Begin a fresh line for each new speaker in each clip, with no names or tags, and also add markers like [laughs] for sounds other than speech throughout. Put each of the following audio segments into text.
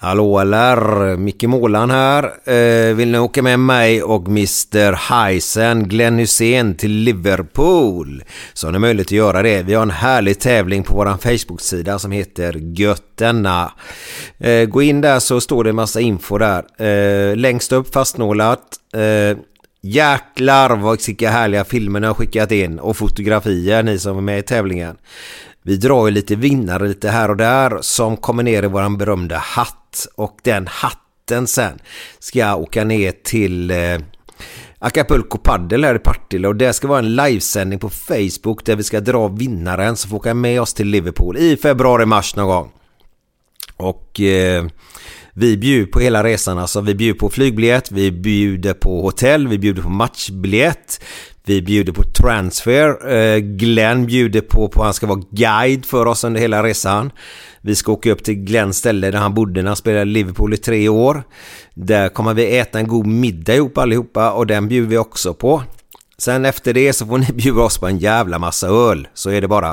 Hallå eller, Micke Målan här. Eh, vill ni åka med mig och Mr Heisen, Glenn Hussein till Liverpool? Så har ni möjlighet att göra det. Vi har en härlig tävling på vår Facebook-sida som heter Götterna. Eh, gå in där så står det en massa info där. Eh, längst upp fastnålat. Eh, Jäklar vad vilka härliga filmer ni har skickat in och fotografier ni som är med i tävlingen. Vi drar ju lite vinnare lite här och där som kommer ner i våran berömda hatt. Och den hatten sen ska jag åka ner till eh, Acapulco Paddel här i Partille. Och det ska vara en livesändning på Facebook där vi ska dra vinnaren som får åka med oss till Liverpool i februari-mars någon gång. Och eh, vi bjuder på hela resan, alltså vi bjuder på flygbiljett, vi bjuder på hotell, vi bjuder på matchbiljett, vi bjuder på transfer. Eh, Glenn bjuder på, på han ska vara guide för oss under hela resan. Vi ska åka upp till Glenns ställe där han bodde när han spelade Liverpool i tre år. Där kommer vi äta en god middag ihop allihopa och den bjuder vi också på. Sen efter det så får ni [laughs] bjuda oss på en jävla massa öl. Så är det bara.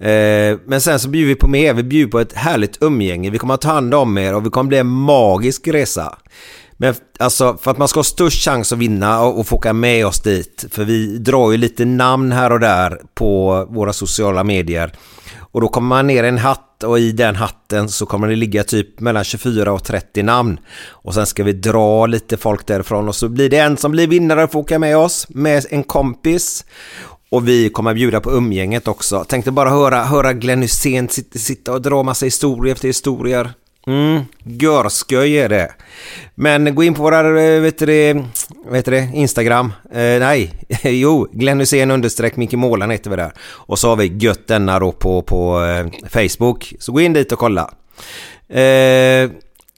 Eh, men sen så bjuder vi på mer. Vi bjuder på ett härligt umgänge. Vi kommer att ta hand om er och vi kommer bli en magisk resa. Men alltså för att man ska ha störst chans att vinna och få åka med oss dit. För vi drar ju lite namn här och där på våra sociala medier. Och då kommer man ner i en hatt och i den hatten så kommer det ligga typ mellan 24 och 30 namn. Och sen ska vi dra lite folk därifrån och så blir det en som blir vinnare och får åka med oss med en kompis. Och vi kommer bjuda på umgänget också. Tänkte bara höra, höra Glenn Hysén sitta, sitta och dra massa historier efter historier. Mm, görskoj är det. Men gå in på våra, eh, vet du vet det, Instagram. Eh, nej, [laughs] jo, Glenn Hysén understreck Micke Målan heter vi där. Och så har vi gött denna då på, på eh, Facebook. Så gå in dit och kolla. Eh,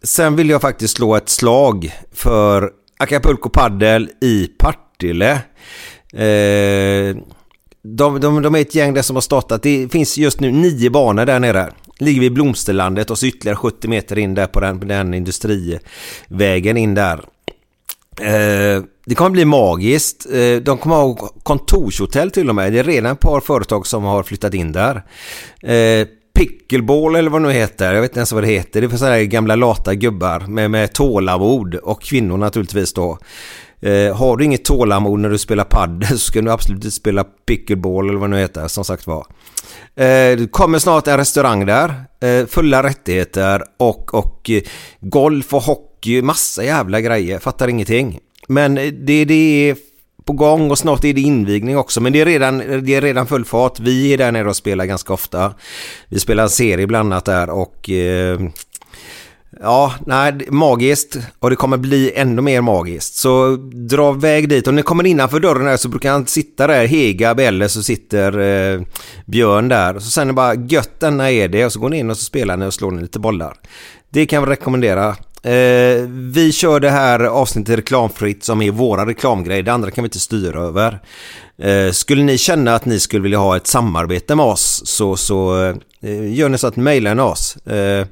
sen vill jag faktiskt slå ett slag för Acapulco Paddel i Partille. Eh, de, de, de är ett gäng där som har startat. det finns just nu nio banor där nere. Ligger vi i Blomsterlandet och så ytterligare 70 meter in där på den, den industrivägen in där. Eh, det kommer bli magiskt. Eh, de kommer ha kontorshotell till och med. Det är redan ett par företag som har flyttat in där. Eh, Pickleball eller vad det nu heter. Jag vet inte ens vad det heter. Det är för sådana gamla lata gubbar med, med tålamod och kvinnor naturligtvis då. Eh, har du inget tålamod när du spelar padel så ska du absolut inte spela pickleball eller vad det nu heter som sagt var. Eh, det kommer snart en restaurang där. Eh, fulla rättigheter och, och eh, golf och hockey. Massa jävla grejer. Fattar ingenting. Men eh, det, det är på gång och snart är det invigning också. Men det är redan, det är redan full fart. Vi är där nere och spelar ganska ofta. Vi spelar en serie bland annat där och eh, Ja, nej, magiskt. Och det kommer bli ännu mer magiskt. Så dra väg dit. Om ni kommer innanför dörren här så brukar han sitta där. Hegab eller så sitter eh, Björn där. Så sen är det bara gött denna är det. Och så går ni in och så spelar ni och slår ni lite bollar. Det kan jag rekommendera. Eh, vi kör det här avsnittet reklamfritt som är våra reklamgrejer. Det andra kan vi inte styra över. Eh, skulle ni känna att ni skulle vilja ha ett samarbete med oss så, så eh, gör ni så att mejla oss. Eh,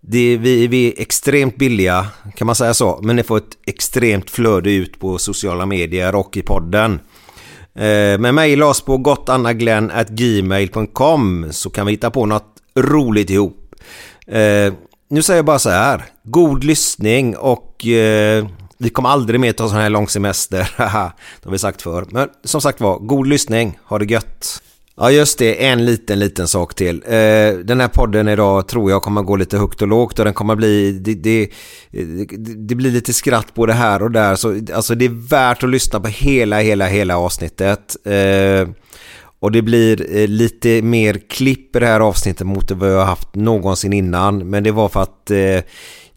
det, vi, vi är extremt billiga, kan man säga så, men ni får ett extremt flöde ut på sociala medier och i podden. Eh, men mejla oss på gottannaglenn.gmail.com så kan vi hitta på något roligt ihop. Eh, nu säger jag bara så här, god lyssning och eh, vi kommer aldrig mer ta sån här lång semester. [laughs] det har vi sagt för. Men som sagt var, god lyssning, ha det gött. Ja just det, en liten liten sak till. Eh, den här podden idag tror jag kommer gå lite högt och lågt och den kommer bli, det, det, det blir lite skratt på det här och där. Så, alltså det är värt att lyssna på hela, hela, hela avsnittet. Eh, och det blir eh, lite mer klipp i det här avsnittet mot vad jag har haft någonsin innan. Men det var för att eh,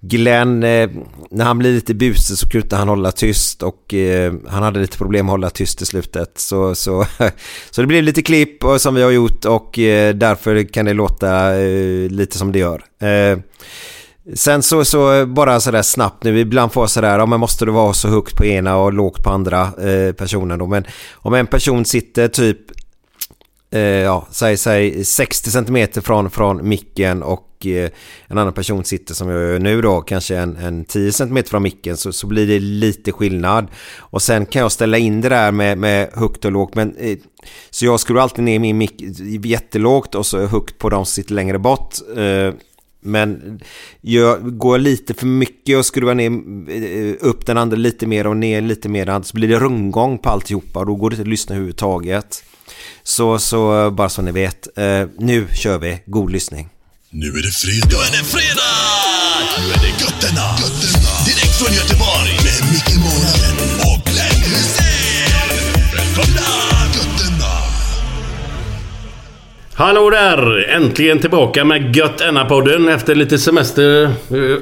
Glenn, eh, när han blir lite busig så kunde han hålla tyst och eh, han hade lite problem att hålla tyst i slutet. Så, så, [laughs] så det blev lite klipp som vi har gjort och eh, därför kan det låta lite som det gör. Sen så, så bara sådär snabbt nu, ibland får jag sådär, ja men måste det vara så högt på ena och lågt på andra eh, personen då. Men om en person sitter typ Eh, ja, säg, säg 60 cm från, från micken och Eh, en annan person sitter som jag gör nu då, kanske en, en 10 cm från micken så, så blir det lite skillnad. Och sen kan jag ställa in det där med, med högt och lågt. Men, eh, så jag skruvar alltid ner min mick jättelågt och så högt på de som sitter längre bort. Eh, men jag går lite för mycket och skruvar ner eh, upp den andra lite mer och ner lite mer så blir det rundgång på alltihopa och då går det inte att lyssna överhuvudtaget. Så, så bara så ni vet. Nu kör vi. God lyssning.
Nu är det fredag. Nu är det fredag! Nu är det götterna. götterna. Direkt från Göteborg. Med Micke Månaden och Glenn Hysén. Välkomna! Götterna.
Hallå där! Äntligen tillbaka med Gött podden efter lite semester.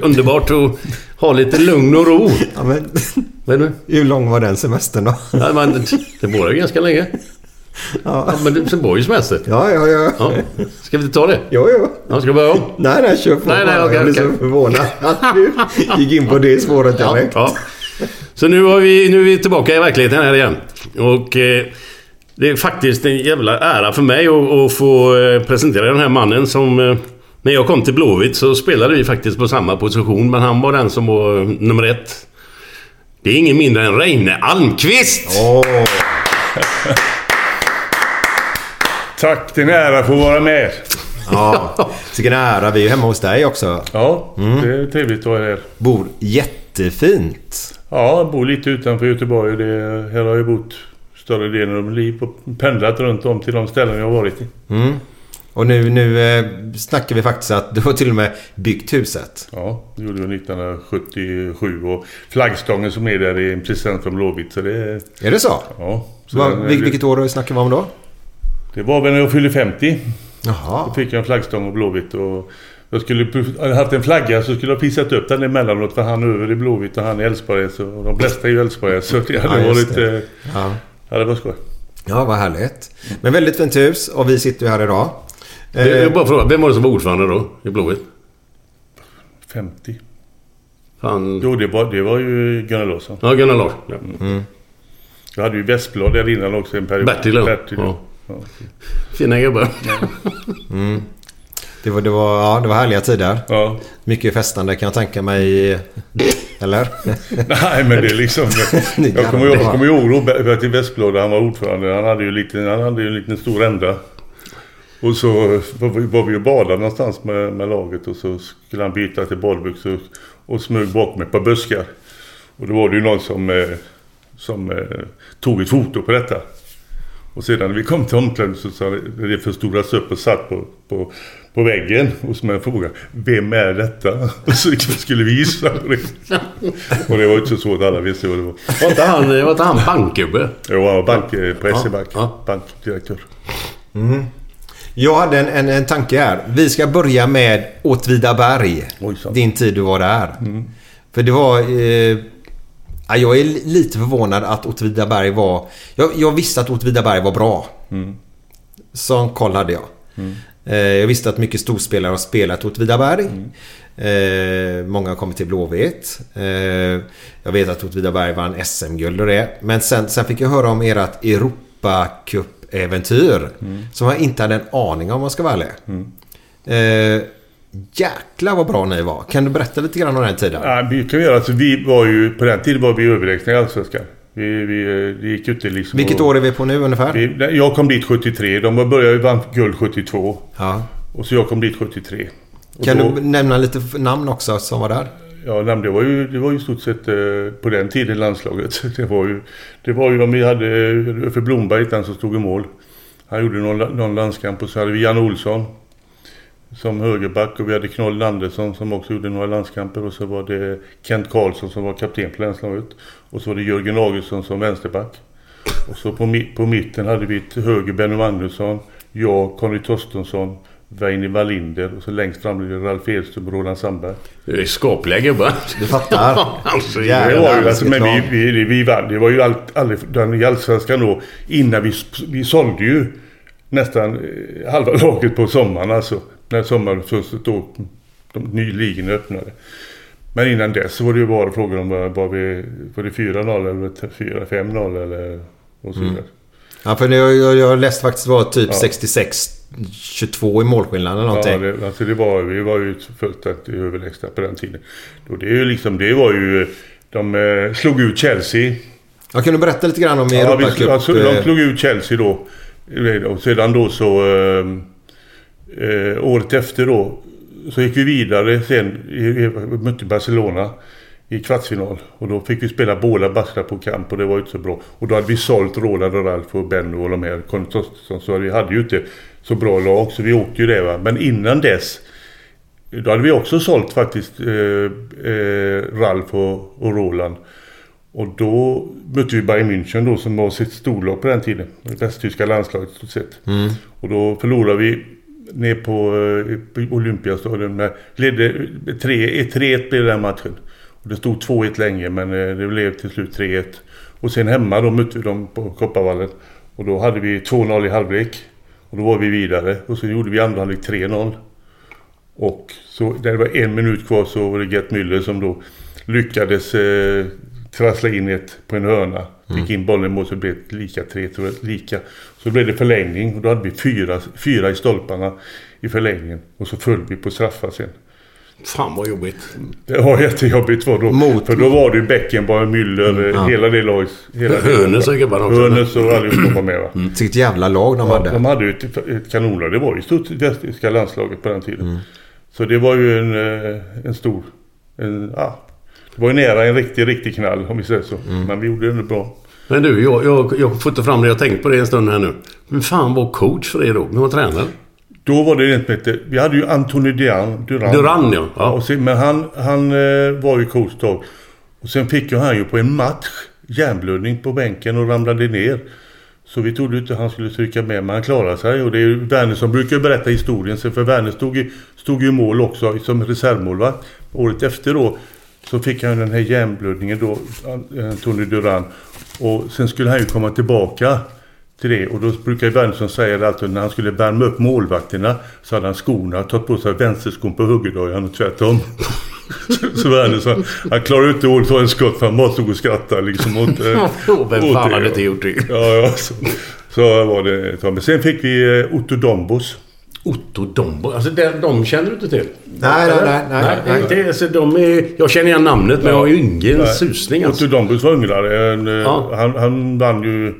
Underbart att ha lite lugn och ro.
Ja, men, Hur lång var den semestern då?
Ja, men, det var ju ganska länge. Ja. ja men det var ju semester.
Ja, ja, ja,
ja. Ska vi inte ta det?
Jo, jo.
Ja, ska vi börja om?
Nej, nej, kör på.
Nej, nej, okay,
jag blir okay. så förvånad att du gick in på det spåret direkt.
Ja, ja. Så nu, har vi, nu är vi tillbaka i verkligheten här igen. Och eh, det är faktiskt en jävla ära för mig att, att få eh, presentera den här mannen som... Eh, när jag kom till Blåvitt så spelade vi faktiskt på samma position, men han var den som var nummer ett. Det är ingen mindre än Reine Almqvist!
Oh.
Tack, det är en ära att få vara med.
Ja, vilken ära. Vi är hemma hos dig också.
Ja, mm. det är trevligt att vara här.
Bor jättefint.
Ja, jag bor lite utanför Göteborg. Det, här har jag bott större delen av mitt liv och pendlat runt om till de ställen jag har varit i.
Mm. Och nu, nu eh, snackar vi faktiskt att du har till och med byggt huset.
Ja, det gjorde jag 1977 och flaggstången som är där är en present från Blåvitt. Så det,
är det så?
Ja. Så
Va, den, vilket år snackar vi om då?
Det var väl när jag fyllde 50.
Jaha.
Då fick jag en flaggstång och Blåvitt. Och jag skulle hade jag haft en flagga så skulle jag pissat upp den emellanåt för han över i Blåvitt och han i Älvsborg. Och de flesta är ju Älvsborg. Så det hade ja, varit... Det. Ja. ja, det var skoj.
Ja, vad härligt. Men väldigt fint hus och vi sitter ju här idag.
Jag vill eh, bara fråga, vem var det som var ordförande då i Blåvitt?
50.
Fan.
Jo, det var, det var ju Gunnar Larsson.
Ja, Gunnar Larsson. Ja. Mm.
Jag hade ju Västblad där innan också en period.
Bertil, Bertil ja. Fina gubbar.
Mm. Det var, det, var, ja, det var härliga tider.
Ja.
Mycket festande kan jag tänka mig. Eller?
Nej, men det är liksom... [laughs] jag kommer ihåg, kommer ihåg Bertil Westblad, han var ordförande. Han hade ju lite, han hade ju en liten stor ända. Och så var vi och badade någonstans med, med laget och så skulle han byta till badbyxor och smög bak med ett par buskar. Och då var det ju någon som, eh, som eh, tog ett foto på detta. Och sedan när vi kom till omklädningsrummet det förstoras upp och satt på, på, på väggen. Och så jag frågade, vem är detta? [laughs] Och så skulle vi gissa på det. Och det var inte så svårt, alla visste vad det var.
Var inte han, var inte han bankgubbe?
Jo, han var bank, på SE-bank. Ja, Bankdirektör.
Mm. Jag hade en, en, en tanke här. Vi ska börja med Åtvidaberg. Din tid du var där. Mm. För det var... Eh, jag är lite förvånad att Åtvidaberg var... Jag, jag visste att Åtvidaberg var bra. Mm. Sån koll hade jag. Mm. Eh, jag visste att mycket storspelare har spelat Åtvidaberg. Mm. Eh, många har kommit till Blåvitt. Eh, jag vet att Åtvidaberg vann SM-guld och det. Men sen, sen fick jag höra om ert Europacup-äventyr. Mm. Som jag inte hade en aning om, om jag ska vara ärlig. Mm. Jäklar vad bra ni var. Kan du berätta lite grann om den tiden?
Ja, vi kan göra. Alltså, vi var ju, på den tiden var vi överlägsna i Allsvenskan. Vi, vi, det gick inte liksom...
Vilket år är vi på nu ungefär?
Vi, jag kom dit 73. De började vann guld 72.
Ja.
Och så jag kom dit 73.
Och kan då, du nämna lite namn också som var där?
Ja, det var ju, det var ju i stort sett eh, på den tiden landslaget. [laughs] Det var ju, det var ju om vi hade för Blomberg, den som stod i mål. Han gjorde någon, någon landskamp och så hade vi Jan Olsson som högerback och vi hade Knoll Andersson som också gjorde några landskamper och så var det Kent Karlsson som var kapten på landslaget och så var det Jörgen Augustsson som vänsterback. Och så på, på mitten hade vi till höger Benny Magnusson, jag, Conny Torstensson, Väinö Wallinder och så längst fram blev det Ralf Edström och Roland Sandberg.
Det är skapliga gubbar.
Du fattar. [laughs]
alltså, det var ju, alltså, men vi, vi, vi vann. Det var ju allt, aldrig, den i Allsvenskan då. Innan vi, vi sålde ju nästan eh, halva [laughs] laget på sommaren alltså. När sommarfönstret då, de nyligen öppnade. Men innan dess så var det ju bara frågan om var vi, var det 4-0 eller 4-5-0 eller och så mm. vidare. Mm.
Ja, för jag, jag, jag läste faktiskt var typ ja. 66 22 i målskillnad eller någonting.
Ja, det, alltså det var, vi var ju fullständigt överlägsna på den tiden. Och det, är ju liksom, det var ju... De eh, slog ut Chelsea.
Ja, kan du berätta lite grann om ja, Europacup?
Alltså, de slog ut Chelsea då. Och sedan då så... Eh, eh, året efter då så gick vi vidare sen. Mötte Barcelona i kvartsfinal. Och då fick vi spela båda matcherna på kamp och det var ju inte så bra. Och då hade vi sålt Roland och Ralf och Benno och de här. Så vi hade ju inte så bra lag så vi åkte ju det va. Men innan dess då hade vi också sålt faktiskt eh, eh, Ralf och, och Roland. Och då mötte vi Bayern München då som var sitt storlag på den tiden. Det västtyska landslaget stort sett. Mm. Och då förlorade vi ner på, eh, på Olympiastadion. Ledde 3-1 blev den matchen. Och det stod 2-1 länge men eh, det blev till slut 3-1. Och sen hemma då mötte vi dem på Kopparvallen. Och då hade vi 2-0 i halvlek. Och då var vi vidare. Och så gjorde vi andra halvlek 3-0. Och så när det var en minut kvar så var det Gert Müller som då lyckades eh, trassla in ett på en hörna. Fick mm. in bollen mål så det blev lika tre, lika. Så blev det förlängning och då hade vi fyra, fyra i stolparna i förlängningen. Och så föll vi på straffar sen.
Fan vad jobbigt.
Det var jättejobbigt var då. Mot, för då var det ju Beckenbauer, Müller, mm, ja. hela det laget.
Hörnes och gubbarna också.
Hörnes och allihopa var med va.
Mm. Vilket jävla lag de
ja,
hade.
De hade ju ett, ett kanonlag. Det var ju stort västtyska landslaget på den tiden. Mm. Så det var ju en, eh, en stor... En, ja, det var ju nära en riktig, riktig knall om vi säger så. Mm. Men vi gjorde det bra.
Men du, jag, jag, jag får inte fram det. Jag har tänkt på det en stund här nu. Vem fan var coach för er då? Vem var tränare?
Då var det en som hette... Vi hade ju Anthony Duran.
Duran, Duran ja. ja.
Och sen, men han, han eh, var ju coach då. Och sen fick ju han ju på en match hjärnblödning på bänken och ramlade ner. Så vi trodde inte han skulle stryka med, men han klarade sig. Och det är ju Werner som brukar berätta historien. För Werner stod ju i mål också som reservmålvakt. Året efter då så fick han den här hjärnblödningen då, Anthony Duran. Och sen skulle han ju komma tillbaka till det. Och då brukar Wernersson säga att när han skulle värma upp målvakterna så hade han skorna, tagit på sig vänsterskon på högerdojan och tvärtom. [laughs] så Wernersson, han klarade inte att ta en skott för han bara stod och skrattade liksom åt,
åt Vem fan hade inte gjort det?
Ja, ja. Så, så var det. Men sen fick vi eh, Otto Dombos.
Otto Dombo. Alltså de, de känner du inte till?
Nej, nej, nej. nej, nej.
Det, alltså, de är, jag känner igen namnet men jag har ju ingen nej. susning.
Alltså. Otto Dombos var ungrare. Eh, ja. Han, han vann ju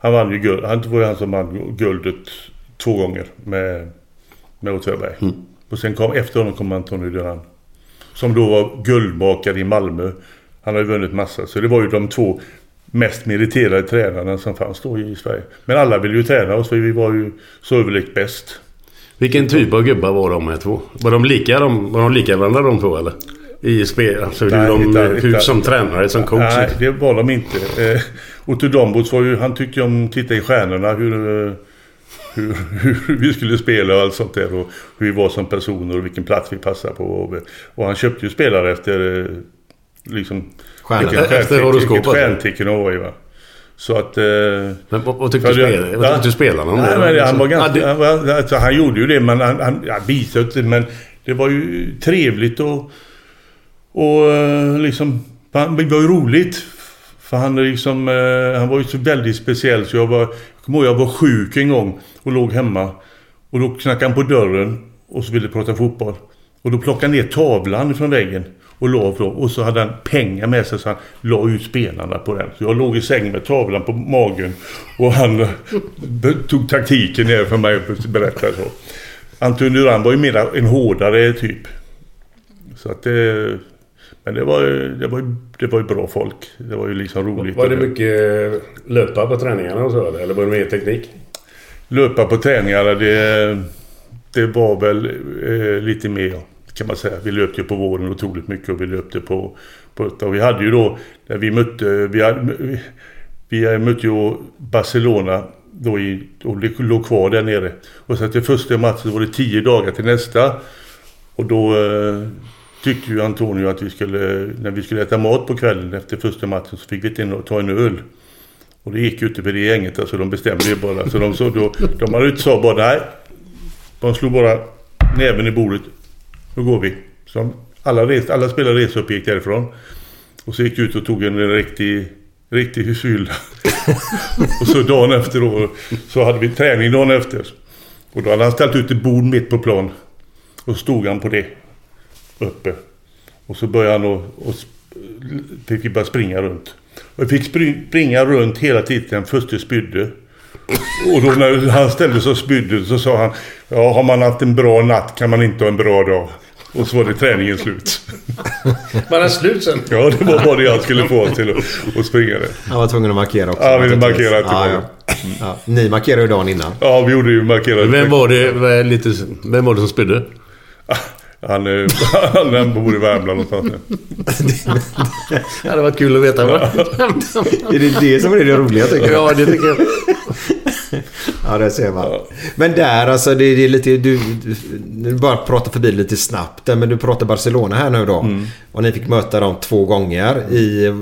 han vann ju guld. Han var ju han som vann guldet två gånger med, med Åtvidaberg. Mm. Och sen kom, efter honom kom Antoni Duran. Som då var guldmakare i Malmö. Han har ju vunnit massa. Så det var ju de två mest meriterade tränarna som fanns då i Sverige. Men alla ville ju träna oss för vi var ju så överlegt bäst.
Vilken typ av gubbar var de här två? Var de lika, de, var de lika varandra de två eller? I spel, alltså hur, de, inte, hur inte, som tränare, som coach?
Nej, det var de inte. Eh, Otto Dombos var ju, han tyckte om att titta i stjärnorna hur, eh, hur, [laughs] hur, vi skulle spela och allt sånt där. Och hur vi var som personer och vilken plats vi passade på. Och, och han köpte ju spelare efter eh, liksom...
Stjärnor? Efter horoskopet? Vilket
stjärntecken det var i va. Så att... Eh,
men vad, tyckte du, spel, vad tyckte du spelarna om
det? Nej, han var ganska... Han, alltså, han gjorde ju det men han... han ja, visade inte men det var ju trevligt och, och eh, liksom, det var ju roligt. För han, liksom, eh, han var ju så väldigt speciell så jag var, jag kommer ihåg jag var sjuk en gång och låg hemma. Och då knackade han på dörren och så ville prata fotboll. Och då plockade han ner tavlan från väggen och la på. Och så hade han pengar med sig så han la ut spelarna på den. Så jag låg i sängen med tavlan på magen. Och han eh, tog taktiken ner för mig och berättade så. Anton Duran var ju mer en hårdare typ. Så att det... Men det var, det, var, ju- det var ju bra folk. Det var ju liksom roligt.
Var det mycket löpa på träningarna och så eller? Eller var det mer teknik?
Löpa på träningarna, det, det var väl eh, lite mer kan man säga. Vi löpte ju på våren otroligt mycket och vi löpte på... på och vi hade ju då, när vi mötte... Vi, hade, vi, vi mötte ju Barcelona då i, och låg kvar där nere. Och så till första matchen så var det tio dagar till nästa. Och då eh, tyckte ju Antonio att vi skulle, när vi skulle äta mat på kvällen efter första matchen så fick vi inte ta en öl. Och det gick ju inte för det gänget, alltså de bestämde ju bara. Så de, så då, de hade inte sa bara nej. De slog bara näven i bordet. Då går vi. Så alla, res, alla spelare reste och gick därifrån. Och så gick jag ut och tog en riktig, riktig fylla. [laughs] och så dagen efter då så hade vi träning dagen efter. Och då hade han ställt ut ett bord mitt på plan. Och stod han på det. Uppe. Och så började han och, och fick vi bara springa runt. Och jag fick springa runt hela tiden först jag spydde. Och då när han ställde sig och spydde så sa han Ja, har man haft en bra natt kan man inte ha en bra dag. Och så var det träningen slut.
Var den slut sen?
Ja, det var bara det han skulle få till att, att springa det.
Han var tvungen att markera också.
Ja, vi ville markera att det
ja,
var-
ja. ja. Ni markerade ju dagen innan.
Ja, vi gjorde ju markerat.
Vem var det, lite, vem var det som spydde?
Han, eh, [laughs] han, bor i Värmland någonstans [laughs] nu.
Det hade varit kul att veta. Va?
Är det det som är det roliga tycker jag?
ja, det tycker jag. [laughs]
Ja, det ser man. Men där alltså, det, är lite... Du, du, du bara pratar förbi lite snabbt men du pratar Barcelona här nu då.
Mm.
Och ni fick möta dem två gånger. I,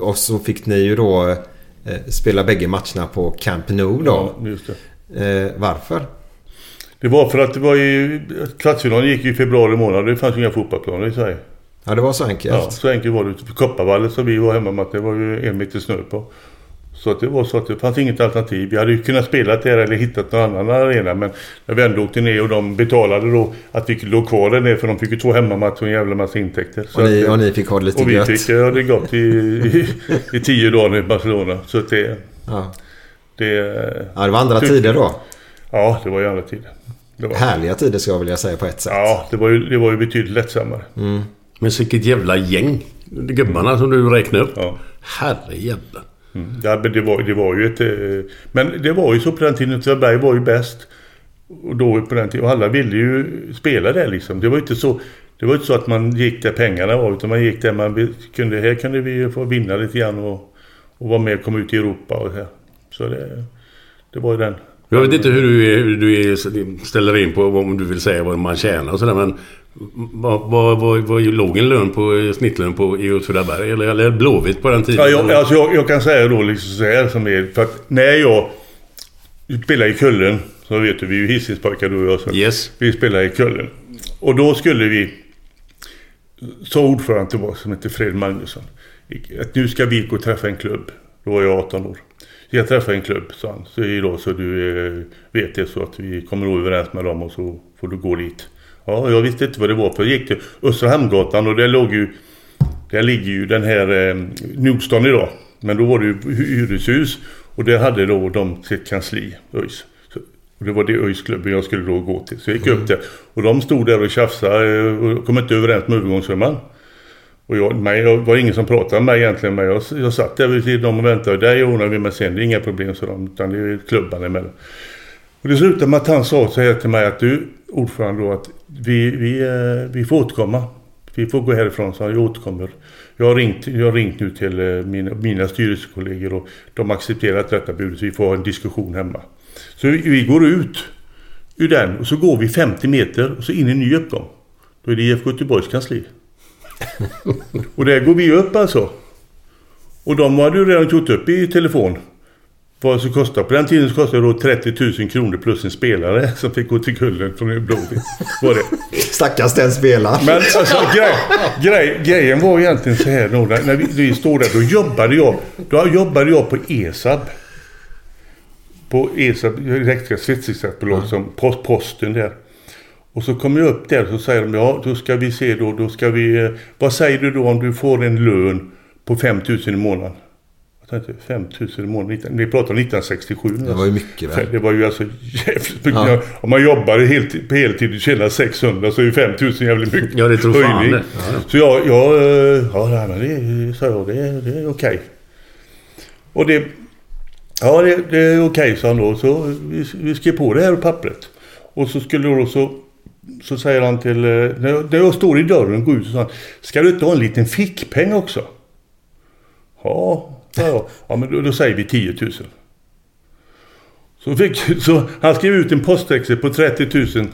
och så fick ni ju då eh, spela bägge matcherna på Camp Nou då.
Ja, just det.
Eh, varför?
Det var för att det var ju... Kvartsfinalen gick ju i februari månad. Det fanns ju inga fotbollsplaner i Sverige.
Ja, det var så enkelt.
Ja, så enkelt var det. Kopparvallet som vi var hemma med, det var ju en meter snö på. Så att det var så att det fanns inget alternativ. Vi hade ju kunnat spela där eller hittat någon annan arena. Men när vi ändå åkte ner och de betalade då att vi låg kvar där nere. För de fick ju två hemmamatcher och en jävla massa intäkter. Så
Och ni,
att,
och ni fick ha det lite
och vi
gött.
fick ja, det gott i, i, i tio dagar i Barcelona. Så att det...
Ja.
det
ja, det var andra
Tycker-
tider då.
ja, det var ju andra tider. Var,
Härliga tider ska jag vilja säga på ett sätt.
ja, det var, ju, det var ju betydligt lättsammare.
Men vilket jävla gäng. Gubbarna som du räknade upp.
Ja.
Herrejävlar.
Ja, men det var, det var ju ett... eh, Men det var ju så på den tiden. Åtvidaberg var ju bäst. Och då på den tiden. Och alla ville ju spela där liksom. Det var ju inte så... Det var inte så att man gick där pengarna var. Utan man gick där man kunde... Här kunde vi ju få vinna lite grann och, och vara med och komma ut i Europa och så här. Så det... Det var ju den.
Jag vet inte hur du, hur du ställer in på om du vill säga vad man tjänar och sådär men... Vad, vad, vad, vad låg en lön på snittlön på i Åtvidaberg? Eller, eller Blåvitt på den tiden?
Ja, jag, alltså jag, jag kan säga då liksom så här som är... För att när jag spelade i Kullen. Så vet du, vi är ju Hisingspojkar du och jag. Så
Yes.
Vi spelade i Kullen. Och då skulle vi... Så ordförande till oss som heter Fred Magnusson. Att nu ska vi gå och träffa en klubb. Då var jag 18 år. Jag träffar en klubb, sa han. Så idag så du eh, vet det så att vi kommer överens med dem och så får du gå dit. Ja, jag visste inte vad det var för. Jag gick till Östra Hamngatan och där låg ju... Där ligger ju den här eh, Nordstan idag. Men då var det ju hy- hyreshus. Och där hade då de sitt kansli, ÖIS. Och det var det ÖIS-klubben jag skulle då gå till. Så jag gick upp där. Och de stod där och tjafsade eh, och kom inte överens med övergångssumman. Och jag, mig, jag var ingen som pratade med mig egentligen. Men jag, jag satt där vid sidan om och väntade. Och där ordnar vi med sen. Det är inga problem sa de. Utan det är klubbarna emellan. Och det slutade med att han sa så här till mig att du ordförande då att vi, vi, eh, vi får återkomma. Vi får gå härifrån så jag återkommer. Jag har ringt, jag har ringt nu till eh, mina, mina styrelsekollegor och de har accepterat detta budet. så vi får ha en diskussion hemma. Så vi, vi går ut ur den och så går vi 50 meter och så in i en ny uppgång. Då är det IFK Göteborgs kansli och där går vi upp alltså. Och de hade ju redan gjort upp i telefon. vad det kostade. På den tiden så kostade det då 30 000 kronor plus en spelare [laughs] som fick gå till kullen från Blåvitt. Var det.
Stackars den spelaren.
Men alltså, grej, grej, grejen var egentligen så här då, när vi, vi stod där, då jobbade jag, då jobbade jag på ESAB. På ESAB, elektriska svetsningsbolag, som post, posten där. Och så kommer jag upp där och så säger de, ja då ska vi se då, då ska vi, eh, vad säger du då om du får en lön på 5 000 i månaden? Jag tänkte 5 000 i månaden, vi pratar om 1967 nu.
Det var ju mycket väl.
Det var ju alltså jävligt mycket.
Ja.
Om man jobbar helt, på heltid och tjänar 600 så är ju 5 000 jävligt mycket
Ja, det tror fan det. Ja.
Så jag, jag, eh, ja men det sa jag, det, det är okej. Och det, ja det, det är okej sa han då. Så vi, vi skrev på det här på pappret. Och så skulle då så, så säger han till, eh, när jag, står i dörren och går ut sa han, ska du inte ha en liten fickpeng också? Ja, jag. Ja men då, då säger vi 10 000. Så, fick, [laughs] så han skrev ut en postväxel på 30 000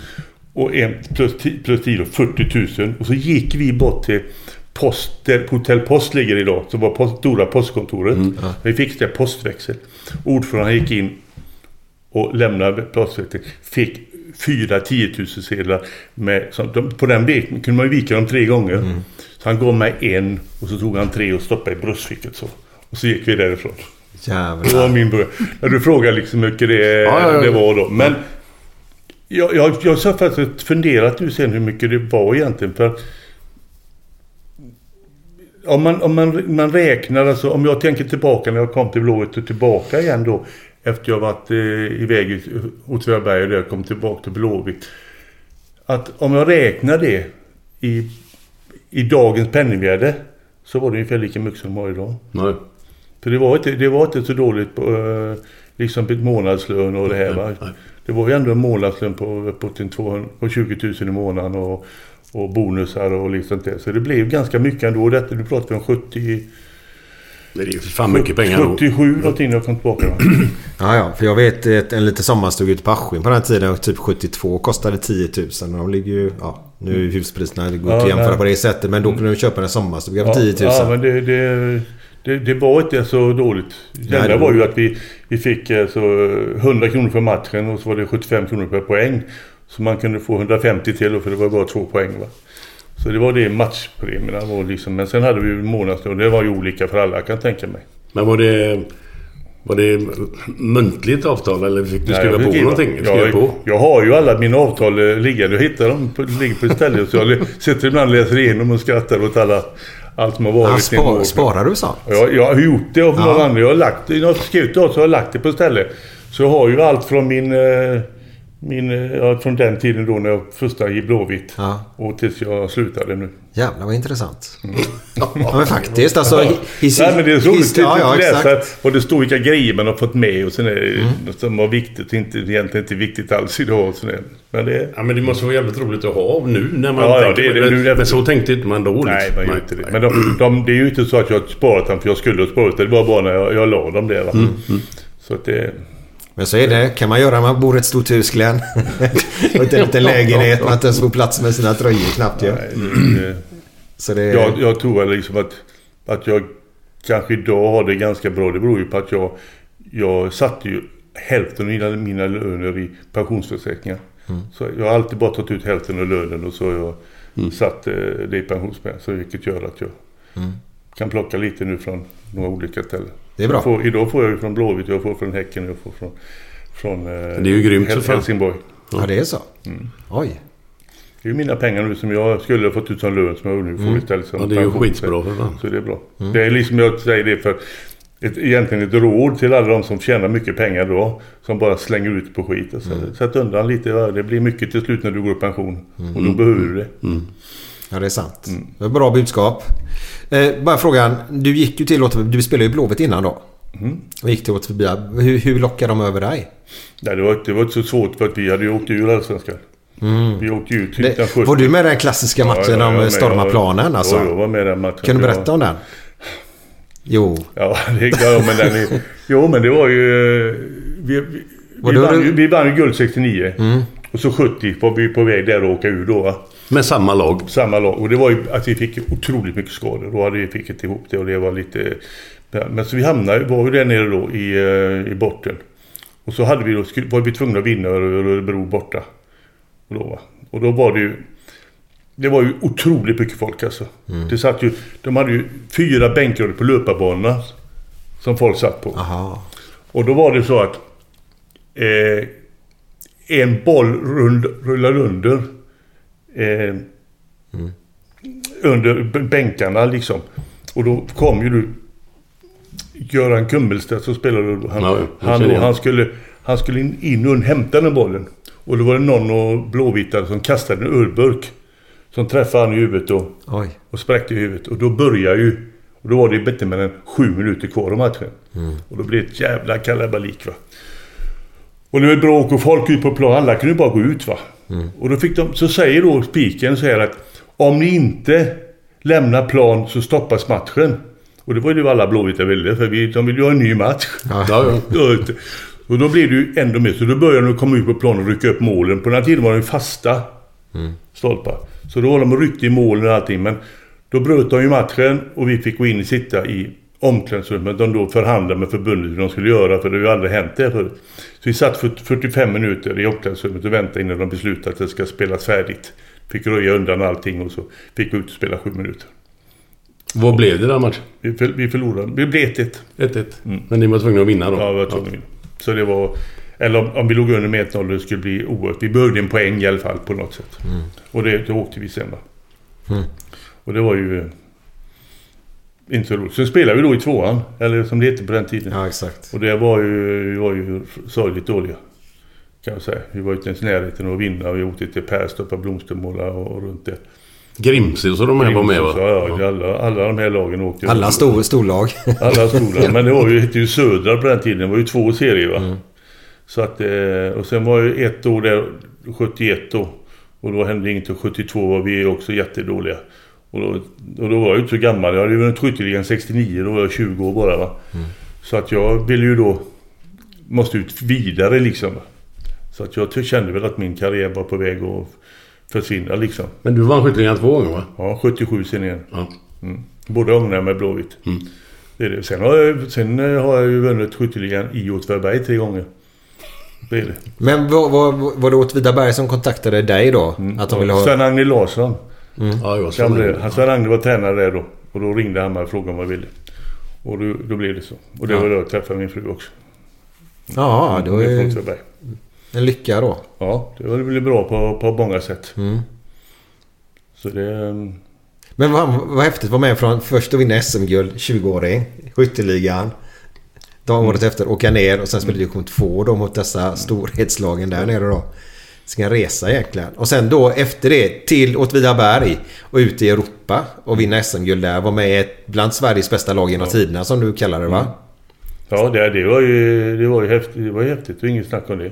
och en plus 10, plus 10 då, 40 000. Och så gick vi bort till post, där Hotell Post ligger idag, som var post, stora postkontoret. Vi fick där postväxel. Ordföranden gick in och lämnade postväxeln. Fick fyra 10 000 sedlar med, de, på den vek, kunde man ju vika dem tre gånger. Så han gav mig en och så tog han tre och stoppade i bröstfickan så. Och så gick vi därifrån. Det var
Jävlar.
min. När du frågar liksom hur mycket det,
ja, ja.
det var då. Men jag, jag, jag har faktiskt funderat nu sen hur mycket det var egentligen. För om man, om man, man räknar, alltså om jag tänker tillbaka när jag kom till Blåvitt och tillbaka igen då. Efter jag varit eh, iväg i Åtvidaberg och där jag kom tillbaka till Blåvitt. Att om jag räknar det i, i dagens penningvärde så var det ungefär lika mycket som var idag.
Nej.
För det var inte, det var inte så dåligt på, eh, liksom på månadslön och det här va. Det var ju ändå en månadslön på uppåt till 200 på 20 000 i månaden och, och bonusar och liksom det. Så det blev ganska mycket ändå. Detta, du pratar om 70,
Det är ju fan mycket pengar då.
77 någonting när jag kom tillbaka. Va? [clears throat]
Ja, ja. För jag vet ett, en liten sommarstuga ute på Askim på den tiden, typ 72, kostade 10 000. Och de ligger ju... Ja, nu är huspriserna, det går
Ja,
inte att jämföra
nej.
på det sättet. Men då kunde du köpa en sommarstuga för 10 000.
Ja, men det, det, det, det var inte så dåligt. Det enda var ju att vi, vi fick eh, så 100 kronor för matchen och så var det 75 kronor per poäng. Så man kunde få 150 till för det var bara två poäng. Va? Så det var det matchpremierna var liksom. Men sen hade vi ju månadslön. Det var ju olika för alla kan jag tänka mig.
Men var det... Var det muntligt avtal eller fick du
Nej,
skriva
jag
på
skriva-
någonting? Skriva
jag,
på?
jag har ju alla mina avtal liggande. Jag hittar dem på, ligger på ett ställe. Så jag sitter ibland och läser igenom och skrattar åt alla, allt som har varit.
Ja, spar, sparar du sånt?
Jag, jag har gjort det av
Ja.
någon annan. Jag har lagt det. När jag har skrivit det så har jag lagt det på ställe. Så jag har ju allt från min... eh, min ja, från den tiden då när jag första i Blåvitt.
Ja.
Och tills jag slutade nu.
Jävlar vad intressant. Ja men faktiskt alltså. hi- his-
Nej men det är så roligt
Ja, ja
att läsa
exakt.
och det står vilka grejer man har fått med och sen är det
Mm.
något som var viktigt och inte, egentligen inte viktigt alls idag. Och sådär. Men det...
Ja men det måste vara jävligt roligt att ha nu när man
Ja, ja,
tänker
det är
på
det. Nu är det-
Men så tänkte inte man då liksom.
Nej, man gör inte det. Men de, de, det är ju inte så att jag har sparat dem för jag skulle ha sparat det. Det var bara när jag, jag la dem där. Va?
Mm,
Så att det...
Men så är det. Kan man göra man bor i ett stort hus Glenn. [laughs] och inte en liten lägenhet. Man inte ens får plats med sina tröjor knappt ju. Så det...
Jag, jag tror väl liksom att, att jag kanske idag har det ganska bra. Det beror ju på att jag, jag satte ju hälften av mina, löner i pensionsförsäkringar. Så jag har alltid bara tagit ut hälften av lönen och så har jag satt eh, det i pensionspengar. Så vilket gör att jag kan plocka lite nu från några olika ställen.
Det är bra.
Jag får, idag får jag ju från Blåvitt, jag får från Häcken, jag får från, från eh,
Det är ju grymt fan.
Helsingborg.
Ja det är så.
Mm.
Oj.
Det är ju mina pengar nu som jag skulle ha fått ut som lön som jag nu får istället som
Ja, det är ju skitbra för fan.
Så det är bra. Det är liksom jag säger det för ett, egentligen ett råd till alla de som tjänar mycket pengar då. Som bara slänger ut på skit. Alltså, Sätt undan lite. ja, Det blir mycket till slut när du går i pension. Och då behöver du det.
Ja det är sant. Är bra budskap. Eh, bara frågan. Du gick ju till Åtvidaberg. Du spelade ju Blåvitt innan då. Och gick till Åtvidaberg. Hur, hur lockade de över dig?
Nej, det, var, det var inte så svårt för att vi hade ju åkt ur Allsvenskan. Vi åkte ju ut till
Det,
1970.
var du med i den klassiska matchen
Ja,
stormar
Jag-
planen alltså?
Ja, jag var med i den matchen.
Kan du berätta om den? Jo.
Ja, det, ja men den är, Jo, men det var ju... eh, Vi, vi,
Var
vi, vann, ju- vi vann ju guld 69. Och så 70 var vi på väg där och åka ur då.
Med samma lag.
Samma lag. Och det var ju att vi fick otroligt mycket skador. Då hade vi fick ihop det och det var lite men så vi hamnade, var ju där nere då i, eh, i botten. Och så hade vi då, var vi tvungna att vinna Örebro borta. Och då, va. och då var det ju... Det var ju otroligt mycket folk alltså. Det satt ju, de hade ju fyra bänkar på löparbanorna. Som folk satt på.
Aha.
Och då var det så att eh, en boll rund, rullade under eh, under b- bänkarna liksom. Och då kom ju du Göran Kummelstedt som spelade. Han,
Ja,
han, han, skulle, han skulle in- in och hämta den bollen. Och då var det någon av blåvita som kastade en ölburk. Som träffade han i huvudet då
Oj.
och spräckte i huvudet. Och då började ju... Och då var det ju inte mer än sju minuter kvar av matchen. Och då blev det ett jävla kalabalik va. Och det var bråk och folk ut på plan. Alla kunde ju bara gå ut va. Och då fick de... Så säger då spiken så här att om ni inte lämnar plan så stoppas matchen. Och det var ju det alla blåvita ville. För vi, de ville ju ha en ny match.
Ja, ja. [laughs]
Och då blev det ju ändå mer. Så då började de komma ut på planen och rycka upp målen. På den här tiden var de ju fasta stolpar. Så då var de och ryckte i målen och allting. Men då bröt de ju matchen och vi fick gå in och sitta i omklädningsrummet. De då förhandlade med förbundet hur de skulle göra. För det har ju aldrig hänt det förut. Så vi satt för 45 minuter i omklädningsrummet och väntade innan de beslutade att det ska spelas färdigt. Fick röja undan allting och så fick vi ut och spela sju minuter.
Vad blev det den matchen?
Vi, för, vi förlorade. Vi blev 1-1.
1-1. Men ni var tvungna att vinna då?
Ja, vi var tvungna att vinna. Så det var... Eller om, om vi låg under med 1-0 det skulle bli oerhört. Vi behövde en poäng i alla fall på något sätt. Och det, det åkte vi sen va. Och det var ju... Inte så roligt. Sen spelade vi då i tvåan. Eller som det hette på den tiden.
Ja, exakt.
Och det var ju, vi var ju sorgligt dåliga. Kan jag säga. Vi var ju inte ens i närheten att vinna. Vi åkte till Perstorp, Blomstermåla och, och runt det.
Grimse och de här var med va?
Ja, ja. Alla, alla de här lagen åkte.
Alla stor, storlag.
Alla skolor. [laughs] Men det var ju, hette ju Södra på den tiden. Det var ju två serier va. Så att, eh, och sen var ju ett år där, 71 då. Och då hände inget och 72 var vi också jättedåliga. Och då, och då var jag ju inte så gammal. Jag hade ju vunnit skytteligan 69. Då var jag 20 år bara va. Så att jag ville ju då... Måste ut vidare liksom. Så att jag kände väl att min karriär var på väg att försvinna liksom.
Men du vann skytteligan två gånger va?
Ja, 77 sen igen.
Ja.
Mm. Båda gångerna med Blåvitt. Det är det. Sen, har jag, sen eh, har jag ju vunnit skytteligan i Åtvidaberg tre gånger. Det är det.
Men var, var, var det Åtvidaberg som kontaktade dig då? Att de ville ha...
Sven-Agne Larsson.
Ja, jag så
han Sven-Agne var tränare där då. Och då ringde han mig och frågade om jag ville. Och då, då blev det så. Och det var då jag träffade min fru också.
Ja, det var ju en lycka då.
Ja, det var väl bra på, på många sätt.
Mm.
Så det... ehm,
Men vad, vad häftigt att vara med från först att vinna SM-guld, 20-åring, skytteligan. Dagen året efter åka ner och sen spela division 2 då mot dessa storhetslagen där nere då. Ska resa egentligen. Och sen då efter det till Åtvidaberg och ut i Europa och vinna SM-guld där. Var med i ett bland Sveriges bästa lag genom tiderna som du kallar det va?
Ja, det, det var ju, det var ju häftigt. Det var ju häftigt. Det var inget snack om det.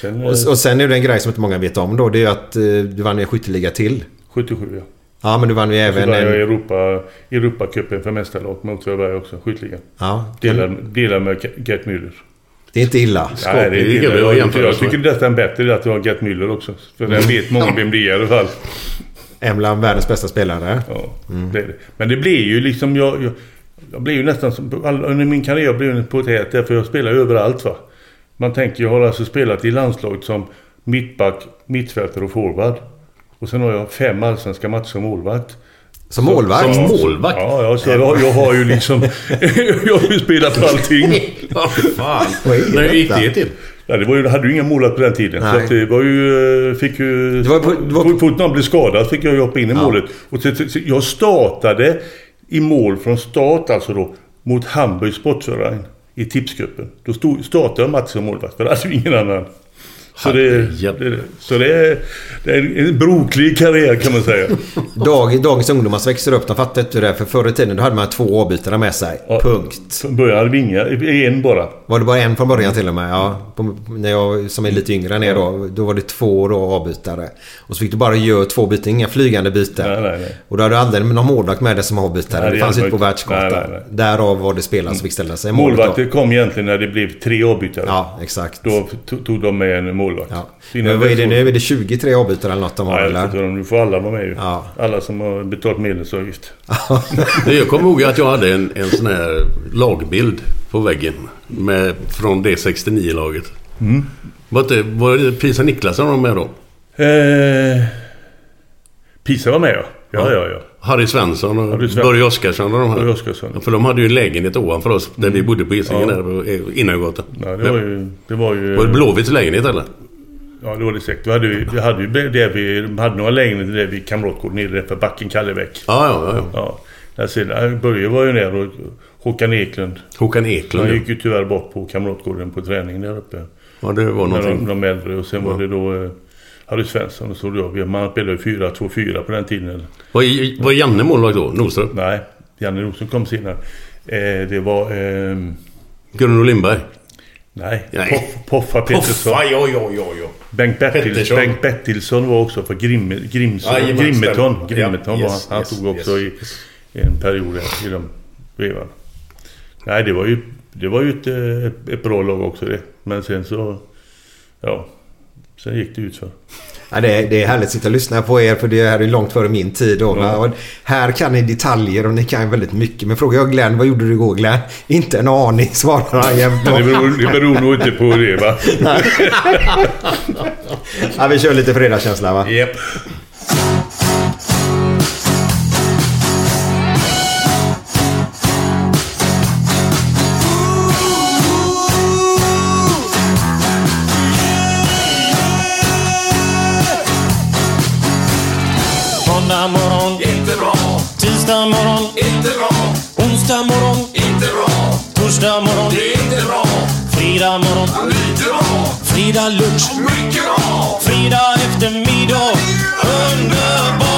Sen,
Och, och sen är det en grej som inte många vet om då. Det är ju att eh, du vann en skytteliga till.
77 ja.
Ja men du vann ju
Så
även
vann jag. Europa, Europacupen för mästarlag mot Åtvidaberg också, skytteligan.
Ja,
Delar, delar med Gert Müller.
Det är inte illa.
Nej, det är
det vi
jag, jag, tycker nästan bättre att du har Gert Müller också. För den vet många vem det är i alla fall.
En bland världens bästa spelare.
Ja, det är det. Men det blir ju liksom... Jag, jag, jag blir ju nästan som... all- Under min karriär blev jag en potet därför jag spelar överallt va. Man tänker, jag har alltså spelat i landslaget som mittback, mittfältare och forward. Och sen har jag fem allsvenska matcher som målvakt.
Som målvakt?
Som målvakt?
Ja, ja så jag, jag har ju liksom... [laughs] jag har ju spelat på allting. [laughs]
Ja, fan.
Vad är
När gick det till?
Ja, det var ju, hade ju inga målat på den tiden. Så
Nej.
att det var ju... eh, Fick ju...
Det var på- det var på-
Så fort någon blev skadad fick jag ju hoppa in i målet. Och så, så, så, jag startade i mål från start alltså då mot Hamburg Sportverein i tipscupen. Då stod, startade jag matchen som målvakt för det hade ju ingen annan. Så det, det, så det, är, det är en broklig karriär kan man säga. [laughs]
Dag, dagens ungdomar som växer upp, de fattar inte det där. För förr i tiden då hade man två avbytare med sig.
Ja.
Punkt.
Från början hade vi inga, en bara.
Var det bara en från början till och med? Ja. På, när jag som är lite yngre än er då. Då var det två då avbytare. Och så fick du bara göra två byten, inga flygande byten.
Nej, nej, nej.
Och då hade du aldrig någon målvakt med dig som avbytare.
Nej,
det
det
fanns inte på världskartan. Därav var det spelaren som fick ställa sig
Målvakter kom egentligen när det blev tre avbytare.
Ja, exakt.
Då tog, tog de med en målvakt.
Ja.
Sina
Men vad är det nu? Är det 23 avbytare eller något de har
Nej, jag
eller?
inte, nu får alla vara med ju.
Ja.
Alla som har betalt medlemsavgift. [laughs]
Det- Jag kommer ihåg att jag hade en, en sån här lagbild på väggen. Med, från det 69-laget.
Mm.
Var, det, var det Pisa Niklasson var med då?
Eh, Pisa var med ja. Ja, ja, ja.
Harry Svensson och
Harry Svensson.
Börje Oskarsson och de här.
Börje Oskarsson.
För de hade ju en lägenhet ovanför oss där vi bodde på Hisingen
Ja.
där på eh, Innargatan.
ja det var ju... Det var ju...
Var det Blåvitts lägenhet eller?
Ja, det var det säkert. Vi hade ju, vi hade ju där vi, de hade några lägenheter där vid Kamratgården nere för backen Kallebäck.
Ja, ja, ja.
Ja. Där Börje var ju där och Håkan Eklund.
Håkan
Han
Eklund.
gick ju tyvärr bort på Kamratgården på träning där uppe.
Ja, det var
Med de,
någonting.
de äldre. Och sen var det då eh, Harry Svensson och så jag. Vi- Man spelade ju 4-2-4 på den tiden.
Var, var Janne målvakt då? Nordström?
Nej, Janne Nordström kom senare. Eh, det var... Eh,
Gunnar Lindberg?
nej,
Nej.
Poff, Poffa Pettersson.
Poffa, ja, ja, ja, ja.
Bengt,
Pettersson.
Bengt Bertilsson var också för Grimme, Grimson,
Jajamän,
Grimmeton. Grimmeton
Ja,
var
yes,
han. Han
yes,
tog också
yes.
i en period i de vevan. Nej, det var ju, det var ju eh, ett, ett bra lag också det. Men sen så... Ja. Sen gick det ut för.
Ja, det, är, det är härligt att sitta och lyssna på er för det här är långt före min tid. Då, och här kan ni detaljer och ni kan väldigt mycket. Men frågar jag Glenn, vad gjorde du igår Glenn? Inte en aning [laughs] svarar han jämt.
Det beror, det beror nog inte på det va. [laughs]
ja, vi kör lite fredagskänsla va?
Yep.
Tisdag morgon, inte bra. Onsdag morgon, inte bra. Torsdag morgon, det är inte bra. Fredag morgon, lite bra. Fredag lunch, mycket bra. Fredag eftermiddag, underbart.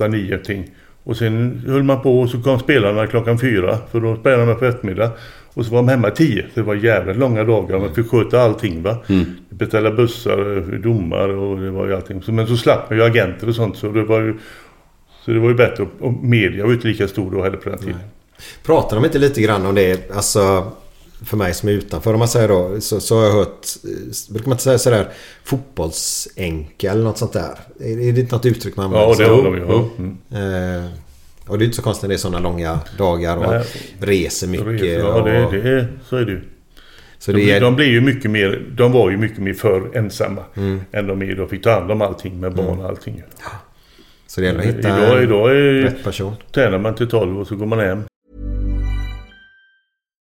8-9 ting. Och sen höll man på och så kom spelarna klockan fyra. För då spelade man på eftermiddag. Och så var de hemma 10. Det var jävligt långa dagar. Man fick sköta allting va. Beställa bussar, domar och det var ju allting. Men så slapp man ju agenter och sånt. Så det var ju, så det var ju bättre. Och media var ju inte lika stor då heller på den tiden.
Pratar de inte lite grann om det? Alltså för mig som är utanför om man säger då. Så, så har jag hört. eh, Brukar man inte säga sådär fotbollsänka eller något sånt där? Är, är det inte något uttryck man
Ja, det har de ju. Ja. Mm.
Eh, och det är inte så konstigt när det är sådana långa dagar och
Nej.
reser mycket.
Ja, det,
och,
det, är- så är det ju.
så
De,
det är,
de blir ju mycket mer, de var ju mycket mer för ensamma
Mm.
än de är. De fick ta hand om allting med barn och allting.
så det gäller att hitta
Idag, idag är,
rätt person.
tränar man till 12 och så går man hem.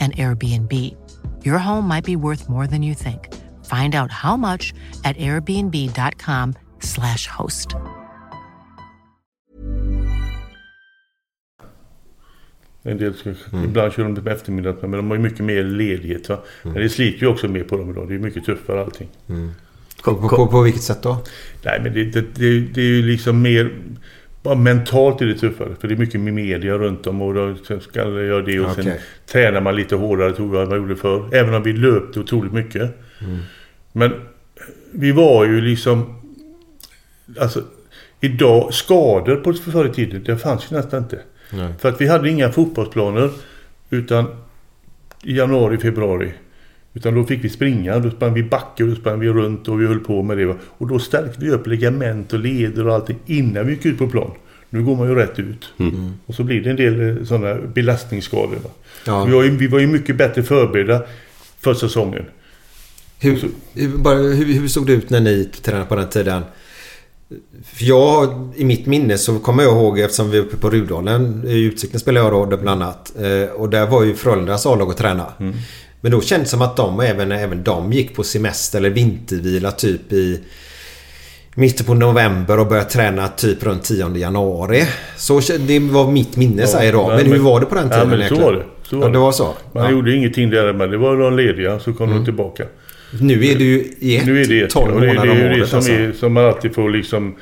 an Airbnb. Your home might be worth more than you think. Find out how much at airbnb.com slash host.
En del ska, Ibland kör de på eftermiddagen men de har ju mycket mer ledighet. Va? Men det sliter ju också mer på dem idag. Det är mycket tuffare allting.
På, på, på, på vilket sätt då?
Nej men det, det, det, det är ju liksom mer... Bara mentalt är det tuffare. För det är mycket med media runt om och då ska jag göra det och sen
Okej.
tränar man lite hårdare tror jag än jag gjorde förr. Även om vi löpte otroligt mycket.
Mm.
Men vi var ju liksom... Alltså idag, skador på förr i tiden, det fanns ju nästan inte.
Nej.
För att vi hade inga fotbollsplaner utan i januari, februari. Utan då fick vi springa, då sprang vi backe och då sprang vi runt och vi höll på med det. Och då stärkte vi upp ligament och leder och allting innan vi gick ut på plan. Nu går man ju rätt ut. Och så blir det en del sådana belastningsskador.
Ja.
Vi, var ju, vi var ju mycket bättre förberedda för säsongen.
Hur, hur, bara, hur, hur såg det ut när ni tränade på den tiden? För jag, i mitt minne så kommer jag ihåg eftersom vi var uppe på Rudalen i Utsikten spelade jag då bland annat. Eh, och där var ju Frölundas A-lag och träna. Men då kändes det som att de även, även de gick på semester eller vintervila typ i mitten på november och började träna typ runt 10 januari. Så det var mitt minne säger då. Men hur var det på den
Ja,
tiden
men så var det. Så var
ja, det var så?
Man
Ja.
gjorde ingenting där men det var de lediga så kom de tillbaka.
Nu är det ju i ett,
Nu är det ett,
12
och det, det
månader
är ju
om
det
året
som,
alltså.
är, som man alltid får liksom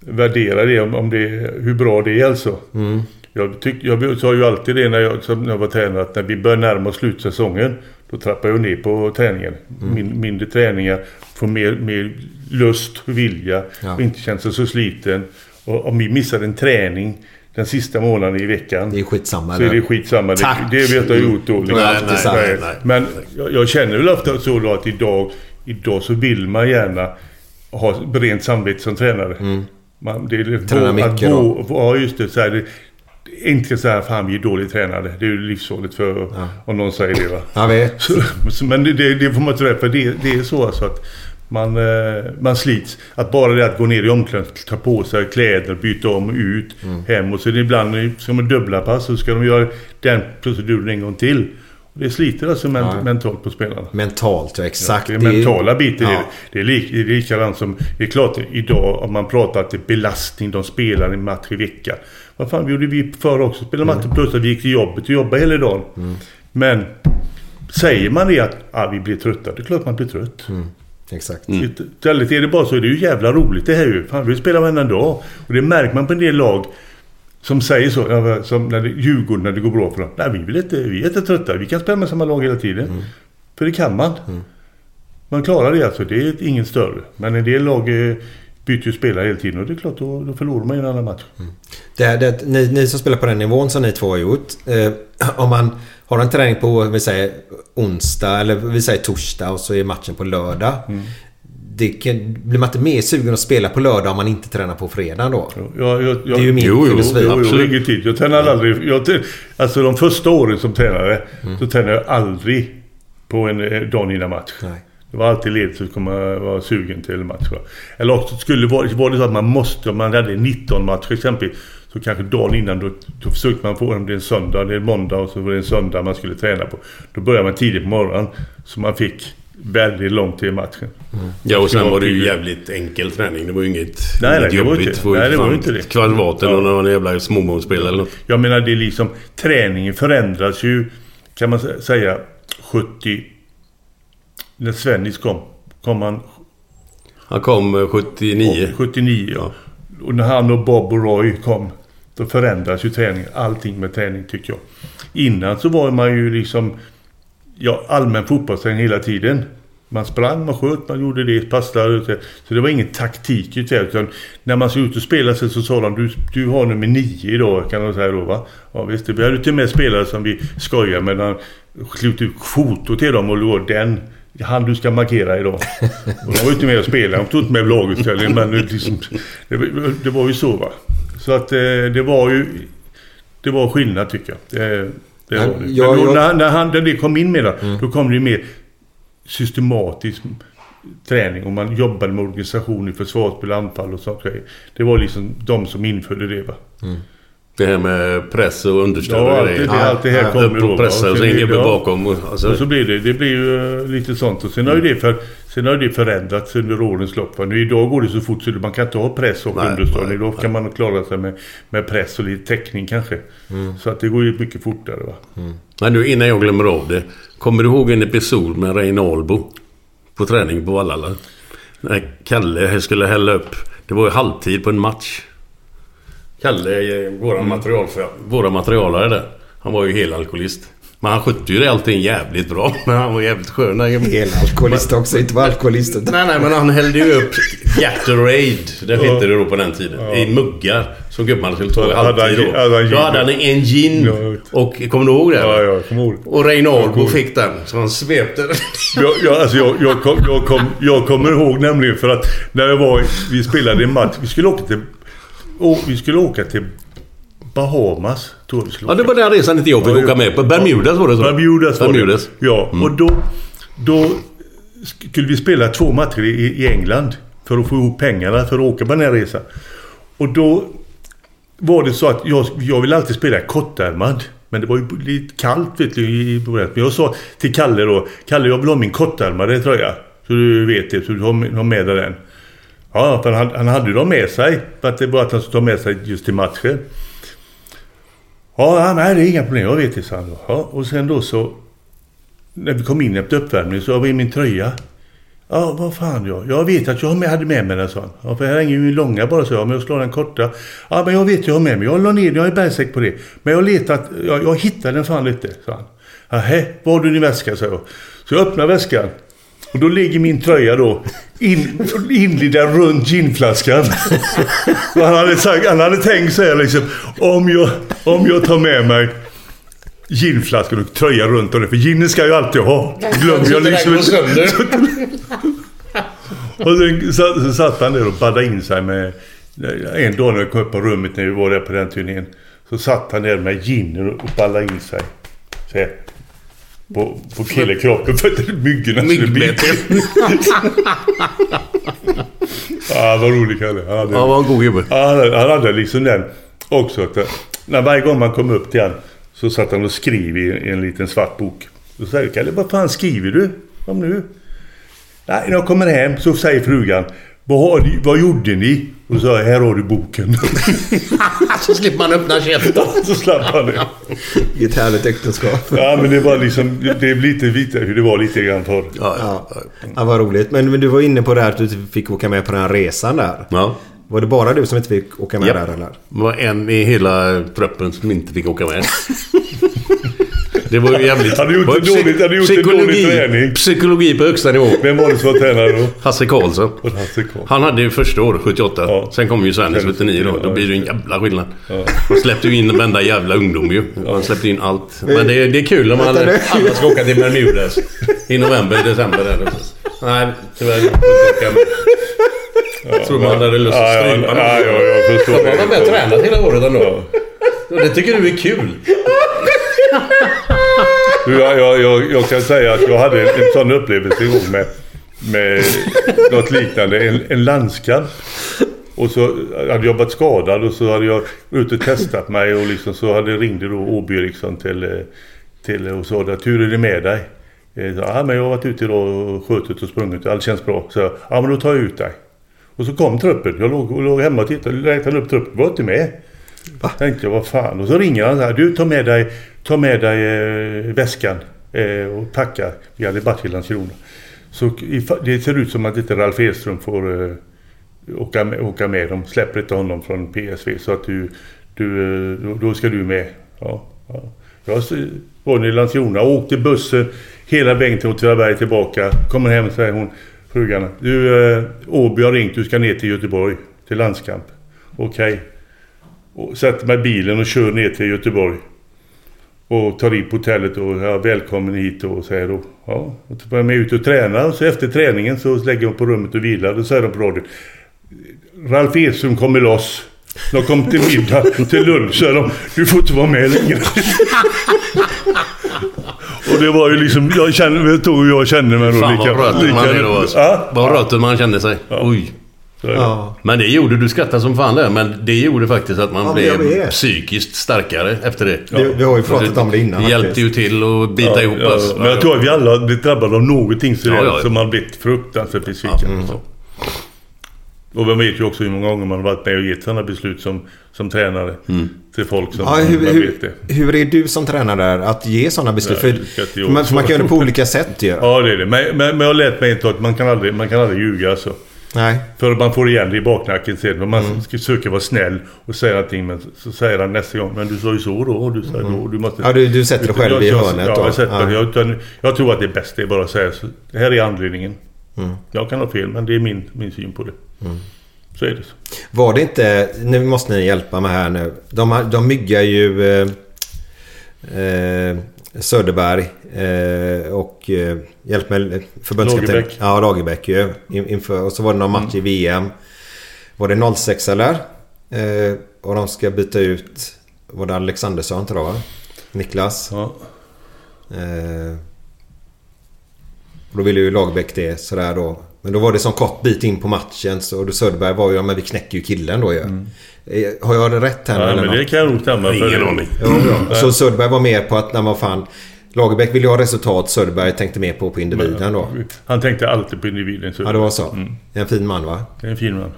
värdera det om, om det, hur bra det är alltså.
Mm.
Jag, tyck, jag sa ju alltid det när jag, när jag var tränare att när vi börjar närma oss slutsäsongen då trappar jag ner på träningen.
Mm.
Min, mindre träningar, får mer, mer lust och vilja
Ja.
och inte känns så sliten. Och om vi missar en träning den sista månaden i veckan.
Det är skitsamma.
Så är det skitsamma. Det,
Tack.
det vet jag gjort då.
Det
Liksom.
alltid så här.
Nej, Men jag, jag känner väl ofta så då att idag, idag så vill man gärna ha rent samvete som tränare. Man, det är
Mm. Träna
att
mycket
gå- Ja, just det. Så här, det inte så här, fan vi är dåligt tränade. Det är ju livsfarligt för om någon säger det va.
Jag vet.
Så, men det, det, får man inte rätt för. Det, det är så alltså att man, eh, man slits. Att bara det att gå ner i omklädningsrummet, ta på sig kläder, byta om, ut, hem. Och så är det ibland ska man dubbla pass så ska de göra den proceduren en gång till. Det sliter alltså men,
Ja.
mentalt på spelarna.
Mentalt, ja exakt.
Det är
Det är-
mentala biten.
Ja.
Det är, lik, det är likadant som... Det är klart idag om man pratar att det är belastning. De spelar en match i veckan. Vad fan gjorde vi förr också? Spelade matcher plus att vi gick till jobbet och jobbade hela dagen. Men säger man det att ah, vi blir trötta. Det är klart man blir trött.
Exakt.
Istället är det bara så. Det är ju jävla roligt det här ju. Fan vi spelar varenda dag. Och det märker man på en del lag. Som säger så, som när det, Djurgården när det går bra för dem. Nej, vi, vill inte, vi är inte trötta. Vi kan spela med samma lag hela tiden. För det kan man. Man klarar det alltså. Det är ingen större. Men en del lag eh, byter ju spelare hela tiden och det är klart då, då förlorar man ju en annan match.
Det, det, ni, ni som spelar på den nivån som ni två har gjort. Eh, om man har en träning på vi säger, onsdag eller vi säger torsdag och så är matchen på lördag. Det kan, blir man inte mer sugen att spela på lördag om man inte tränar på fredag då?
Jag, jag, jag,
Det är ju min
jo, jo,
filosofi.
Jo, jo,
Absolut.
ingen tid. Jag tränade aldrig. Jag, alltså de första åren som tränare så tränade jag aldrig på en eh, dag innan match.
Nej.
Det var alltid ledigt så kommer jag vara sugen till match. Va? Eller också skulle det vara, var det så att man måste, om man hade 19 matcher exempelvis. Så kanske dagen innan då, då försökte man få, om det är en söndag, det är en måndag och så var det en söndag man skulle träna på. Då började man tidigt på morgonen. Så man fick väldigt långt till matchen.
Ja, och sen
Det
var det ju jävligt enkel träning. Det var ju inget,
Nej,
inget
nej, det var
jobbigt.
inte-
ju
nej, det var inte det.
Kvadraten
Ja.
och någon jävla småmålsspel eller något.
Jag menar det är liksom träningen förändras ju kan man sä- säga 70 när Svennis kom kom han
Han kom eh, 79.
79 ja. Och när han och Bob och Roy kom då förändras ju träningen. Allting med träning tycker jag. Innan så var man ju liksom ja, allmän fotbollsträning hela tiden. Man sprang, man sköt, man gjorde det, passade. Så det var ingen taktik utan när man såg ut och spelade så, så sa de du, du har nummer nio idag kan de säga då va. Ja visst, vi hade till och med spelare som vi skojade med. när Slut ut foto till dem och då den han du ska markera idag. Och de var inte med och spelade, de tog inte med lagutställningen men det, liksom, det, det, var ju så va. Så att eh, det var ju det var skillnad tycker jag. Det, det var det.
jag-
Men då,
jag-
när, när, han, när det kom in med det,
Mm.
då kom det ju mer systematisk träning och man jobbade med organisation i försvarsspel, anfall och sånt. Det var liksom de som införde det va.
Det här med press och understöd
Ja,
och grejer.
allt det här kommer då.
och pressa och så en
blir det-
gubbe
ja.
bakom. Och, alltså,
Och så blir det, det blir ju eh, lite sånt. Och sen har ju det, för, sen har det förändrats under årens lopp. Nu idag går det så fort så man kan inte ha press och
Nej,
understöd. Idag kan man klara sig med, med press och lite täckning kanske.
Mm.
Så att det går ju mycket fortare va.
Men nu innan jag glömmer av det. Kommer du ihåg en episod med Reine Albo? På träning på Vallala? När Kalle skulle hälla upp. Det var ju halvtid på en match. Kalle, eh, våra, material, våra materialare där. Han var ju helalkoholist. Men han skötte ju det allting jävligt bra. [laughs] Men han var jävligt skön.
Helalkoholist också, inte bara alkoholist.
Nej, nej, men han hällde ju upp Gatorade. Det hette det då på den tiden. I muggar. Som gubbarna skulle ta i halvtid
gin-
då.
hade han
Då hade han en gin. Och kommer du ihåg det?
Ja, ja, kommer ihåg.
Och Reinaldo fick den. Så han svepte den. [laughs]
Jag, jag, alltså jag, jag, kom, jag, kom, jag kommer ihåg nämligen för att när jag var, vi spelade en match. Vi skulle åka till, å, vi skulle åka till Bahamas. Tror vi skulle
Ja, det var den resan inte jag fick
Ja,
åka med på. Bermudas var det så?
Bermudas var
Bermudas.
det. Ja, och då, då skulle vi spela två matcher i, i England. För att få ihop pengarna för att åka på den här resan. Och då var det så att jag, jag ville alltid spela kortärmad. Men det var ju lite kallt vet du i början. Men jag sa till Kalle då. Kalle jag vill ha min kortärmade tröja. Så du vet det. Så du har, har med dig den. Ja, för han, han hade ju dem med sig. För att det var att han skulle ta med sig just till matchen. Ja, nej det är inga problem. Jag vet det, sa han då. Ja, och sen då så... När vi kom in efter uppvärmningen så var i min tröja. Ja, vad fan jag? Jag vet att jag hade med mig den, sa han. Ja, för här hänger ju min långa bara, så jag. Men jag slår den korta. Ja, men jag vet jag har med mig. Jag la ner den, jag är bergsäker på det. Men jag har letat, jag, jag hittade den fan inte, sa han. Nähä, var har du din väska, sa jag. Så jag öppnar väskan. Och då ligger min tröja då in, runt ginflaskan. Han, hade sagt, han hade tänkt så här liksom. Om jag, om jag tar med mig ginflaskan och tröja runt om det. För ginen ska jag ju alltid ha. Glömmer jag liksom inte. Och sen satt, så satt han där och baddade in sig med... En dag när jag kom upp på rummet när vi var där på den turnén. Så satt han där med ginen och ballade in sig. Så här, på, på killekroppen för att myggorna skulle bita. [laughs] Ja, vad rolig Kalle. Han hade,
Ja, var en god gubbe.
Han, han hade liksom den också. Att, eh, när varje gång man kom upp till han så satt han och skrev i, i en liten svart bok. Då säger Kalle, vad fan skriver du om nu? Nej, när jag kommer hem så säger frugan, vad, har ni, vad gjorde ni? Och så här har du boken. [laughs]
Så slipper man öppna käften. [laughs]
så slapp han det.
I ett härligt äktenskap.
Ja, men det var liksom, det, är lite vita, hur det var lite grann förr.
Ja,
Ja, ja vad roligt. Men, men du var inne på det här att du fick åka med på den här resan där.
ja.
Var det bara du som inte fick åka med
Japp.
där eller?
Det var en i hela truppen som inte fick åka med. [laughs] Det var ju jävligt...
Hade gjort en dåligt- hade gjort en dålig träning.
Psykologi på högsta nivå.
Vem var det som var tränare då?
Hasse Karlsson.
Och Hasse.
Han hade ju första året, 78.
Ja.
Sen kom ju Svennis
Svennis
79 då.
79,
Då blir det ju en jävla skillnad. Han släppte ju in varenda jävla ungdom ju. Han släppte in allt. Men det är, det är kul om
nu.
alla ska åka till Bermudas. I november, december där. Nej, tyvärr. med. Jag tror man hade lust att
Ja, ja,
strypa
ja,
någon.
ja, jag förstår
Man har
det.
väl tränat hela året ändå. Och det tycker du är kul?
Jag, jag, jag, jag kan säga att jag hade en, en sån upplevelse en gång med, med något liknande. En, en landskamp. Och så hade jag varit skadad och så hade jag ute och testat mig och liksom så hade ringde då Åby Eriksson till, eh, till och sa att hur är det med dig? Eh, så, Ja men jag har varit ute idag och skjutit och sprungit och allt känns bra. Så ja men då tar jag ut dig. Och så kom truppen. Jag låg, låg hemma och tittade, räknade upp truppen. Var inte med. Tänkte jag, vad fan. Och så ringer han så här. Du, ta med dig, ta med dig eh, väskan eh, och packa. Vi hade varit i Landskrona. Så det ser ut som att inte Ralf Edström får eh, åka, med, åka med. De släpper inte honom från PSV. Så att du, du eh, då, ska du med. Ja, ja. Jag var i Landskrona. och Åkte bussen hela vägen till Åtvidaberg tillbaka. Kommer hem säger hon, frugan. Du, eh, Åby har ringt. Du ska ner till Göteborg. Till landskamp. Okej. Okay. sätter mig i bilen och kör ner till Göteborg. Och tar in på hotellet och ja, välkommen hit och säger då. Ja, och så börjar jag ut och träna. Och så efter träningen så lägger hon på rummet och vilar. Då säger de på radion. Ralf Edström kommer loss. De kom till middag, [laughs] till lunch. Så de, du får inte vara med längre. [laughs] och det var ju liksom, jag kände, du hur jag kände mig då?
Fan vad röten man är då alltså.
Ja.
Man kände sig. Oj.
Ja.
Men det gjorde, du skrattade som fan där, men det gjorde faktiskt att man
Ja,
blev psykiskt starkare efter det.
Vi, vi har ju pratat om det innan.
Det hjälpte
faktiskt.
ju till att bita
Ja,
ihop
ja,
oss.
Men jag tror att vi alla blivit drabbade av någonting sådär
Ja, ja.
som man blivit fruktansvärt besviken.
Mm.
Och man vet ju också hur många gånger man har varit med och gett sådana beslut som, som tränare.
Mm.
Till folk som
Ja, hur,
man
hur,
vet det.
hur är du som tränare att ge sådana beslut?
Nej,
för, man, man kan göra det på olika sätt ju.
Ja, det är det. Men, men, men jag har lärt mig inte att man kan aldrig, man kan aldrig ljuga alltså.
Nej.
För man får igen det i baknacken sen. Men man
Mm.
ska försöka vara snäll och säga någonting. Men så säger han nästa gång. Men du sa ju så då. Och du sa då. Du måste...
Ja, du- du sätter dig själv i
jag,
hörnet
Ja,
då.
jag, sätter,
Ja.
jag, jag tror att det är bäst det är bara att säga så. Det här är anledningen.
Mm.
Jag kan ha fel men det är min, min syn på det. Så är det. så.
Var det inte... Nu måste ni hjälpa mig här nu. De, de myggar ju eh, eh, Söderberg eh, och eh, hjälp mig förbundskapten.
Lagerbäck.
Ja, Lagerbäck ju. In, inför, och så var det någon match i VM. Var det 06 eller? Eh, och de ska byta ut... Var det Alexandersson tror jag va? Niklas.
Ja.
Eh, och då ville ju Lagerbäck det sådär då. Men då var det som kort bit in på matchen. Så då Söderberg var ju, ja men vi knäcker ju killen då ju. Eh, Har jag det rätt här
Ja,
eller
men det
något?
kan nog stämma. för-
Ingen aning.
Bra. Så Söderberg var mer på att, när man fan... Lagerbäck ville ju ha resultat, Söderberg tänkte mer på, på individen då.
Han tänkte alltid på individen. Så
Ja, det var så.
Mm.
En fin man va?
Det är en fin man.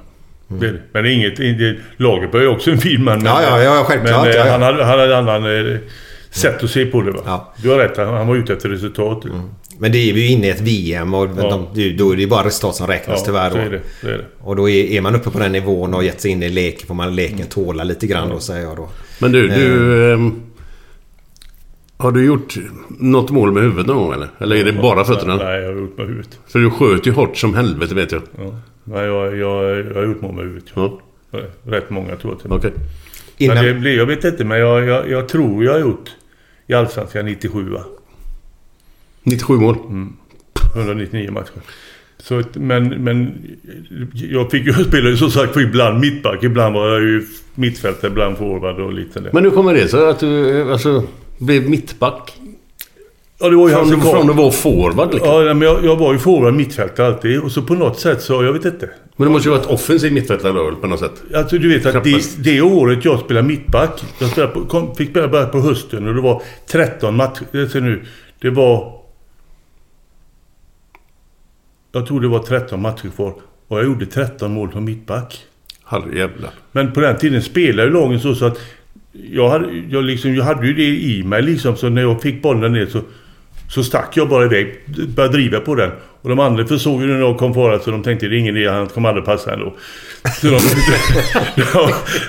Det är det. Men det är inget... Det, Lagerberg är också en fin man. Men,
Ja, ja, ja, självklart,
Men
ja, ja.
han hade, han hade annan eh, sätt att se på det va.
Ja.
Du har rätt. Han, han var ute efter resultat.
Men det är vi ju inne i ett VM och
Ja.
de, då är det ju bara resultat som räknas tyvärr
så är
då.
det. Så är det.
Och då är, är man uppe på den nivån och gett sig in i leken får man leken tåla lite grann då säger jag då.
Men du, du... ehm, har du gjort något mål med huvudet någon gång eller? Eller är det bara fötterna?
Nej, jag har gjort med huvudet.
För du sköt ju hårt som helvete vet jag.
Ja. Nej, jag, jag, jag har gjort mål med huvudet.
Ja.
Rätt många tror jag till.
Okej.
Innan-
Men det blir, jag vet inte, men jag, jag, jag tror jag har gjort i Allsvenskan 97 va?
97 mål.
199 matcher. Så, men, men jag fick ju [laughs] spela som sagt för ibland mittback, ibland var jag ju mittfältare, ibland forward och lite där.
Men hur kommer det sig att du alltså, blev mittback?
ja, det var ju
Från, från att vara forward liksom.
Ja, men jag, jag var ju forward mittfältare alltid och så på något sätt så, jag vet inte.
Men det måste ju vara ett offensiv mittfältare då på något sätt.
Alltså du vet att det, det året jag spelade mittback. Jag spelade på, kom, fick bara på hösten och det var 13 matcher. Det nu. Det var... Jag tror det var 13 matcher kvar. Och jag gjorde 13 mål som mittback.
Herrejävlar.
Men på den tiden spelade ju lagen så, så att... Jag hade, jag, liksom, jag hade ju det i mig liksom. Så när jag fick bollen ner så... Så stack jag bara iväg. Började driva på den. Och de andra försåg ju när jag kom fara så de tänkte det är ingen idé. Han kommer aldrig passa ändå. Så de, [laughs]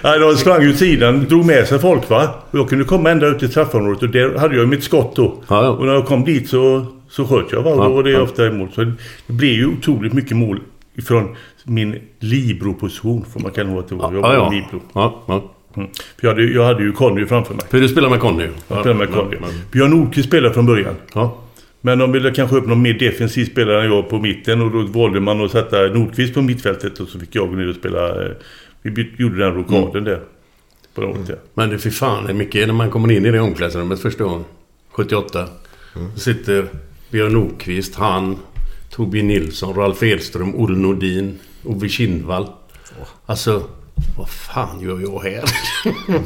nej, de sprang ut sidan. Drog med sig folk va. Och jag kunde komma ända ut till straffområdet. Och där hade jag mitt skott då.
Ja, ja.
Och när jag kom dit så, så sköt jag va. Och
Ja,
var det
ja.
ofta emot. Så det blev ju otroligt mycket mål. Ifrån min libero-position. Får man kalla det att det var. Jag var
Ja,
libero.
ja, ja.
Mm. För jag hade, jag hade ju Conny framför mig.
För du spelar med Conny?
Jag spelade med Conny. Björn Nordqvist spelade från början.
ja.
Men de ville kanske upp någon mer defensiv spelare än jag på mitten och då valde man att sätta Nordqvist på mittfältet och så fick jag gå ner och spela... eh, Vi gjorde den rokaden där. På året, ja.
Men det fy fan det är mycket när man kommer in i det omklädningsrummet första gången. 78. Då sitter Björn Nordqvist, han, Torbjörn Nilsson, Ralf Edström, Olle Nordin, Ove Kindvall. Alltså, vad fan gör jag här?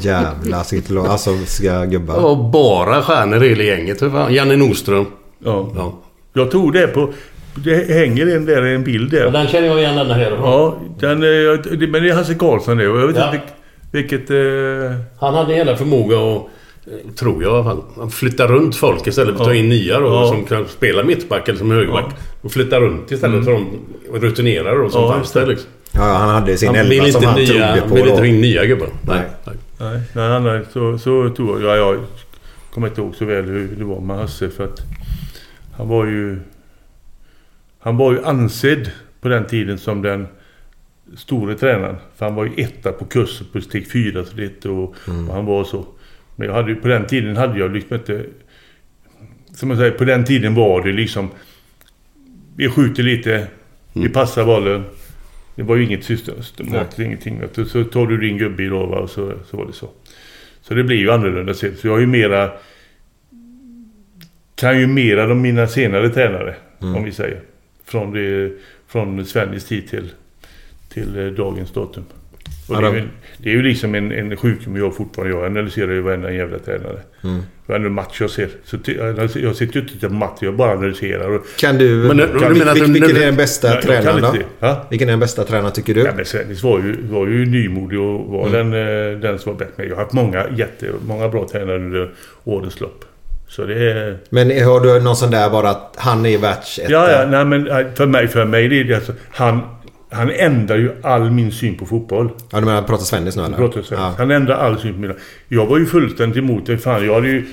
[laughs]
Jävlar, sitter och- alltså ska gubbar.
Och bara stjärnor i hela gänget. Janne Nordström.
ja.
Ja.
Jag tror det på... Det hänger en där, en bild där.
den känner jag igen den här.
Ja, den, eh, men det är Hasse Karlsson det. Jag vet
Ja.
inte vilk- vilket... Eh,
Han hade hela förmåga att, tror jag i alla fall, att flytta runt folk istället för att ta
Ja.
in nya då,
Ja.
som kan spela mittback eller som högerback. Och flytta runt istället för de rutinerade då, som
Ja,
fanns där liksom.
Ja, han hade sin
Han
elva som han
nya,
trodde
han
på
vill
då.
inte ha in nya gubbar. Nej.
Nej.
Nej.
nej, så, så tror jag. Ja, ja. kommer inte ihåg så väl hur det var med Hasse för att han var ju... Han var ju ansedd på den tiden som den store tränaren. För han var ju etta på kursen på steg fyra så det, och,
Mm.
och han var så. Men jag hade på den tiden hade jag liksom inte... Som jag säger, på den tiden var det liksom... Vi skjuter lite, vi passar bollen. Det var ju inget systematiskt, ingenting. Så tar du din gubbe idag va, och så, så var det så. Så det blir ju annorlunda sett. Så jag är ju mera... Kan ju mera de mina senare tränare,
Mm.
om vi säger. Från, det, från Svennis tid till, till eh, dagens datum. Och det, är ju, det är ju liksom en, en sjukdom jag fortfarande jag analyserar ju varenda jävla tränare.
Mm.
Varenda match jag ser. Så ty, jag, sitter ju inte och tittar på match, jag bara analyserar. Och,
Kan du...
Men,
vil-
du menar att
vil-
du-
vilken är den bästa
kan
tränaren då? Vilken är den bästa tränaren tycker du?
Ja, men Svennis var ju, var ju nymodig och var
Mm.
den, eh, den som var bäst. Men jag har haft många, jättemånga bra tränare under årens lopp. Så det är...
Men har du någon sån där bara att han är världsetta?
Ja, ja, nej men för mig, för mig det är det alltså, han, han ändrar ju all min syn på fotboll.
Ja, du menar pratar Svennis nu eller?
Pratar så.
Ja.
Han ändrar all syn på mina... Jag var ju fullständigt emot det. Fan, jag hade ju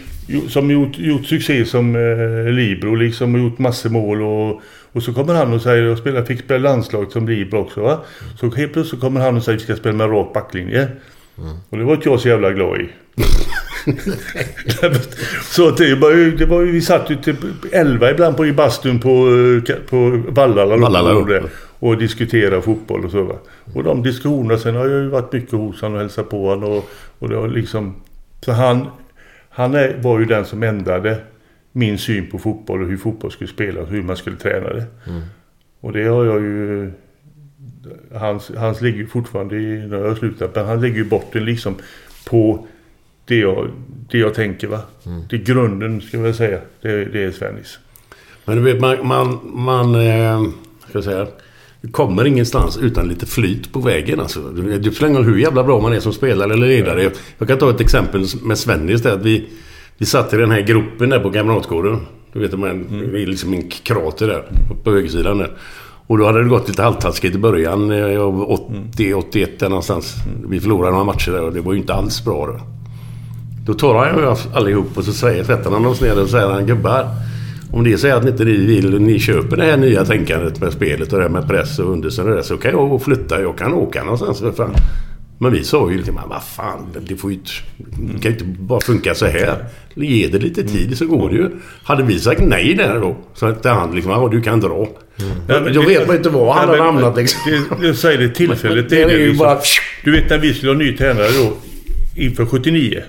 som gjort, gjort succé som eh, Libro liksom och gjort massor mål och, och så kommer han och säger jag spelar, fick spela landslag som Libro också va. Så helt plötsligt kommer han och säger att vi ska spela med rak backlinje. Och det var inte jag så jävla glad i. [laughs] så att det var ju, det var ju, vi satt ju till 11 ibland på i bastun på, eh, på Vallala,
Vallala,
och, diskutera fotboll och så va. Och de diskussionerna sen har jag ju varit mycket hos honom och hälsat på honom och, och det har liksom... Så han, han är, var ju den som ändrade min syn på fotboll och hur fotboll skulle spelas och hur man skulle träna det.
Mm.
Och det har jag ju... Hans, hans ligger ju fortfarande i, när jag har slutat, men han lägger ju botten liksom på det jag, det jag tänker va.
Mm.
Det är grunden ska jag säga. Det, det är Svennis.
Men du vet, man... man, man eh, ska jag säga... Du kommer ingenstans utan lite flyt på vägen alltså. Det spelar hur jävla bra man är som spelare eller ledare. Jag kan ta ett exempel med Svennis där. Att vi, vi satt i den här gruppen där på Kamratgården. Du vet, de här, det är liksom en krater där på högersidan där. Och då hade det gått lite halvtaskigt i början. eh, av 80, 81 där någonstans. Vi förlorade några matcher där och det var ju inte alls bra då. Då tar han ju allihop och så säger, sätter han oss ner och säger han gubbar. Om det är så att ni inte ni vill, ni köper det här nya tänkandet med spelet och det här med press och undersen och det så kan jag flytta. Jag kan åka någonstans för fan. Men vi sa ju liksom, "Men vad fan, det får ju inte, det kan ju inte bara funka så här. Ge det lite tid så går det ju. Hade vi sagt nej där då, så att han liksom, ja du kan dra.
Men
Då
det-
vet inte var han hade hamnat liksom.
Jag säger det tillfället. Det, är
ju bara-
Du vet när vi skulle ha ny tränare då inför 79.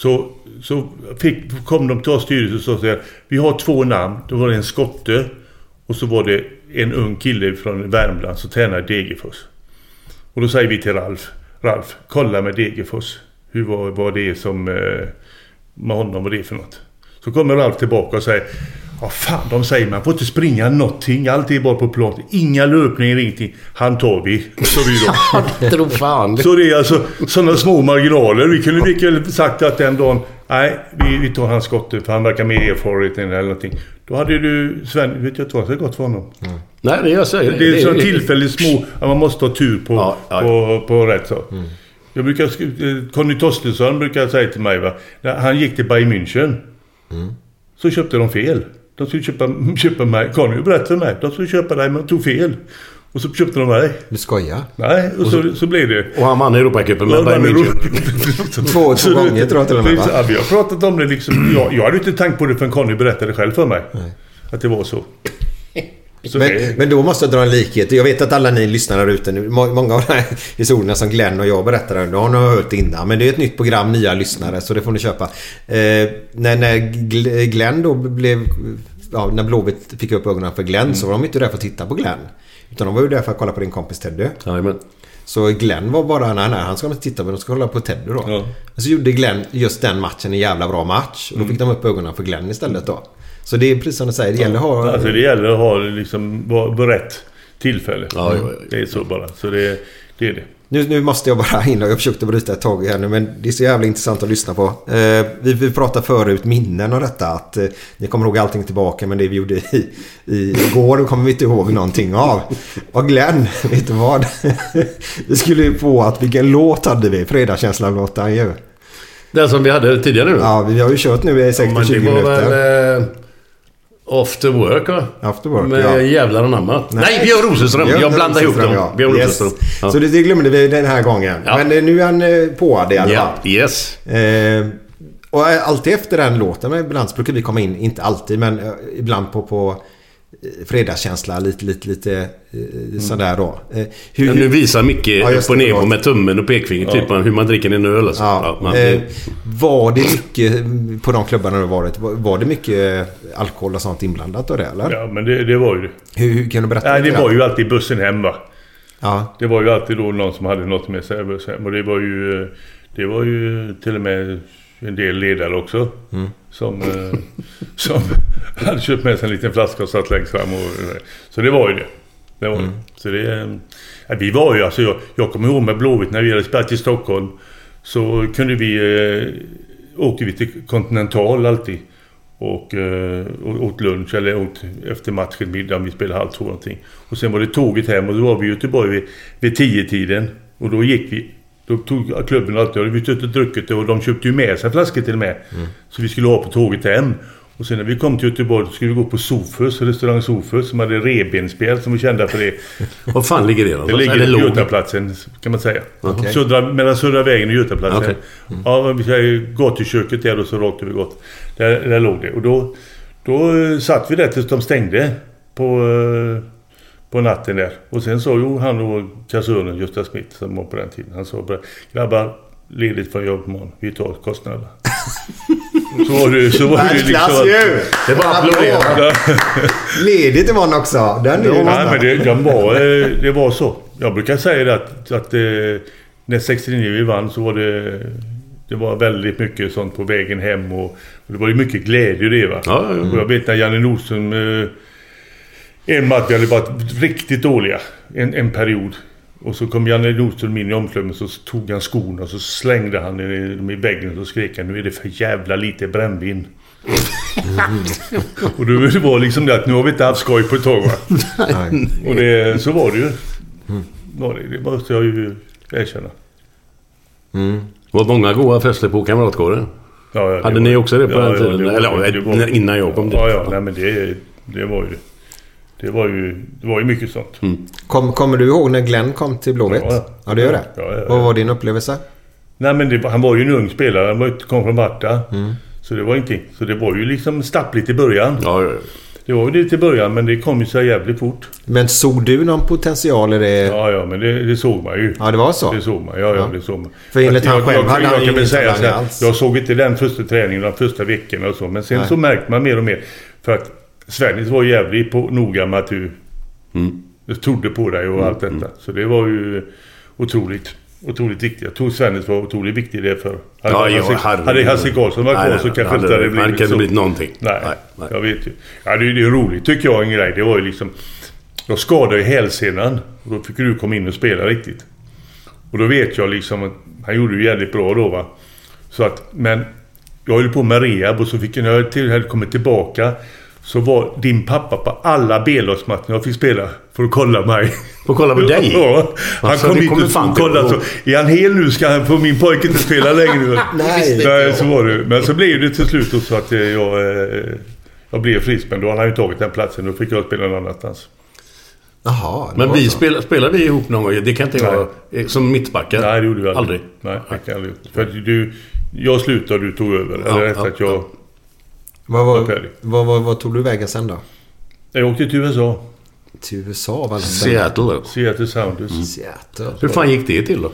Så, så fick, kom de till oss styrelsen och sa så här, Vi har två namn. Då var det en skotte och så var det en ung kille från Värmland som tränade Degerfors. Och då säger vi till Ralf. Ralf, kolla med Degerfors. Hur var, var det som... Eh, med honom vad det är för något. Så kommer Ralf tillbaka och säger vad fan, de säger man får inte springa någonting. Allt är bara på plan. Inga löpningar, ingenting. Han tar vi. Så vi då. [laughs]
Tro fan.
Så det är alltså sådana små marginaler. Vi kunde lika väl sagt att den dagen... Nej, vi, vi tar hans skotte för han verkar mer erfarenhet eller någonting. Då hade du... Sven, vet jag inte vad det hade gått för honom.
Nej, det jag säger.
Det är så tillfälligt små... Att man måste ha tur på,
Ja, ja.
på, på rätt sak. Jag brukar... eh, Conny Torstensson brukar säga till mig va. Han gick till Bayern München. Så köpte de fel. De skulle köpa, [laughs] köpa mig. Conny berättade för mig. De skulle köpa dig men de tog fel. Och så köpte de mig.
Du skojar?
Nej, och så, så blev det.
Och han vann Europacupen med Bayern München.
Två, två [laughs] gånger tror jag till och med va?
Ja, vi har pratat om det liksom. Jag, jag hade inte tänkt på det förrän Conny berättade själv för mig. Att det var så. så
Men,
det,
men då måste jag dra en likhet. Jag vet att alla ni lyssnar där ute nu. må- Många av de här historierna som Glenn och jag berättade. Då har ni hört innan. Men det är ett nytt program, nya lyssnare. Så det får ni köpa. Eh, när, när Gl- Glenn då blev... Ja, när Blåvitt fick upp ögonen för Glenn så var de inte där för att titta på Glenn. Utan de var ju där för att kolla på din kompis Teddy.
Jajamän.
Så Glenn var bara, nej, nej han ska inte titta på, de ska kolla på Teddy då.
Ja.
Så gjorde Glenn just den matchen en jävla bra match. Och då fick de upp ögonen för Glenn istället då. Så det är precis som du säger, det gäller att ha...
alltså det gäller att ha liksom på rätt tillfälle.
Ja, ja, ja.
Det är så bara. Så det, det är det.
Nu, nu måste jag bara [laughs] hinna, jag försökte bryta ett tag här nu men det är så jävla intressant att lyssna på. Eh, vi, vi pratade förut minnen och detta att eh, ni kommer ihåg allting tillbaka men det vi gjorde i, i, igår kommer vi inte ihåg någonting av. Och Glenn, [laughs] vet du vad? [laughs] vi skulle ju på att vilken låt hade vi? Fredagskänslan-låten ju.
Den som vi hade tidigare nu?
Ja, vi har ju kört nu i 60-20
Men det var
minuter.
väl... Eh, after work va?
After work,
Med
ja.
jävlar anamma. Nej, Björn Rosenström!
Björn
jag blandade ihop dem.
ja.
Björn
Yes.
Rosenström. Ja.
Så det, det glömde vi den här gången.
Ja.
Men eh, nu är han eh, påad i alla
Ja,
fall.
yes.
Eh, och alltid efter den låten, ibland så brukar vi komma in, inte alltid, men eh, ibland på, på fredagskänsla, lite, lite, lite eh, sådär då. Eh, hur,
Men nu visar Micke
Ja,
upp och
det,
ner
förlåt.
med tummen och pekfingret typ hur man dricker en öl alltså.
Ja,
man,
eh, var det mycket mm, på de klubbarna du varit? Var, det mycket eh, alkohol och sånt inblandat då det eller?
Ja, men det, det var ju det.
Hur, hur kan du berätta
Nej,
lite
det var ju alltid bussen hem va.
Ja.
Det var ju alltid då någon som hade något med sig. Och det var ju... Det var ju till och med en del ledare också.
Mm.
Som, eh, [laughs] som hade köpt med sig en liten flaska och satt längst fram. Och, så det var ju det. det, var
Mm.
det. Så det eh, ja, vi var ju alltså... Jag, jag kommer ihåg med Blåvitt när vi hade spelat i Stockholm. Så kunde vi... Eh, åkte vi till Continental alltid. Och, eh, åt lunch eller åt efter matchen, middag, om vi spelade halv två någonting. Och sen var det tåget hem och då var vi i Göteborg vid, vid tio tiden Och då gick vi. Då tog klubben alltid, då hade vi och druckit det och de köpte ju med sig flaskor till och med. Så vi skulle ha på tåget hem. Och sen när vi kom till Göteborg då skulle vi gå på Sofus, restaurang Sofus som hade revbensspel som var kända för det. [laughs]
Var fan ligger det
Det
någonstans?
ligger på? Götaplatsen kan man säga.
Okej.
Södra, mellan Södra vägen och Götaplatsen.
Okej.
Ja, vi säger gatuköket där och så rakt över gott. Där, där låg det. Och då, då eh, satt vi där tills de stängde på, eh, på natten där. Och sen sa ju han och kassören Gösta Smith som var på den tiden. Han sa bara Grabbar, ledigt från jobb imorgon. Vi tar kostnaderna. [laughs] så var det, så var det liksom...
Världsklass ju!
Det var applådera. [laughs]
Ledigt imorgon också. Den är ju nästan-
men det, de var, eh, det var så. Jag brukar säga det att, att eh, när 69 vi vann så var det... Det var väldigt mycket sånt på vägen hem och, och det var ju mycket glädje i det va.
Ja, ja, ja.
Och jag vet när Janne Nordström... Eh, en match vi hade varit riktigt dåliga en, en period. Och så kom Janne Nordström in i omklädningen så tog han skorna och så slängde han dem i väggen och så skrek han nu är det för jävla lite brännvin. [laughs] och då det var liksom det att nu har vi inte haft skoj på ett tag va. Och det, så var det ju. Var det, det måste jag ju erkänna.
Det var många goda fester på Kamratgården.
Ja, ja,
Hade ni också det på
ja,
den
ja,
tiden?
det var-
Eller ja,
det var-
innan jag kom dit.
Ja, ja. Nej, men det, det var ju... Det var ju, det var ju mycket sånt.
Kom, kommer du ihåg när Glenn kom till Blåvitt?
Ja,
ja. du gör det?
Ja, ja, ja.
Vad var din upplevelse?
Nej men det, han var ju en ung spelare. Han var, ju- kom från Varta.
Mm.
Så det var ingenting. Så det var ju liksom stappligt i början.
Ja, ja.
Det var ju det till början men det kom ju så jävligt fort.
Men såg du någon potential i det?
Ja, ja men det, det såg man ju.
Ja, det var så?
Det såg man. Ja, ja,
Ja.
det såg man.
För enligt han själv
jag,
hade han ju
säga så här,
alls.
Jag såg inte den första träningen de första veckorna och så. Men sen
Nej.
så märkte man mer och mer. För att Svennis var jävligt på, noga med att du
Mm.
trodde på dig och allt detta. Så det var ju otroligt. Otroligt viktigt. Jag tror Svennis var otroligt viktig i det för. Hade,
Ja,
Hasse, hade Karlsson varit kvar så kanske
Hade-
inte hade blivit
kan
så.
inte blivit någonting.
Nej,
Nej, nej.
jag vet ju. Ja, det, det är roligt tycker jag en grej. Det var ju liksom... Jag skadade ju hälsenan. Och då fick du komma in och spela riktigt. Och då vet jag liksom att han gjorde ju jävligt bra då va. Så att, men jag höll på med rehab och så fick jag, när jag till- hade kommit tillbaka så var din pappa på alla B-lagsmatcher jag fick spela för att kolla mig.
Och kolla på dig? [laughs]
Ja. Han
Alltså,
kom hit
kommer
och kollade så. Är han hel nu ska han få min pojke inte spela längre. [laughs]
Nej.
Nej, så var det. Men så blev det till slut så att jag, eh, jag blev frisk. Men då hade han ju tagit den platsen. Då fick jag spela någon annanstans.
Jaha.
Men vi
så.
spelade, vi ihop någon gång? Det kan inte jag... Som mittbackar?
Nej, det gjorde vi aldrig.
Aldrig?
Nej, det kan jag aldrig. För att du... Jag slutade och du tog över.
Ja,
Eller rätt
ja,
jag...
ja.
Vad,
var
vad, vad, vad tog du vägen sen då?
Jag åkte till USA.
Till USA var det
Seattle då?
Seattle Sounders.
Seattle.
Hur fan gick det till då?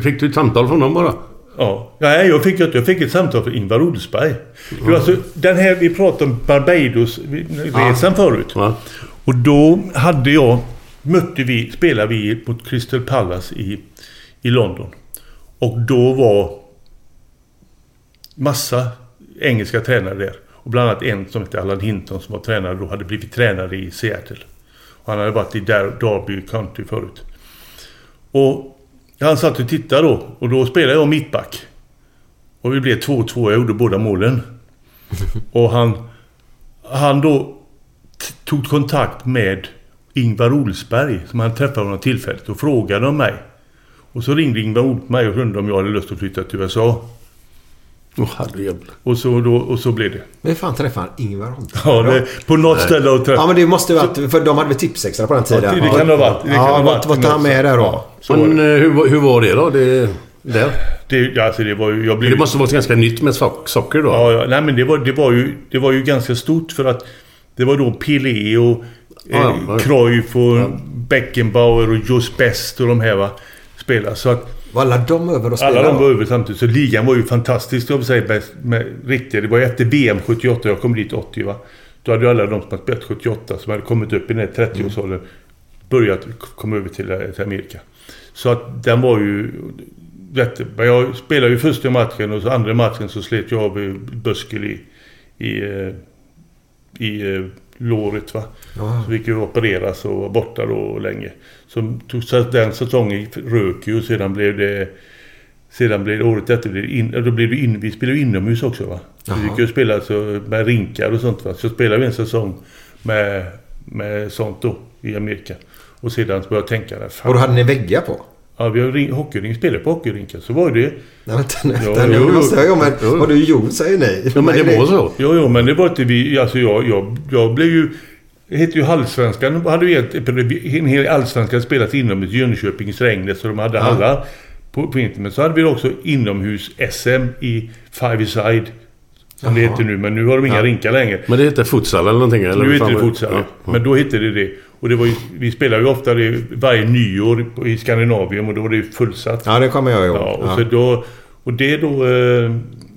Fick du ett samtal från dem bara?
Ja. Nej, jag fick, jag fick ett samtal från Ingvar Oldsberg. Var alltså, den här, vi pratade om Barbados-resan förut.
Ja.
Och då hade jag, mötte vi, spelade vi mot Crystal Palace i, i London. Och då var massa engelska tränare där. Och bland annat en som hette Allan Hinton som var tränare då, hade blivit tränare i Seattle. Och han hade varit i Derby County förut. Och han satt och tittade då. Och då spelade jag mittback. Och vi blev 2-2. Jag gjorde båda målen. [laughs] Och han... Han då tog kontakt med Ingvar Olsberg som han träffade honom tillfälligt och frågade om mig. Och så ringde Ingvar Olsberg mig och undrade om jag hade lust att flytta till USA.
Herrejävlar.
Och så, då, och så blev det.
Men fan träffade han Ingvar Oldsson?
Ja, det, på något ställe och
Ja, men det måste ju varit... För de hade väl tipsextra på den tiden?
Ja, det kan det ha varit. Det kan
ja,
ha varit.
vad tar han med där då?
Ja,
Men eh, hur, hur var det då? Det, där?
Det, alltså det var ju... Jag blev,
Det måste vara ganska nytt med so- socker då?
Ja, ja, nej men det var, det, var ju, det var ju ganska stort för att det var då Pelé och eh,
Ja, ja.
Cruyff och Beckenbauer och Just Best och de här va. Spelade. Så att
Var alla de över och spelade?
alla de var över samtidigt. Så ligan var ju fantastisk. Jag vill säga bäst med riktiga. Det var ju efter VM 78. Jag kom dit 80 va. Då hade ju alla de som hade spelat 78 som hade kommit upp i den här 30-årsåldern börjat komma över till, eh, till Amerika. Så att den var ju jättebra. Jag spelade ju första matchen och så andra matchen så slet jag av buskel i, i, eh, i eh, låret va.
Ja.
Så fick ju opereras och var borta då länge. Så, tog, så den säsongen rök ju och sedan blev det sedan blev det året efter blev in, ja, då blev det in, vi spelade ju inomhus också va. Vi fick ju spela så, med rinkar och sånt va. Så spelade vi en säsong med, med sånt då i Amerika. Och sedan började jag tänka där, fan.
Och då hade ni väggar på?
Ja, vi har ring, hockeyrink, spelade på hockeyrinken. Så var det
Nej, vänta nu.
Jo,
vänta nu.
jo,
måste
jo.
säga, men
Jo.
vad du gjort säger nej.
Ja, men det var så.
Jo, jo, men det var inte vi... Alltså jag, jag, jag blev ju... Det hette ju Halvsvenskan. hade ju ett, en hel allsvenskan spelat inomhus i Jönköping, Strängnäs. Så de hade
Ja.
alla på, på internet. Men så hade vi också inomhus-SM i Five-a-side. Som det
Jaha.
heter nu. Men nu har de inga
Ja.
rinkar längre.
Men det heter futsal eller någonting? Eller
nu heter det futsal.
Ja, ja.
Men då hette det det. Och det var ju, vi spelade ju ofta det varje nyår i Skandinavien och då var det fullsatt.
Ja, det kommer jag ihåg.
Ja, och. Så då, och det då eh,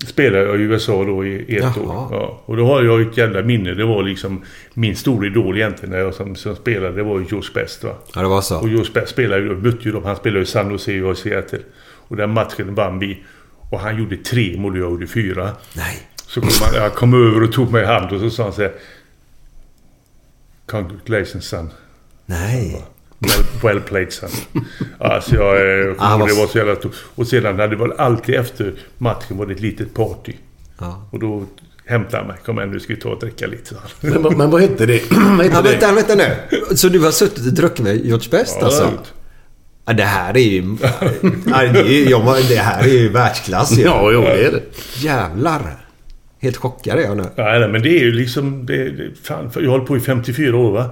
spelade jag i USA då i ett
Jaha.
år. Ja, och då har jag ett jävla minne. Det var liksom min stora idol egentligen när jag som, som spelade. Det var ju Josh Best va.
Ja, det var så.
Och Josh Best spelade ju, mötte ju dem. Han spelade i San Jose och Seattle. Och den matchen vann vi. Och han gjorde tre mål och jag gjorde fyra.
Nej.
Så kom han, jag kom över och tog mig i hand och så sa han så här. Congratulations son.
Nej.
Well, well played son. Alltså jag eh,
Ah,
det var så jävla stort. Och sedan hade det varit alltid efter matchen var det ett litet party.
Ja.
Och då hämtade han mig. Kom igen nu ska vi ta och dricka lite.
Men, vad- men vad hette det? [clears throat] vad hette
Ja,
det?
vänta, vänta nu. Så du har suttit och druckit med George Best
Ja,
alltså?
har.
Ja, det här är ju... ja, det, är ju jag, det här är ju världsklass ju.
Ja, jo, det är det.
Jävlar. Helt chockad är jag nu.
Nej, nej, men det är ju liksom... Det, det, fan, jag håller på i 54 år va.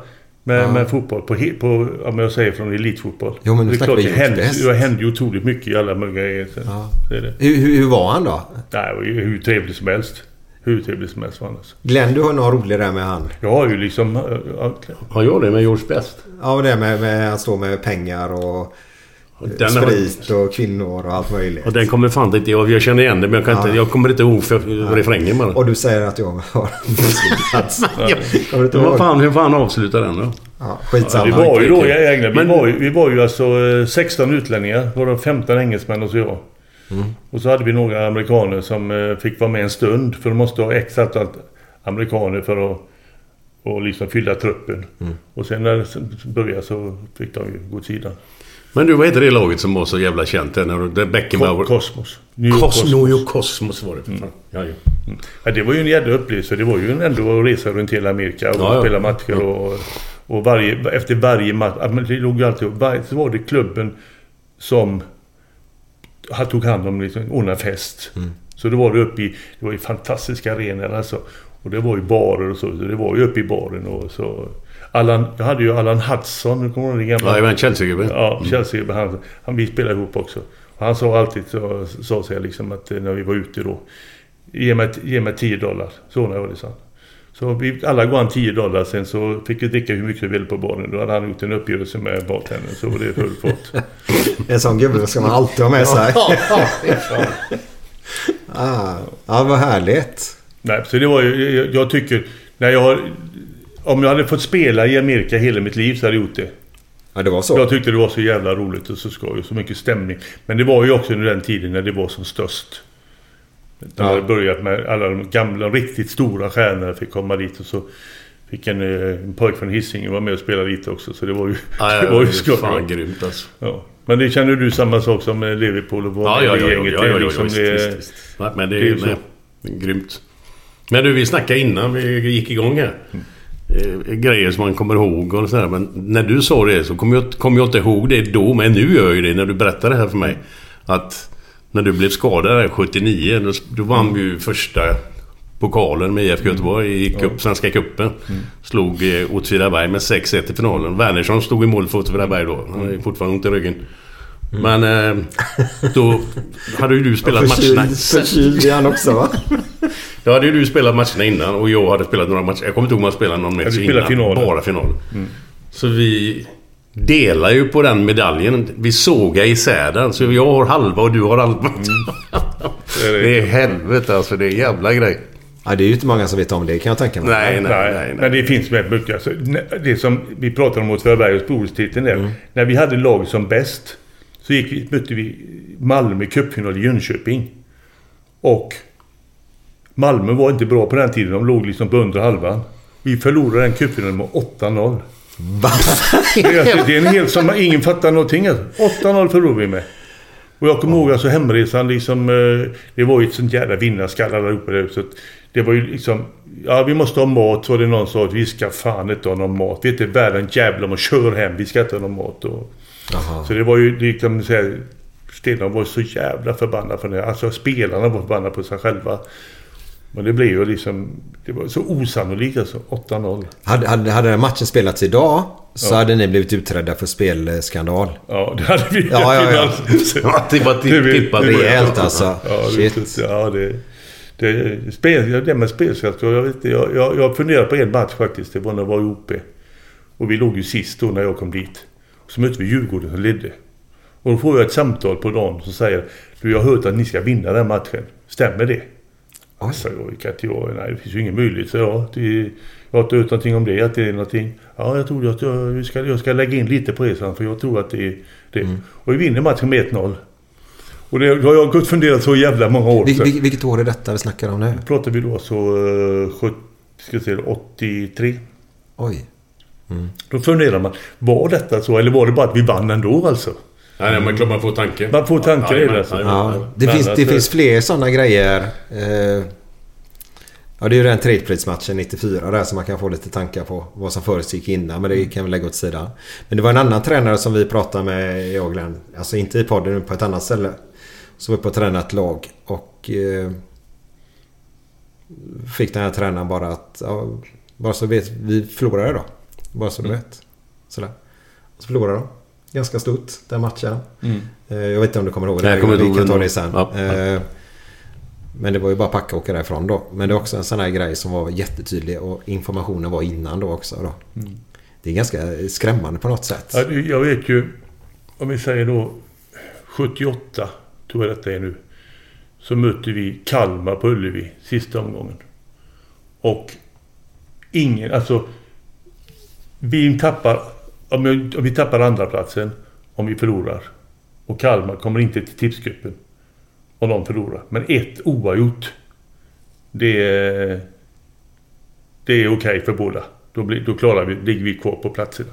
Med,
Ja.
med fotboll. På, på, om jag säger från elitfotboll.
Jo, men
det är klart, det
Best.
det händer ju otroligt mycket i alla möjliga grejer.
Ja.
Det det.
Hur, hur, hur var han då?
Nej, hur trevligt som helst. Hur trevligt som helst var han alltså.
Glenn, du har något roligt där med han.
Jag har ju liksom... ja,
Har jag det med George Best?
Ja, det med, med han står med pengar och
Den
sprit och kvinnor och allt möjligt.
Och den kommer fan inte jag... Jag känner igen det men jag, kan
Ja.
inte, jag kommer inte ihåg för refrängen bara.
Och du säger att jag har [laughs] misslyckats.
Ja.
Inte
Vad fan, hur fan avslutar den då?
Ja,
Ja,
skitsamma.
vi var ju då i England. Vi,
Men-
var ju, vi var ju alltså eh, 16 utlänningar. Varav 15 engelsmän och så jag.
Mm.
Och så hade vi några amerikaner som eh, fick vara med en stund. För de måste ha x amerikaner för att och liksom fylla truppen.
Mm.
Och sen när det började så fick de ju gå åt sidan.
Men du, vad heter det laget som var så jävla känt? där Beckenbauer...
Ko- Cosmos. New Cosmos.
York Cosmos var det. för fan. Ja, ja.
Ja, det var ju en jävla upplevelse. Det var ju ändå att resa runt hela Amerika och
Ja,
spela matcher. Och, och varje, efter varje match, det låg ju alltid... Så var det klubben som tog hand om liksom, ordnade fest. Så det var det uppe i... Det var ju fantastiska arenor alltså. Och det var ju barer och så. så det var ju uppe i baren och så... Allan, jag hade ju Allan Hudson, du kommer ihåg den gamla?
Ja, men Chelsea-gubben.
Ja, Chelsea. Han, han, vi spelade ihop också. Och han sa alltid, så, sa sig liksom att eh, när vi var ute då. Ge mig, ge mig 10 dollar. Så när jag det han. Så vi alla gav han 10 dollar. Sen så fick vi dricka hur mycket vi ville på baren. Då hade han gjort en uppgörelse med bartendern. Så var det full fart. [laughs]
En sån gubbe ska man alltid ha med sig. ah, ja, vad härligt.
Nej, så det var ju... Jag, jag tycker... När jag har... Om jag hade fått spela i Amerika hela mitt liv så hade jag gjort det.
Ja, det var så.
Jag tyckte det var så jävla roligt och så skoj och så mycket stämning. Men det var ju också under den tiden när det var som störst. De
Ja.
hade börjat med alla de gamla, riktigt stora stjärnorna fick komma dit och så fick en, eh, en pojk från Hisingen vara med och spela lite också. Så det var ju,
Ja, [laughs]
det var ju
det
skoj.
fan grymt alltså.
Ja. Men det känner du samma sak som med Liverpool och var
Ja,
med
ja,
gänget?
ja,
Det
ja, ja,
liksom
visst,
det-
visst, visst. Nej, men det
det är ju
nej, det grymt. Men du, vi snackade innan vi gick igång här. Eh, grejer som man kommer ihåg och sådär. Men när du sa det så kom jag, kom jag inte ihåg det då. Men nu gör jag ju det när du berättar det här för mig. Att När du blev skadad där 79, då, då vann vi ju första pokalen med IFK Göteborg i cup, Svenska cupen. Slog eh, Åtvidaberg med 6-1 i finalen. Wernersson stod i mål för Åtvidaberg då. Han ju fortfarande ont i ryggen. Men eh, då hade ju du spelat matcherna...
Förkyld är han också va? [laughs]
Då hade ju du spelat matcherna innan och jag hade spelat några matcher. Jag kommer inte ihåg om jag spelade någon match innan.
finalen.
Bara final. Så vi delar ju på den medaljen. Vi sågar isär den. Så jag har halva och du har halva. [laughs] det är helvete alltså. Det är en jävla grej.
Ja, det är ju inte många som vet om det kan jag tänka mig.
Nej, nej, nej. nej.
Men det finns väldigt mycket. Alltså, det som vi pratade om Åtvidaberg och storhetstiteln där.
Mm.
När vi hade lag som bäst så gick vi, mötte vi Malmö i cupfinal i Jönköping. Och Malmö var inte bra på den tiden. De låg liksom på under halvan. Vi förlorade den cupfinalen med 8-0.
Va?
Det är, alltså, det är en hel som ingen fattar någonting. Alltså. 8-0 förlorade vi med. Och jag kommer ihåg alltså hemresan liksom. eh, Det var ju ett sånt jävla vinnarskall allihopa där. Så det var ju liksom. Ja vi måste ha mat. var det någon sa att vi ska fan inte ha någon mat. Vi är inte värda en jävla om och kör hem. Vi ska inte ha någon mat. Och, så det var ju liksom så här. Stenholm var så jävla förbannad för det. Alltså spelarna var förbannade på sig själva. Men det blev ju liksom. Det var så osannolikt alltså. 8-0.
Hade, hade, hade den matchen spelats idag så
Ja.
hade ni blivit utredda för spelskandal.
Ja, det hade vi.
Ja, ja, ja. [laughs]
Det var tippat
rejält alltså.
Ja,
Shit.
det, ja, det, det, spel, det med spelskatt. Jag, vet, jag, jag, jag funderade på en match faktiskt. Det var när jag var i OP. Och vi låg ju sist då när jag kom dit. Så mötte vi Djurgården som ledde. Och då får jag ett samtal på dagen som säger Du, jag har hört att ni ska vinna den matchen. Stämmer det?
Oj.
Så jag, kan inte jag, nej det finns ju ingen möjlighet. Så jag, det, jag har inte hört någonting om det. Att det är någonting. Ja, jag tror att jag, ska, jag ska lägga in lite på det. För jag tror att det är det. Och vi vinner matchen med 1-0. Och det har jag gått funderat så jävla många år.
Vil, vil, vilket år är detta vi snackar om nu?
Pratar vi då så uh, 70, ska jag säga, 83.
Oj.
Då funderar man. Var detta så? Eller var det bara att vi vann ändå alltså?
Nej, nej, men klart man får tanke.
Man får tanke i det alltså.
Ja, det,
Men
finns, det finns fler sådana grejer. Eh, ja, det är ju den tredjeplatsmatchen 94 där som man kan få lite tankar på. Vad som försiggick innan, men det kan vi lägga åt sidan. Men det var en annan tränare som vi pratade med, jag och Glenn. Alltså inte i podden, utan på ett annat ställe. Som var uppe och tränade ett lag. Och eh, fick den här tränaren bara att... Ja, bara så vet, vi förlorade då. Bara så du vet. Sådär. Och så förlorade de. Ganska stort den matchen. Eh, Jag vet inte om du kommer ihåg det.
Jag kommer
vi kan ta det sen.
Ja, ja.
Eh, Men det var ju bara packa och åka därifrån då. Men det är också en sån här grej som var jättetydlig och informationen var innan då också. Då. Det är ganska skrämmande på något sätt.
Ja, jag vet ju, om vi säger då 78, tror jag detta är nu. Så mötte vi Kalmar på Ullevi sista omgången. Och ingen, alltså. Vi tappar, om, jag, om vi tappar andra platsen om vi förlorar. Och Kalmar kommer inte till tipsgruppen. Om de förlorar. Men ett oavgjort. Det är, det är okej för båda. Då, blir, då klarar vi, ligger vi kvar på platserna.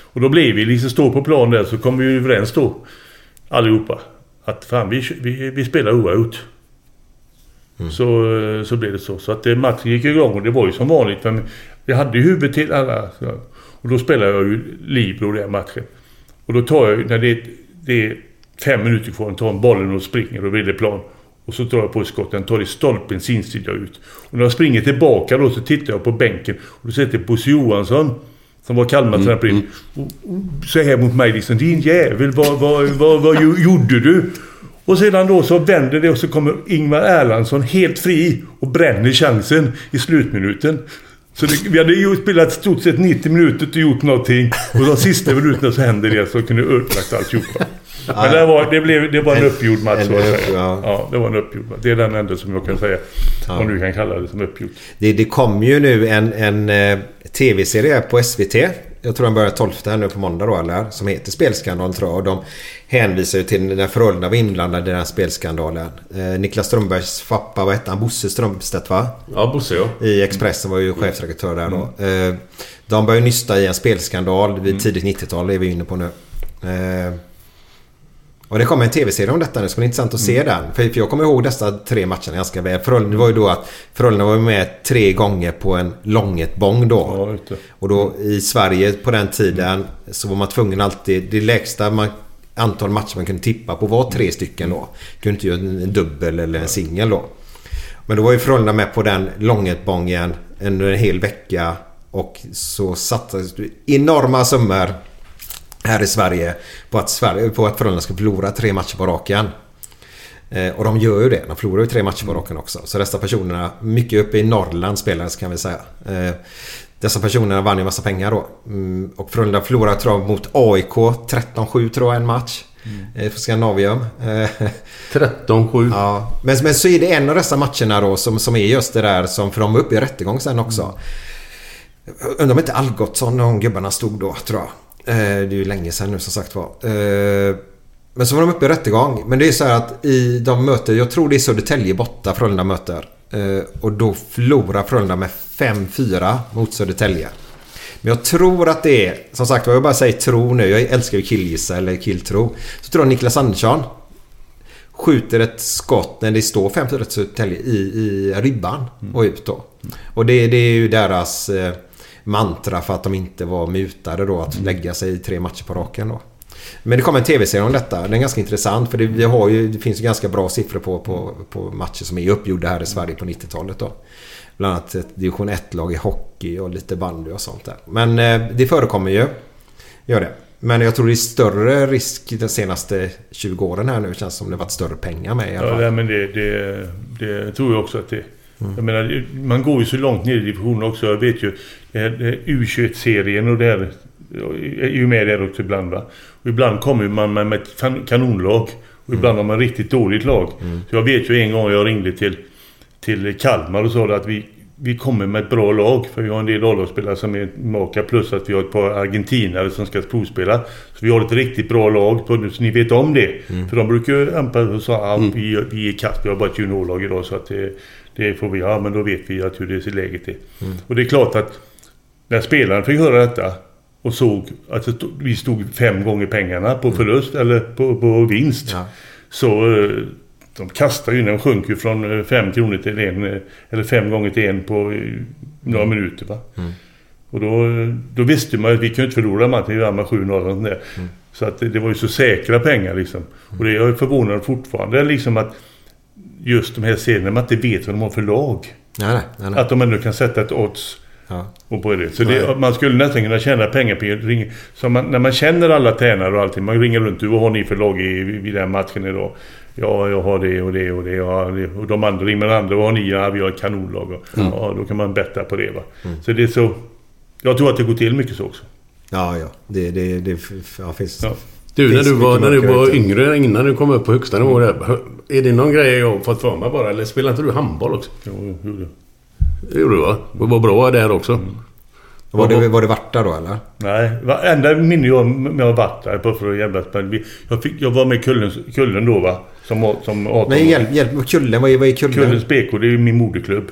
Och då blir vi liksom stå på plan där så kom vi överens då. Allihopa. Att fan vi, vi, vi spelar oavgjort. Så, eh, så blev det så. Så att matchen gick igång och det var ju som vanligt. Men jag hade ju huvudet till alla. Så, och då spelar jag ju Libro den matchen. Och då tar jag när det, det är fem minuter kvar, tar bollen och springer och vrider plan. Och så drar jag på skotten, tar i stolpens insida ut. Och när jag springer tillbaka då så tittar jag på bänken. Och då sätter Bosse Johansson, som var Kalmartränare på mm. så här mot mig liksom. Din jävel, vad, vad, vad, vad gjorde du? Och sedan då så vänder det och så kommer Ingvar Erlandsson helt fri och bränner chansen i slutminuten. Så det, vi hade ju spelat stort sett 90 minuter och gjort någonting. Och de sista minuterna så händer det så kunde ödelagt alltihopa. Men det var, det, blev, det var en uppgjord match så att säga.
ja.
Det var en uppgjord match. Det är den enda som jag kan säga.
Ja.
Om du kan kalla det som uppgjord.
Det, det kom ju nu en, en eh, tv-serie på SVT. Jag tror den börjar 12 här nu på måndag då eller? Som heter Spelskandal tror jag. Och de hänvisar ju till när Frölunda var inblandade i den här spelskandalen. Eh, Niklas Strömbergs pappa, vad hette han? Bosse Strömstedt va?
Ja, Bosse ja.
I Expressen var ju chefredaktör där då. Eh, de började nysta i en spelskandal vid tidigt 90-tal. Det är vi inne på nu. Eh, och det kommer en tv-serie om detta nu. Det ska bli intressant att se den. För, för jag kommer ihåg dessa tre matcherna ganska väl. Frölunda det var ju då att Frölunda var med tre gånger på en långetbång då.
Ja.
Och då i Sverige på den tiden så var man tvungen alltid... Det lägsta man antal matcher man kunde tippa på var tre stycken då. Kunde inte göra en dubbel eller en singel då. Men då var ju Frölunda med på den långetbången under en hel vecka. Och så satsades enorma summor här i Sverige på att, Sverige, på att Frölunda ska förlora tre matcher på raken. Eh, och de gör ju det. De förlorar ju tre matcher på raken också. Så dessa personerna, mycket uppe i Norrland spelades kan vi säga. Eh, dessa personerna vann ju massa pengar då. Mm, och Frölunda förlorade tror jag mot AIK 13-7 tror jag en match. Mm. För Skandinavium.
13-7.
Ja. Men, men så är det en av dessa matcherna då som, som är just det där som... För de var uppe i rättegång sen också. Mm. Undrar om inte Algotsson de gubbarna stod då tror jag. Eh, det är ju länge sedan nu som sagt var. Eh, men så var de uppe i rättegång. Men det är så här att i de möter, jag tror det är Södertälje borta Frölunda möter. Eh, och då förlorar Frölunda med 5-4 mot Södertälje. Men jag tror att det är, som sagt var, jag bara säger tro nu. Jag älskar ju killgissa eller killtro. Så tror jag Niklas Andersson skjuter ett skott när det står 5-4 till Södertälje i, i ribban och ut då. Och det, det är ju deras eh, mantra för att de inte var mutade då att lägga sig i tre matcher på raken då. Men det kommer en tv-serie om detta. Den är ganska intressant för det, vi har ju, det finns ju ganska bra siffror på, på, på matcher som är uppgjorda här i Sverige på 90-talet då. Bland annat ett division 1-lag i hockey och lite bandy och sånt där. Men eh, det förekommer ju. Gör det. Men jag tror det är större risk de senaste 20 åren här nu. Känns som det varit större pengar med i alla fall.
Ja, men det, det, det tror jag också att det mm. Jag menar, man går ju så långt ner i divisionen också. Jag vet ju U21-serien och där är ju med där också ibland va. Och ibland kommer man med ett kanonlag. Och ibland har man ett riktigt dåligt lag.
Mm.
Så jag vet ju en gång jag ringde till, till Kalmar och sa att vi, vi kommer med ett bra lag. För vi har en del A-lagsspelare som är maka plus att vi har ett par argentinare som ska provspela. Så vi har ett riktigt bra lag. Så ni vet om det.
Mm.
För de brukar ju anpassa och säga att vi, vi är kass. Vi har bara ett juniorlag idag så att det, det får vi. Ja men då vet vi att hur det ser läget är.
Mm.
Och det är klart att när spelaren fick höra detta och såg att vi stod fem gånger pengarna på förlust eller på, på vinst.
Ja.
Så eh, de kastar ju, de sjönk ju från 5 kronor till en eller fem gånger till en på några minuter. Va?
Mm.
Och då, då visste man att vi kunde inte förlora matchen, vi vann med 7-0 och sånt där.
Mm.
Så att det, det var ju så säkra pengar liksom. Och det är jag förvånad fortfarande liksom att just de här serierna, man inte vet vad de har för lag.
Nej, nej, nej.
Att de ändå kan sätta ett odds
Ja.
och på det. Så det, man skulle nästan kunna tjäna pengar på att ringa. Så man, när man känner alla tränare och allting. Man ringer runt. Du, vad har ni för lag i, vid den matchen idag? Ja, jag har det och det och det. Ja, det. Och de andra ringer med andra. Vad har ni? Ja, vi har ett kanonlag. Och, Ja, då kan man betta på det va. Så det är så... Jag tror att det går till mycket så också.
Ja, ja. Det, det, det ja, finns...
Ja.
Du, när du var, när du var yngre, innan du kom upp på högsta nivå där. Är det någon grej jag har fått för mig bara? Eller spelar inte du handboll också?
Jo, jo, jo.
Det gjorde du va? Och var bra där också.
Var det, var det Varta då eller?
Nej, varenda minne jag jag varit där på för att jävlas med. Jag, fick, jag var med i Kullen, Kullen då va. Som, som 18
Men hjälp, hjälp Kullen, vad är, vad är Kullen?
Kullens BK, det är min moderklubb.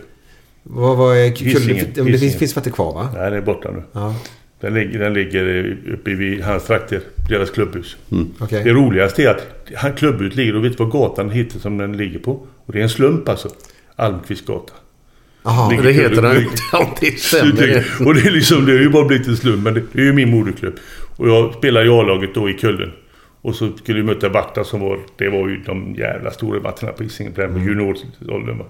Vad, är Kullen?
Hisingen,
Det finns, finns inte kvar va?
Nej, det är borta nu.
Ja,
Den ligger, den ligger uppe vid hans trakter. Deras klubbhus.
okej.
Det roligaste är att han klubbhuset ligger och vet du vad gatan heter som den ligger på? Och det är en slump alltså. Almqvistgatan.
Jaha.
Det heter den inte. [laughs]
Och det är liksom, det har ju bara blivit en slump. Men det, det är ju min moderklubb. Och jag spelar i A-laget då i Kullen. Och så skulle vi möta Varta som var, det var ju de jävla stora matcherna på Hisingen. På den
Mm.
junioråldern.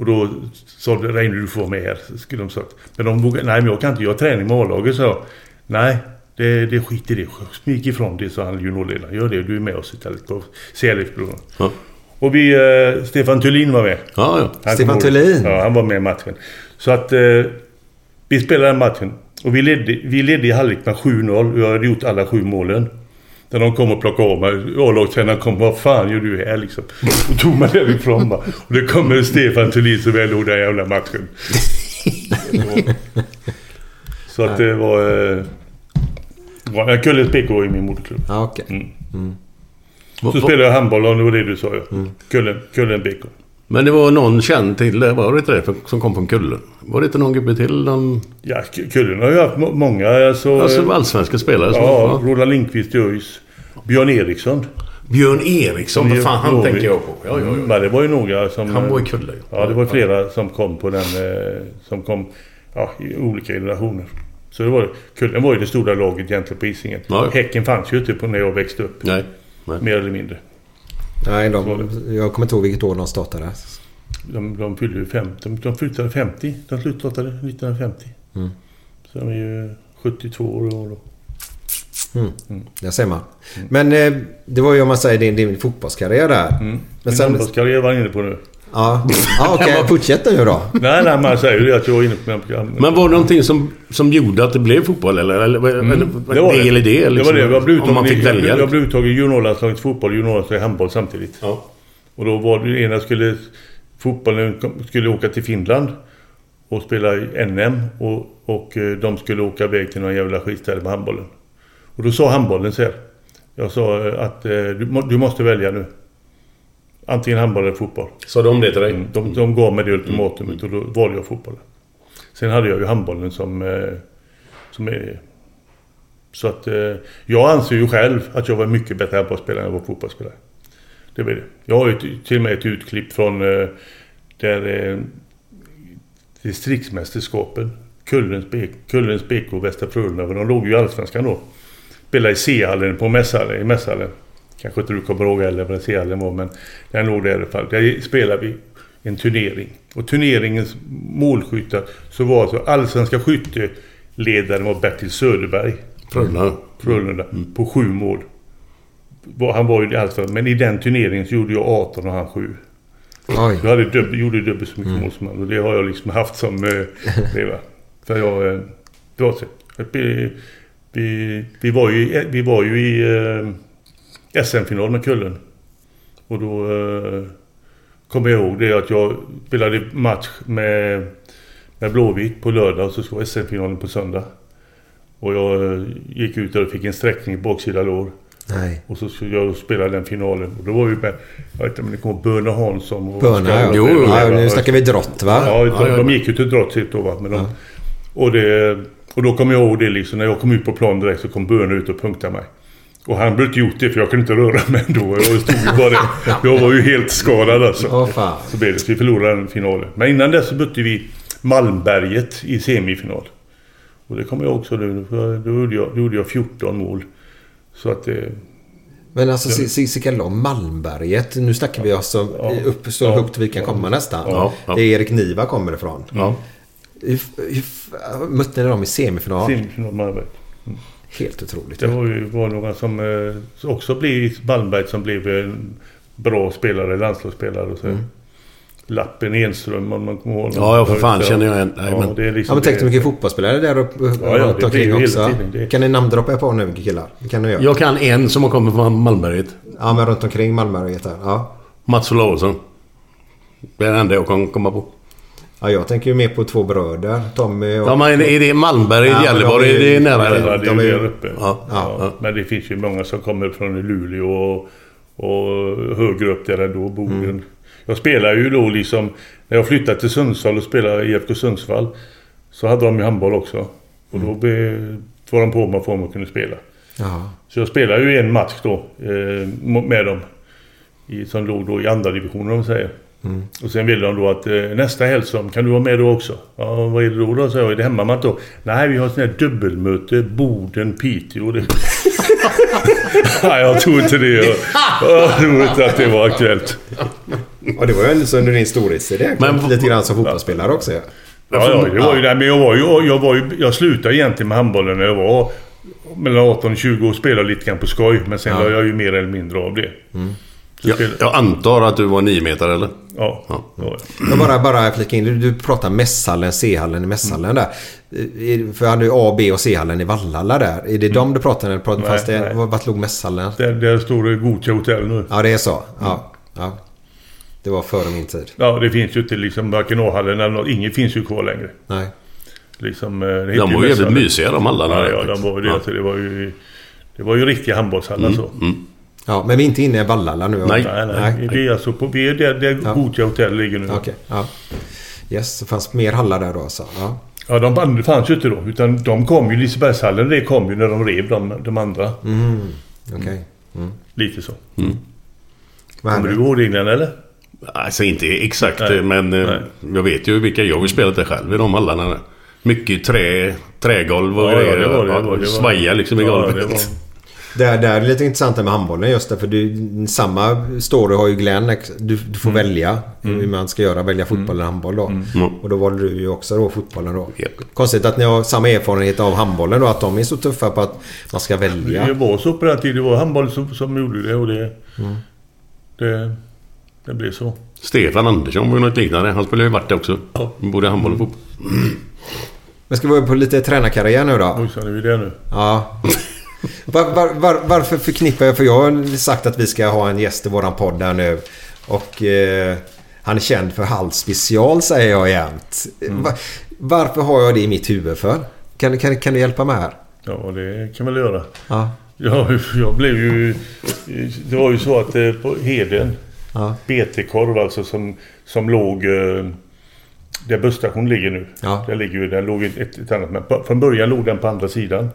Och då sa de, Reine du får vara med här. Skulle de sagt. Men de vågade, nej men jag kan inte, jag har träning med A-laget så jag. Nej, det, det skit i det. Smyg ifrån det sa han juniorledaren. Gör det, du är med oss istället på CLF-bron.
Ja.
Och vi, eh, Stefan Thulin var med.
Ja, ja.
Han
Stefan Thulin?
Ja, han var med i matchen. Så att eh, vi spelade den matchen. Och vi ledde, vi ledde i halvlek med 7-0. Jag hade gjort alla sju målen. När de kom och plockade av mig. A-lagstränaren kom. Vad fan gör du här liksom? Och tog mig därifrån va. Och det kommer Stefan Thulin som väl låg den jävla matchen. [laughs] Så att det var... Eh, var- Kullens BK i min moderklubb.
Ja, okej.
Mm.
Va-
Så spelade jag handboll och det var det du sa ja. Kullen, Kullen BK.
Men det var någon känd till det, var det inte det? Som kom från Kullen? Var det inte någon gubbe till? Någon,
Ja, Kullen har ju haft må- många. Alltså,
alltså allsvenska spelare?
Ja. Roland Lindqvist i ÖIS. Björn Eriksson.
Björn Eriksson, vad fan han tänker jag på. Ja, ja, ja.
Men det var ju några som...
Han var i Kulle.
Ja, det var flera som kom på den... eh, Som kom ja, i olika generationer. Så det var Kullen var ju det stora laget egentligen på Hisingen.
Ja.
Häcken fanns ju inte på när jag växte upp.
Nej.
Mer eller mindre.
Nej, de, jag kommer inte ihåg vilket år de startade.
De, de fyllde ju 50. De, de flyttade 50. De slutade 1950.
Mm.
Så de är ju 72 år i år då.
Mm. Där ser man. Men eh, det var ju om man säger din, din fotbollskarriär där.
Mm.
Men
Min
sen,
handbollskarriär var jag inne på nu.
Ja, ja [laughs] okej. Fortsätt nu då.
Nej, nej, man säger ju det att jag var inne på den
Men var det någonting som, som gjorde att det blev fotboll eller? eller, eller
Mm.
det, var det eller det? Liksom,
det var det. Jag blev
om man fick välja.
jag blev uttagen i juniorlandslaget fotboll och juniorlandslaget handboll samtidigt.
Ja.
Och då var det ena skulle... Fotbollen skulle åka till Finland och spela i NM och, och eh, de skulle åka iväg till någon jävla skitställe med handbollen. Och då sa handbollen så här. Jag sa att eh, du, du måste välja nu. Antingen handboll eller fotboll.
Sa de det till dig?
Mm, De, de gav mig det ultimatumet och då valde jag fotbollen. Sen hade jag ju handbollen som... Eh, som är, så att eh, jag anser ju själv att jag var mycket bättre handbollsspelare än jag var fotbollsspelare. Det var det. Jag har ju till och med ett utklipp från eh, där distriktsmästerskapen. Kullens, B- Kullens BK och Västra Frölunda. De låg ju i Allsvenskan då. Spelade i C-hallen på mässhallen, i mässhallen. Kanske inte du kommer ihåg heller vad C-hallen var men den låg där i alla fall. Där spelade vi en turnering. Och turneringens målskyttar så var alltså allsvenska skytteledaren var Bertil Söderberg.
Frölunda.
Frölunda. På sju mål. Han var ju i allsvenskan. Men i den turneringen så gjorde jag 18 och han 7.
Oj.
Jag hade dubb, gjorde dubbelt så mycket mål som han. Och det har jag liksom haft som... Eh, det va. För jag... Eh, det var så. Vi, vi, vi, var ju, vi var ju i eh, SM-final med Kullen. Och då eh, kommer jag ihåg det att jag spelade match med, med Blåvitt på lördag och så skulle SM-finalen på söndag. Och jag eh, gick ut där och fick en sträckning i baksida lår.
Nej.
Och så skulle jag spela den finalen. Och då var vi med, jag vet inte om det kom Börne Hansson och
Börne, ja.
och-
Jo,
och-
ja, nu snackar vi drott, va?
Ja, de,
Ja, ja,
de
ja.
gick ju till drott sitt då va. Men de, och, det, och då kommer jag ihåg det liksom, när jag kom ut på plan direkt så kom Börne ut och punktade mig. Och han inte gjort det för jag kunde inte röra mig ändå. Jag stod ju bara där. Jag var ju helt skadad alltså.
Fan.
Så blev det. Så vi förlorade den finalen. Men innan dess så mötte vi Malmberget i semifinal. Och det kommer jag också nu. för Då gjorde jag, då gjorde jag 14 mål. Så att det...
Men alltså ja. Sikalom, Malmberget. Nu snackar vi alltså upp så
Ja.
högt vi kan komma nästan.
Ja. Ja.
Det är Erik Niva kommer ifrån.
Ja.
Hur, hur, mötte ni dem i semifinal?
Semifinal Malmberget.
Helt otroligt.
Det var ju var några som eh, också blev i Malmberget som blev en bra spelare, landslagsspelare och så.
Mm.
Lappen Enström om man kommer ihåg
Ja, ja, för fan, känner jag. Nej,
Ja,
men-
det liksom
Ja, men tänk dig mycket fotbollsspelare där uppe
Ja, ja, det
omkring också.
Det-
Kan ni namndroppa på nu killar? Det kan ni göra.
Jag kan en som har kommit från Malmberget.
Ja, men runt omkring Malmberget där. Ja.
Mats Olausson. Det är den enda jag kan komma på.
Ja, jag tänker ju mer på två bröder. Tommy och...
Ja, men är det Malmberget,
Ja, men
Gällivare?
de är-
Är det nära?
Ja, det är
de
ju
är-
där uppe.
Ja,
Ja,
ja.
Men det finns ju många som kommer från Luleå och, och högre upp där ändå, Boden.
Mm.
Jag spelar ju då liksom... När jag flyttade till Sundsvall och spelade i IFK Sundsvall så hade de ju handboll också. Och
Mm.
då be, var de på mig för att man kunde spela.
Ja.
Så jag spelade ju en match då eh, med dem. I, som låg då i andra divisionen om man säger.
Mm.
Och sen ville de då att eh, nästa helg så kan du vara med då också? Ja, vad är det då då? Så jag, är det hemmamatch då? Nej, vi har ett sånt här dubbelmöte. Boden, Piteå. Det... [laughs] Nej, jag tror inte det. Jag, jag tror inte att det var aktuellt.
Och det var ju så under din storhetstid.
Men-
Lite grann som fotbollsspelare också. Ja.
Ja, ja, det var ju det. Men jag var ju... Jag, var ju, jag slutade egentligen med handbollen när jag var mellan 18 och 20 och spelade lite grann på skoj. Men sen
Ja.
la jag ju mer eller mindre av det. Så
Jag, jag antar att du var nio meter eller?
Ja,
Ja.
det var jag.
Bara, bara flika in. Du, du pratar mässhallen, C-hallen i mässhallen där. För jag hade ju A, B och C-hallen i Vallhalla där. Är det de du pratar när du pratar?
Nej,
Fast det,
nej.
var- vart låg mässhallen?
Där, där står det Gothia hotell nu.
Ja, det är så. Ja. ja. Det var före min tid.
Ja, det finns ju inte liksom varken A-hallen eller något. Inget finns ju kvar längre.
Nej.
Liksom, eh,
De var ju jävligt mysiga de hallarna.
Ja, ja, de var ju det.
Ja.
Alltså, det var ju... Det var ju riktiga handbollshallar så.
Mm.
Ja, men vi är inte inne i Vallhalla nu.
Nej.
Nej, nej. Vi är alltså på... Vi är där, där
Ja.
Gothia hotell ligger nu.
Okej, ja. Yes, det fanns mer hallar där då alltså. Ja.
Ja, de andra fanns ju inte då. Utan de kom ju... Lisebergshallen, det kom ju när de rev de, de andra.
Mm. Okej. Mm.
Lite så.
Vad
Kommer du ihåg reglerna eller?
Alltså inte exakt
Nej.
men eh,
Nej.
jag vet ju vilka jag har spelat det själv i de hallarna. där. Mycket trä, trägolv och
Ja, ja,
grejer.
det var det, det var- det var-
Svaja liksom i
Ja,
golvet.
Det var-
Där, där är det lite intressant med handbollen just därför du, samma story har ju Glenn. Du, du får
Mm.
välja hur
Mm.
man ska göra. Välja fotboll eller handboll då.
Mm.
Och då valde du ju också då fotbollen då. Konstigt att ni har samma erfarenhet av handbollen då. Att de är så tuffa på att man ska välja.
Det var så på den tiden. Det var handboll som, som gjorde det och det,
Mm.
det, det blev så.
Stefan Andersson var ju något liknande. Han spelade ju varit det också. Både handboll och fotboll.
Men ska vi vara på lite tränarkarriär nu då?
Oj, så är vi där nu.
Ja. [laughs] Var, var, var, varför förknippar jag... För jag har sagt att vi ska ha en gäst i våran podd här nu. Och eh, han är känd för Hall special säger jag jämt. Va, varför har jag det i mitt huvud för? Kan, kan, kan du hjälpa mig här?
Ja, det kan väl göra.
Ja.
Ja, [laughs] jag blev ju... Det var ju så att eh, på Heden,
Ja.
BT-korv alltså som, som låg... eh, Där busstationen ligger nu.
Ja.
Där ligger den låg ett, ett annat, men på, från början låg den på andra sidan.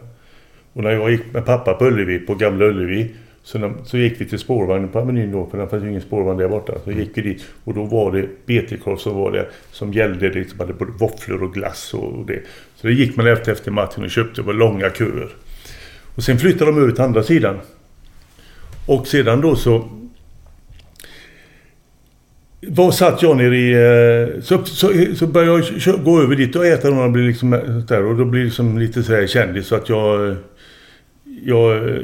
Och när jag gick med pappa på Ullevi, på Gamla Ullevi, så, när, så gick vi till spårvagnen på Avenyn då, för det fanns ju ingen spårvagn där borta. Så gick vi dit och då var det BT-korv som var det som gällde. Det liksom hade både våfflor och glass och det. Så det gick man efter efter matchen och köpte. Det var långa köer. Och sen flyttade de över till andra sidan. Och sedan då så... Var satt jag nere i... Eh, så, så, så började jag gå över dit och äta och blir liksom eh, där och då blir det liksom lite så här kändis så att jag... Eh, jag...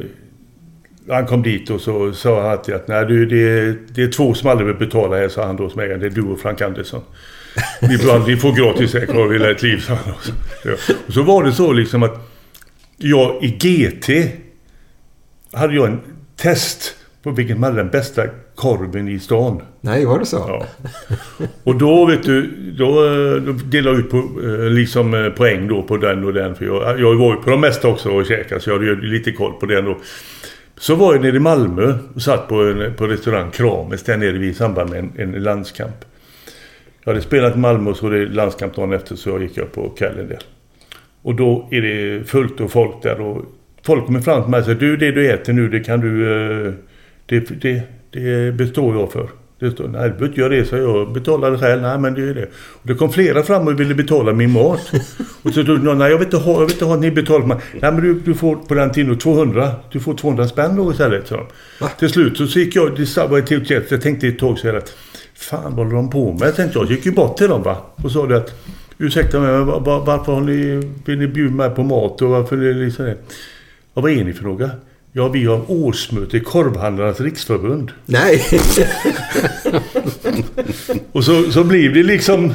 Han kom dit och så sa han alltid att nej du det är, det är två som aldrig vill betala här sa han då som ägare. Det är du och Frank Andersson. Ni får, ni får gratis här kvar hela ett liv sa han. också. Ja. Och så var det så liksom att jag i GT hade jag en test på vilken man hade den bästa korven i stan.
Nej, var det så?
Ja. Och då vet du, då, eh, då delade jag ut på, eh, liksom eh, poäng då på den och den. För jag, jag var ju på de mesta också och käkade så jag hade lite koll på den då. Så var jag nere i Malmö och satt på, en, på restaurang Krames där nere i samband med en, en landskamp. Jag hade spelat i Malmö och så var det landskamp dagen efter så jag gick jag på kvällen där. Och då är det fullt och folk där och folk kommer fram till mig och säger du det du äter nu det kan du... Det, det, det består jag för. Det står, nej, du behöver inte göra det, så jag betalar det själv. Nej, men det är det. Och det kom flera fram och ville betala min mat. och så tog någon, nej, jag vill inte ha, jag vill inte ha, ni betalar mig. Nej, men du, du får på den tiden 200, du får 200 spänn då istället. Så. Till slut så, så gick jag, det var till chef, jag tänkte ett tag så här att fan vad håller de på med? Jag tänkte jag, så gick ju bort till dem va. Och sa det att ursäkta mig, men var, var, varför har ni, vill ni bjuda mig på mat och varför är det liksom det? Ja, vad är ni för några? Ja, vi har årsmöte i Korvhandlarnas riksförbund.
Nej. [laughs]
Och så, så blir det liksom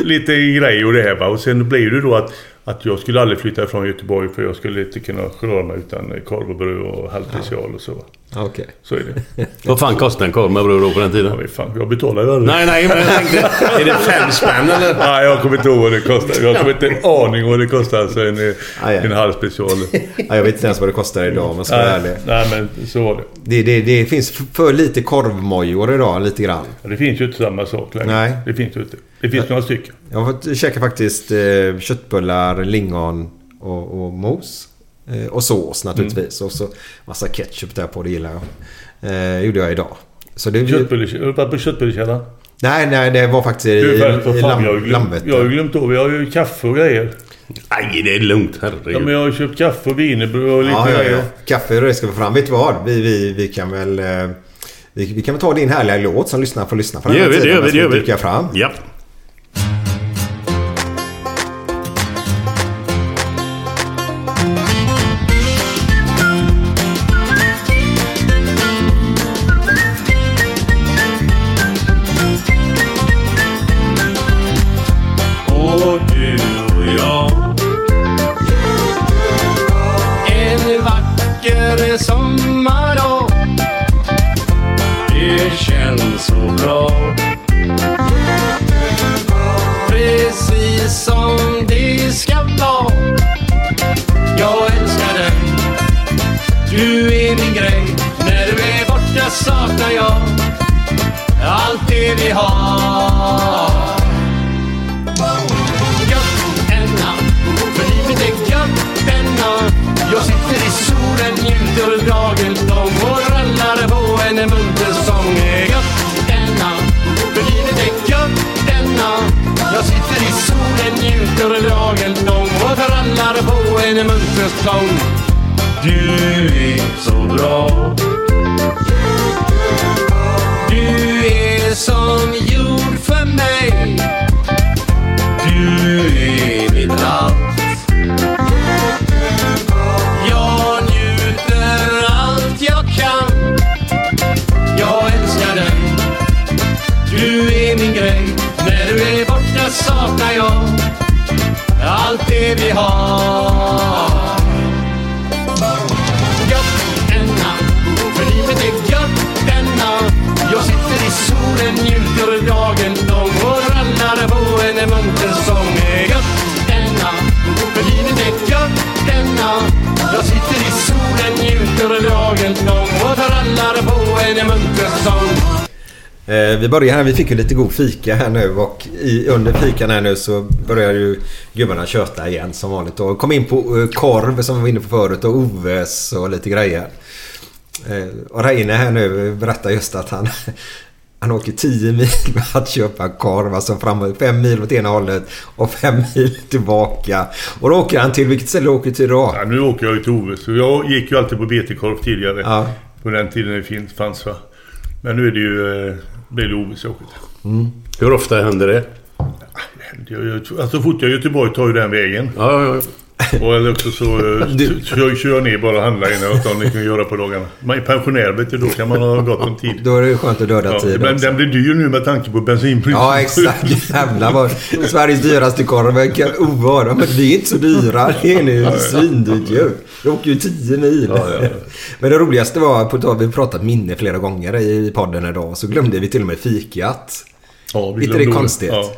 lite grej och det här va. Och sen blir det då att, att jag skulle aldrig flytta från Göteborg för jag skulle inte kunna klara mig utan korv och bröd och halvspecial och så. va.
Okej.
Så är det.
Vad fan kostade en korv med bröd då på den tiden?
Ja, men fan, jag betalar ju aldrig.
Nej, nej, men jag tänkte... Är det fem spänn eller? [laughs]
Nej, jag kommer inte ihåg vad det kostar. Jag kommer inte en aning vad det kostar alltså en, en halv special. [laughs]
Ja, jag vet inte ens vad det kostar idag om jag ska vara ärlig.
nej, men så var det.
Det, det, det finns för lite korvmojor idag, lite grann.
Ja, Det finns ju inte samma sak längre.
Nej.
Det finns ju inte. Det finns några stycken.
Jag har fått käka faktiskt eh, köttbullar, lingon och, och mos. Eh, och sås naturligtvis. Och så massa ketchup där på, det gillar jag. Eh, gjorde jag idag. Så det,
Köttbulle- Har du varit på köttbullekällaren?
Nej, nej, det var faktiskt i, i lam,
jag, ju
Landvetter.
jag har ju glömt av. Jag har ju kaffe och grejer.
Nej, det är lugnt. Herregud.
Ja, men jag har ju köpt kaffe och wienerbröd och lite
Ja, ja,
grejer.
ja. Kaffe och det ska vi fram. Vet du vad? Vi, vi, vi kan väl... eh, Vi, vi kan väl ta din härliga låt som lyssnar får lyssna på
Det
den
gör
här
vi, det gör vi, det gör vi.
fram.
Ja.
Vi
börjar här, vi fick ju lite god fika här nu och i, under fikan här nu så börjar ju gubbarna köta igen som vanligt. Och kom in på eh, korv som vi var inne på förut och Oves och lite grejer. Eh, och Reine här nu berättar just att han, [laughs] han åker 10 mil med att köpa korv. Alltså fram, fem mil åt ena hållet och fem mil tillbaka. Och då åker han till, vilket ställe åker till då?
Ja, nu åker jag ju till Oves. Så jag gick ju alltid på BT-korv tidigare.
Ja.
På den tiden det fanns va. Men nu är det ju... eh, blir det till.
Mm. Hur ofta händer det?
Jag, alltså så fort jag är i Göteborg tar ju den vägen.
Ja, ja, ja. [laughs]
Och eller också så eh,
Du-
kör, kör ner bara och handlar innan tar ni kan göra på dagarna. Man är pensionär vet du, då kan man ha gott om tid.
Då är det skönt att döda
Ja,
tid
men
också.
den blir dyr nu med tanke på bensinpriset.
Ja exakt. [laughs] Jävlar vad Sveriges dyraste korv verkar ovara. Men vi är inte så dyra. Det är nu svindyrt ju. Jag åker ju 10 mil.
Ja, ja.
Men det roligaste var, på vi pratat minne flera gånger i podden idag. Så glömde vi till och med fikat.
Ja, vi
Inte det konstigt?
Ja.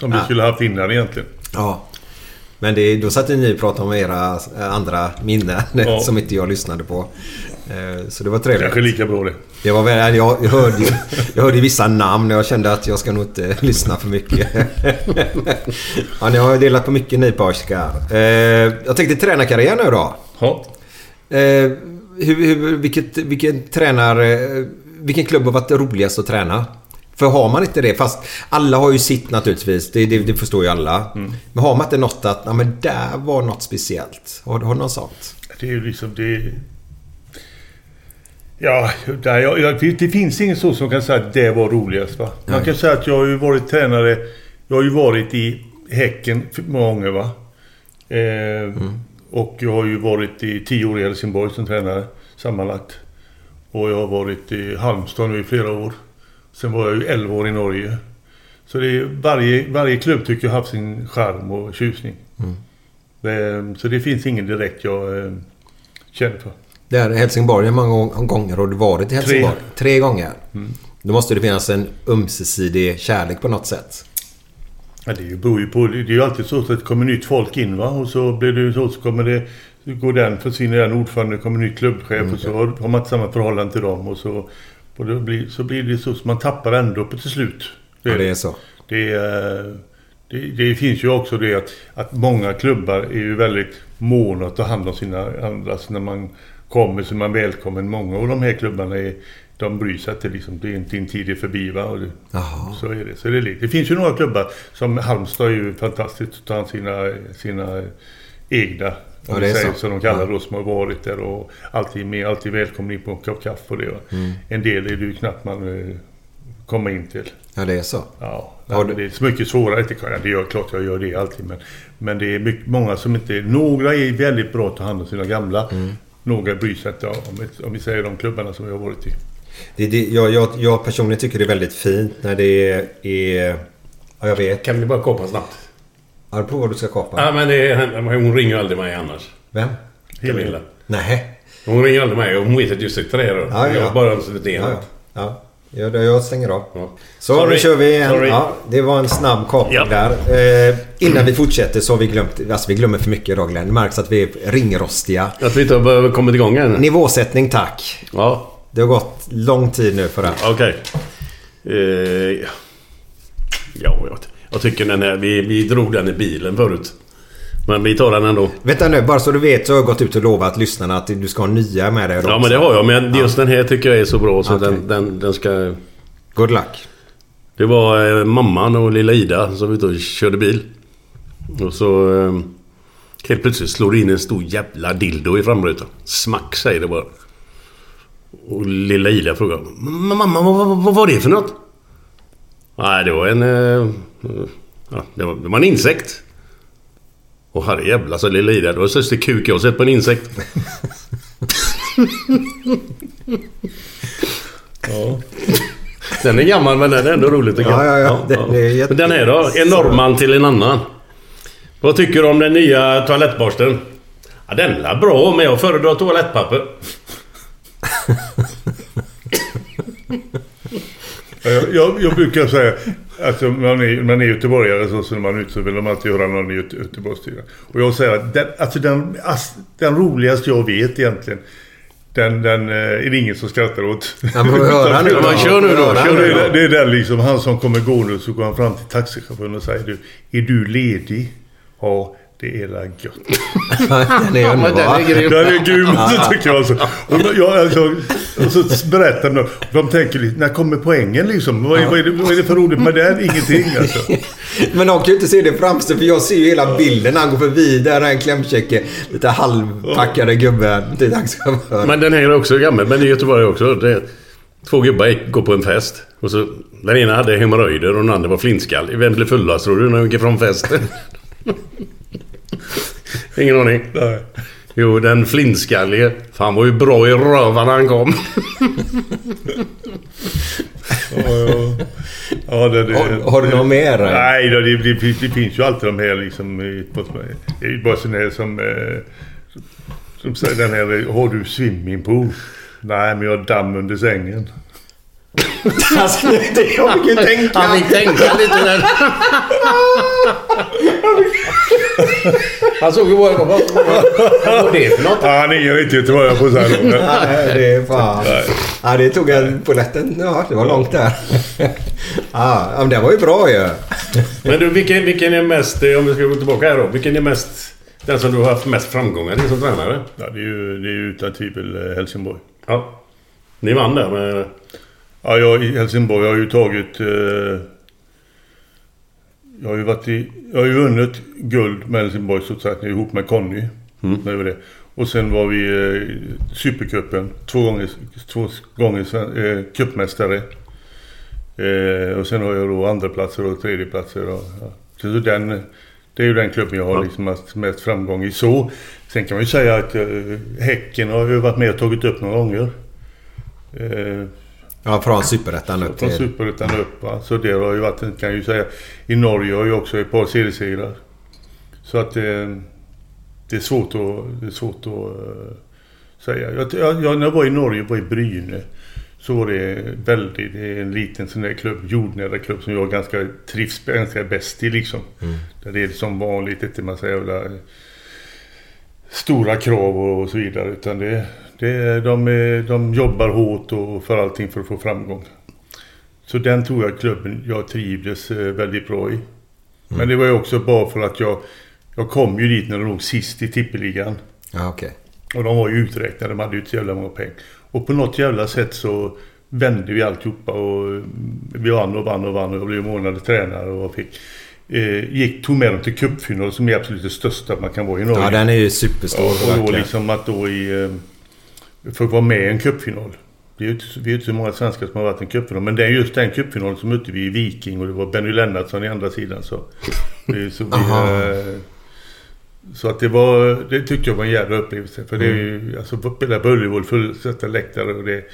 Som vi skulle haft innan egentligen.
Ja. Men det, då satt ni och pratade om era eh, andra minnen
Ja. [laughs]
som inte jag lyssnade på. Eh, Så det var trevligt.
Kanske lika bra det.
Det var väl, jag, jag, hörde, ju- jag hörde vissa namn och jag kände att jag ska nog inte [laughs] lyssna för mycket. [laughs] ja, ni har ju delat på mycket ni pojkar. Eh, jag tänkte tränarkarriär nu då.
Ja.
Hur, hur, vilket, vilken tränare... Vilken klubb har varit roligast att träna? För har man inte det, fast alla har ju sitt naturligtvis. Det, det, det förstår ju alla. Men har man inte något att, ja men där var något speciellt. Har, har du något sånt?
Det är ju liksom det... Ja, där, jag, jag, det finns ingen så som kan säga att det var roligast va. Man
Nej.
kan säga att jag har ju varit tränare... Jag har ju varit i Häcken många gånger va. Eh, Och jag har ju varit i tio år i Helsingborg som tränare sammanlagt. Och jag har varit i Halmstad nu i flera år. Sen var jag ju 11 år i Norge. Så det är, varje, varje klubb tycker jag har haft sin charm och tjusning. Eh, Så det finns ingen direkt jag eh, känner för.
Där Helsingborg, hur många gång- gånger har du varit i Helsingborg? Tre, gånger. Då måste det finnas en ömsesidig kärlek på något sätt.
Ja, det beror ju på. Det är ju alltid så att det kommer nytt folk in va. Och så blir det ju så, så kommer det... Går den, försvinner den ordförande, det kommer ny klubbchef och så har, har man inte samma förhållande till dem. Och så, och då blir, så blir det så, så man tappar ändå på till slut.
Ja, det är så.
Det, är, det, det finns ju också det att, att många klubbar är ju väldigt måna att ta hand om sina andra. Så när man kommer så är man välkommen. Många av de här klubbarna är, de bryr sig inte liksom. Det är inte din tid är förbi va. Och det, så är det. Så det, är lite. det finns ju några klubbar som Halmstad är ju fantastiskt att ta hand sina, sina egna.
Ja,
Om
det
vi
är
säger
så.
som de kallar
Ja.
då som har varit där och alltid med, alltid välkommen in på en kopp kaffe och det.
Mm.
En del är det ju knappt man eh, kommer in till.
Ja, det är så.
Ja,
Har du-
det är så mycket svårare. Det, det gör klart jag gör det alltid. Men, men det är mycket, många som inte... Några är väldigt bra att ta hand om sina gamla.
Mm.
Några bryr sig inte om, om vi säger de klubbarna som jag har varit i.
Det, det, jag, jag, jag personligen tycker det är väldigt fint när det är... Ja, jag vet.
Kan vi bara kapa snabbt?
Har du på vad du ska kapa?
Ja, men det är, hon ringer aldrig mig annars.
Vem?
Camilla.
Nej.
Hon ringer aldrig mig hon vet att jag sitter där. och
Ja, ja.
Jag bara lite
Ja,
ja,
ja. ja. Jag, stänger av.
Ja.
Så
Sorry.
nu kör vi.
Sorry.
Ja, det var en snabb kapning
Ja.
där. Eh, innan vi fortsätter så har vi glömt... Alltså vi glömmer för mycket idag Glenn. Det märks att vi är ringrostiga.
Att vi inte har kommit igång än.
Nivåsättning tack.
Ja,
Det har gått lång tid nu för det.
okej. Eh, ja, jag, jag tycker den här... Vi, vi drog den i bilen förut. Men vi tar den ändå.
Vänta nu, bara så du vet så har jag gått ut och lovat lyssnarna att du ska ha nya med dig
Ja, men det har jag. Men just den här tycker jag är så bra så
Okej.
den, den, den ska...
Good luck.
Det var eh, mamman och lilla Ida som var ute och körde bil. Och så... Eh, Helt plötsligt slår det in en stor jävla dildo i framrutan. Smack säger det bara. Och lilla Ida frågar Mamma, vad, vad, vad var det för något? Nej, det var en... eh, ja, det, var, det var en insekt. Och herrejävlar, sa lilla Ida. Det var största kuk jag sett på en insekt. [laughs]
Ja.
Den är gammal men den är ändå rolig tycker jag.
Ja, ja, ja. Den är jätte-
Men den här då? En norrman till en annan. Vad tycker du om den nya toalettborsten? Ja, den är bra men jag föredrar toalettpapper.
Ja, [laughs] Jag, jag, jag brukar säga om man är, man är göteborgare så ser man ut så vill de alltid höra någon i Göte-. Och jag säger att den, alltså den, den roligaste jag vet egentligen den, den eh, är det ingen som skrattar åt.
Ja, men höra [laughs] nu?
Ja, kör nu då, kör
det,
nu
det är den liksom, han som kommer gående så går han fram till taxichauffören och säger du, är du ledig? Ja, det är la gött. [laughs]
Den är
den
underbar.
är grym.
Den är grym, tycker jag alltså. Och, jag, alltså, och så berättar de, de tänker lite, när kommer poängen liksom? Vad är, vad, är det, vad är det för roligt med den? Ingenting alltså. [laughs]
Men de kan ju inte se det framför för jag ser ju hela bilden när han går förbi. Där är en klämkäcke, lite halvpackade gubben till taxichauffören.
Men den här är också gammal, men i Göteborg också. Det är, två gubbar går på en fest. Och så, den ena hade hemorrojder och den andra var flintskallig. Vem blev fullast tror du när de gick ifrån festen? [laughs] Ingen aning.
Nej.
Jo, den flintskallige. Fan var ju bra i rövan när han kom.
Ja, ja. Ja, det, det,
Har- har du något mer?
Nej, då, det, det, finns- det finns ju alltid de här liksom... ju bara sådana här som... eh, Som säger den här, har du swimmingpool? Nej, men jag har damm under sängen. [laughs]
Alltså, det jag fick ju tänka.
Han fick tänka lite där. Han såg ju bara... Vad, var det för något?
Ja, han är inte göteborgare. [laughs]
Nej, det är fan. Ja, det tog en på lätten. Ja, det var långt där. Ja, men det var ju bra ju.
Men du, vilken, vilken är mest... eh, Om vi ska gå tillbaka här då. Vilken är mest... Den som du har haft mest framgångar i som tränare?
Ja, det är ju, det är ju utan tvivel eh, Helsingborg.
Ja. Ni vann där med...
Ja, jag i Helsingborg har ju tagit... Eh, jag har ju varit i... Jag har ju vunnit guld med Helsingborg så att säga, ihop med Conny.
Mm.
Det var det. Och sen var vi eh, Supercupen. Två gånger, två gånger eh, cupmästare. Eh, och sen har jag då andra platser och tredje platser. Och, ja. Så den, det är ju den klubben jag har liksom haft mest framgång i. Så. Sen kan man ju säga att eh, Häcken har ju varit med och tagit upp några gånger. Eh,
Ja, från superettan upp
från
till...
Superettan upp. Va? Så det har ju varit, kan jag ju säga. I Norge har ju också ett par seriesegrar. Så att eh, det är svårt att, det är svårt att eh, säga. Jag, jag, när jag var i Norge, var i Bryne. Så var det väldigt, det är en liten sån där klubb, jordnära klubb som jag ganska trivs ganska bäst i liksom. Där det är som vanligt, inte massa jävla stora krav och så vidare. Utan det, det, de, är- de jobbar hårt och för allting för att få framgång. Så den tror jag klubben jag trivdes eh, väldigt bra i. Men det var ju också bara för att jag, jag kom ju dit när de låg sist i tippeligan.
Ja, okej.
Och de var ju uträknade, de hade ju inte så jävla många pengar. Och på något jävla sätt så vände vi alltihopa och mm, vi vann och vann och vann och jag blev månadens tränare och fick... Eh, gick, tog med dem till cupfinal som är absolut det största man kan vara i Norge.
Ja, den är ju superstor
Ja, och då
verkligen.
liksom att då i... eh, För att vara med i en cupfinal. Det är ju inte, vi är inte så många svenskar som har varit i en cupfinal. Men det är just den cupfinalen som mötte vi i Viking och det var Benny Lennartsson i andra sidan. Så, det, så, vi, eh, så att det var... Det tyckte jag var en jävla upplevelse. För det är
Mm.
ju... Alltså spela på Ullevål, fullsatta läktare och det...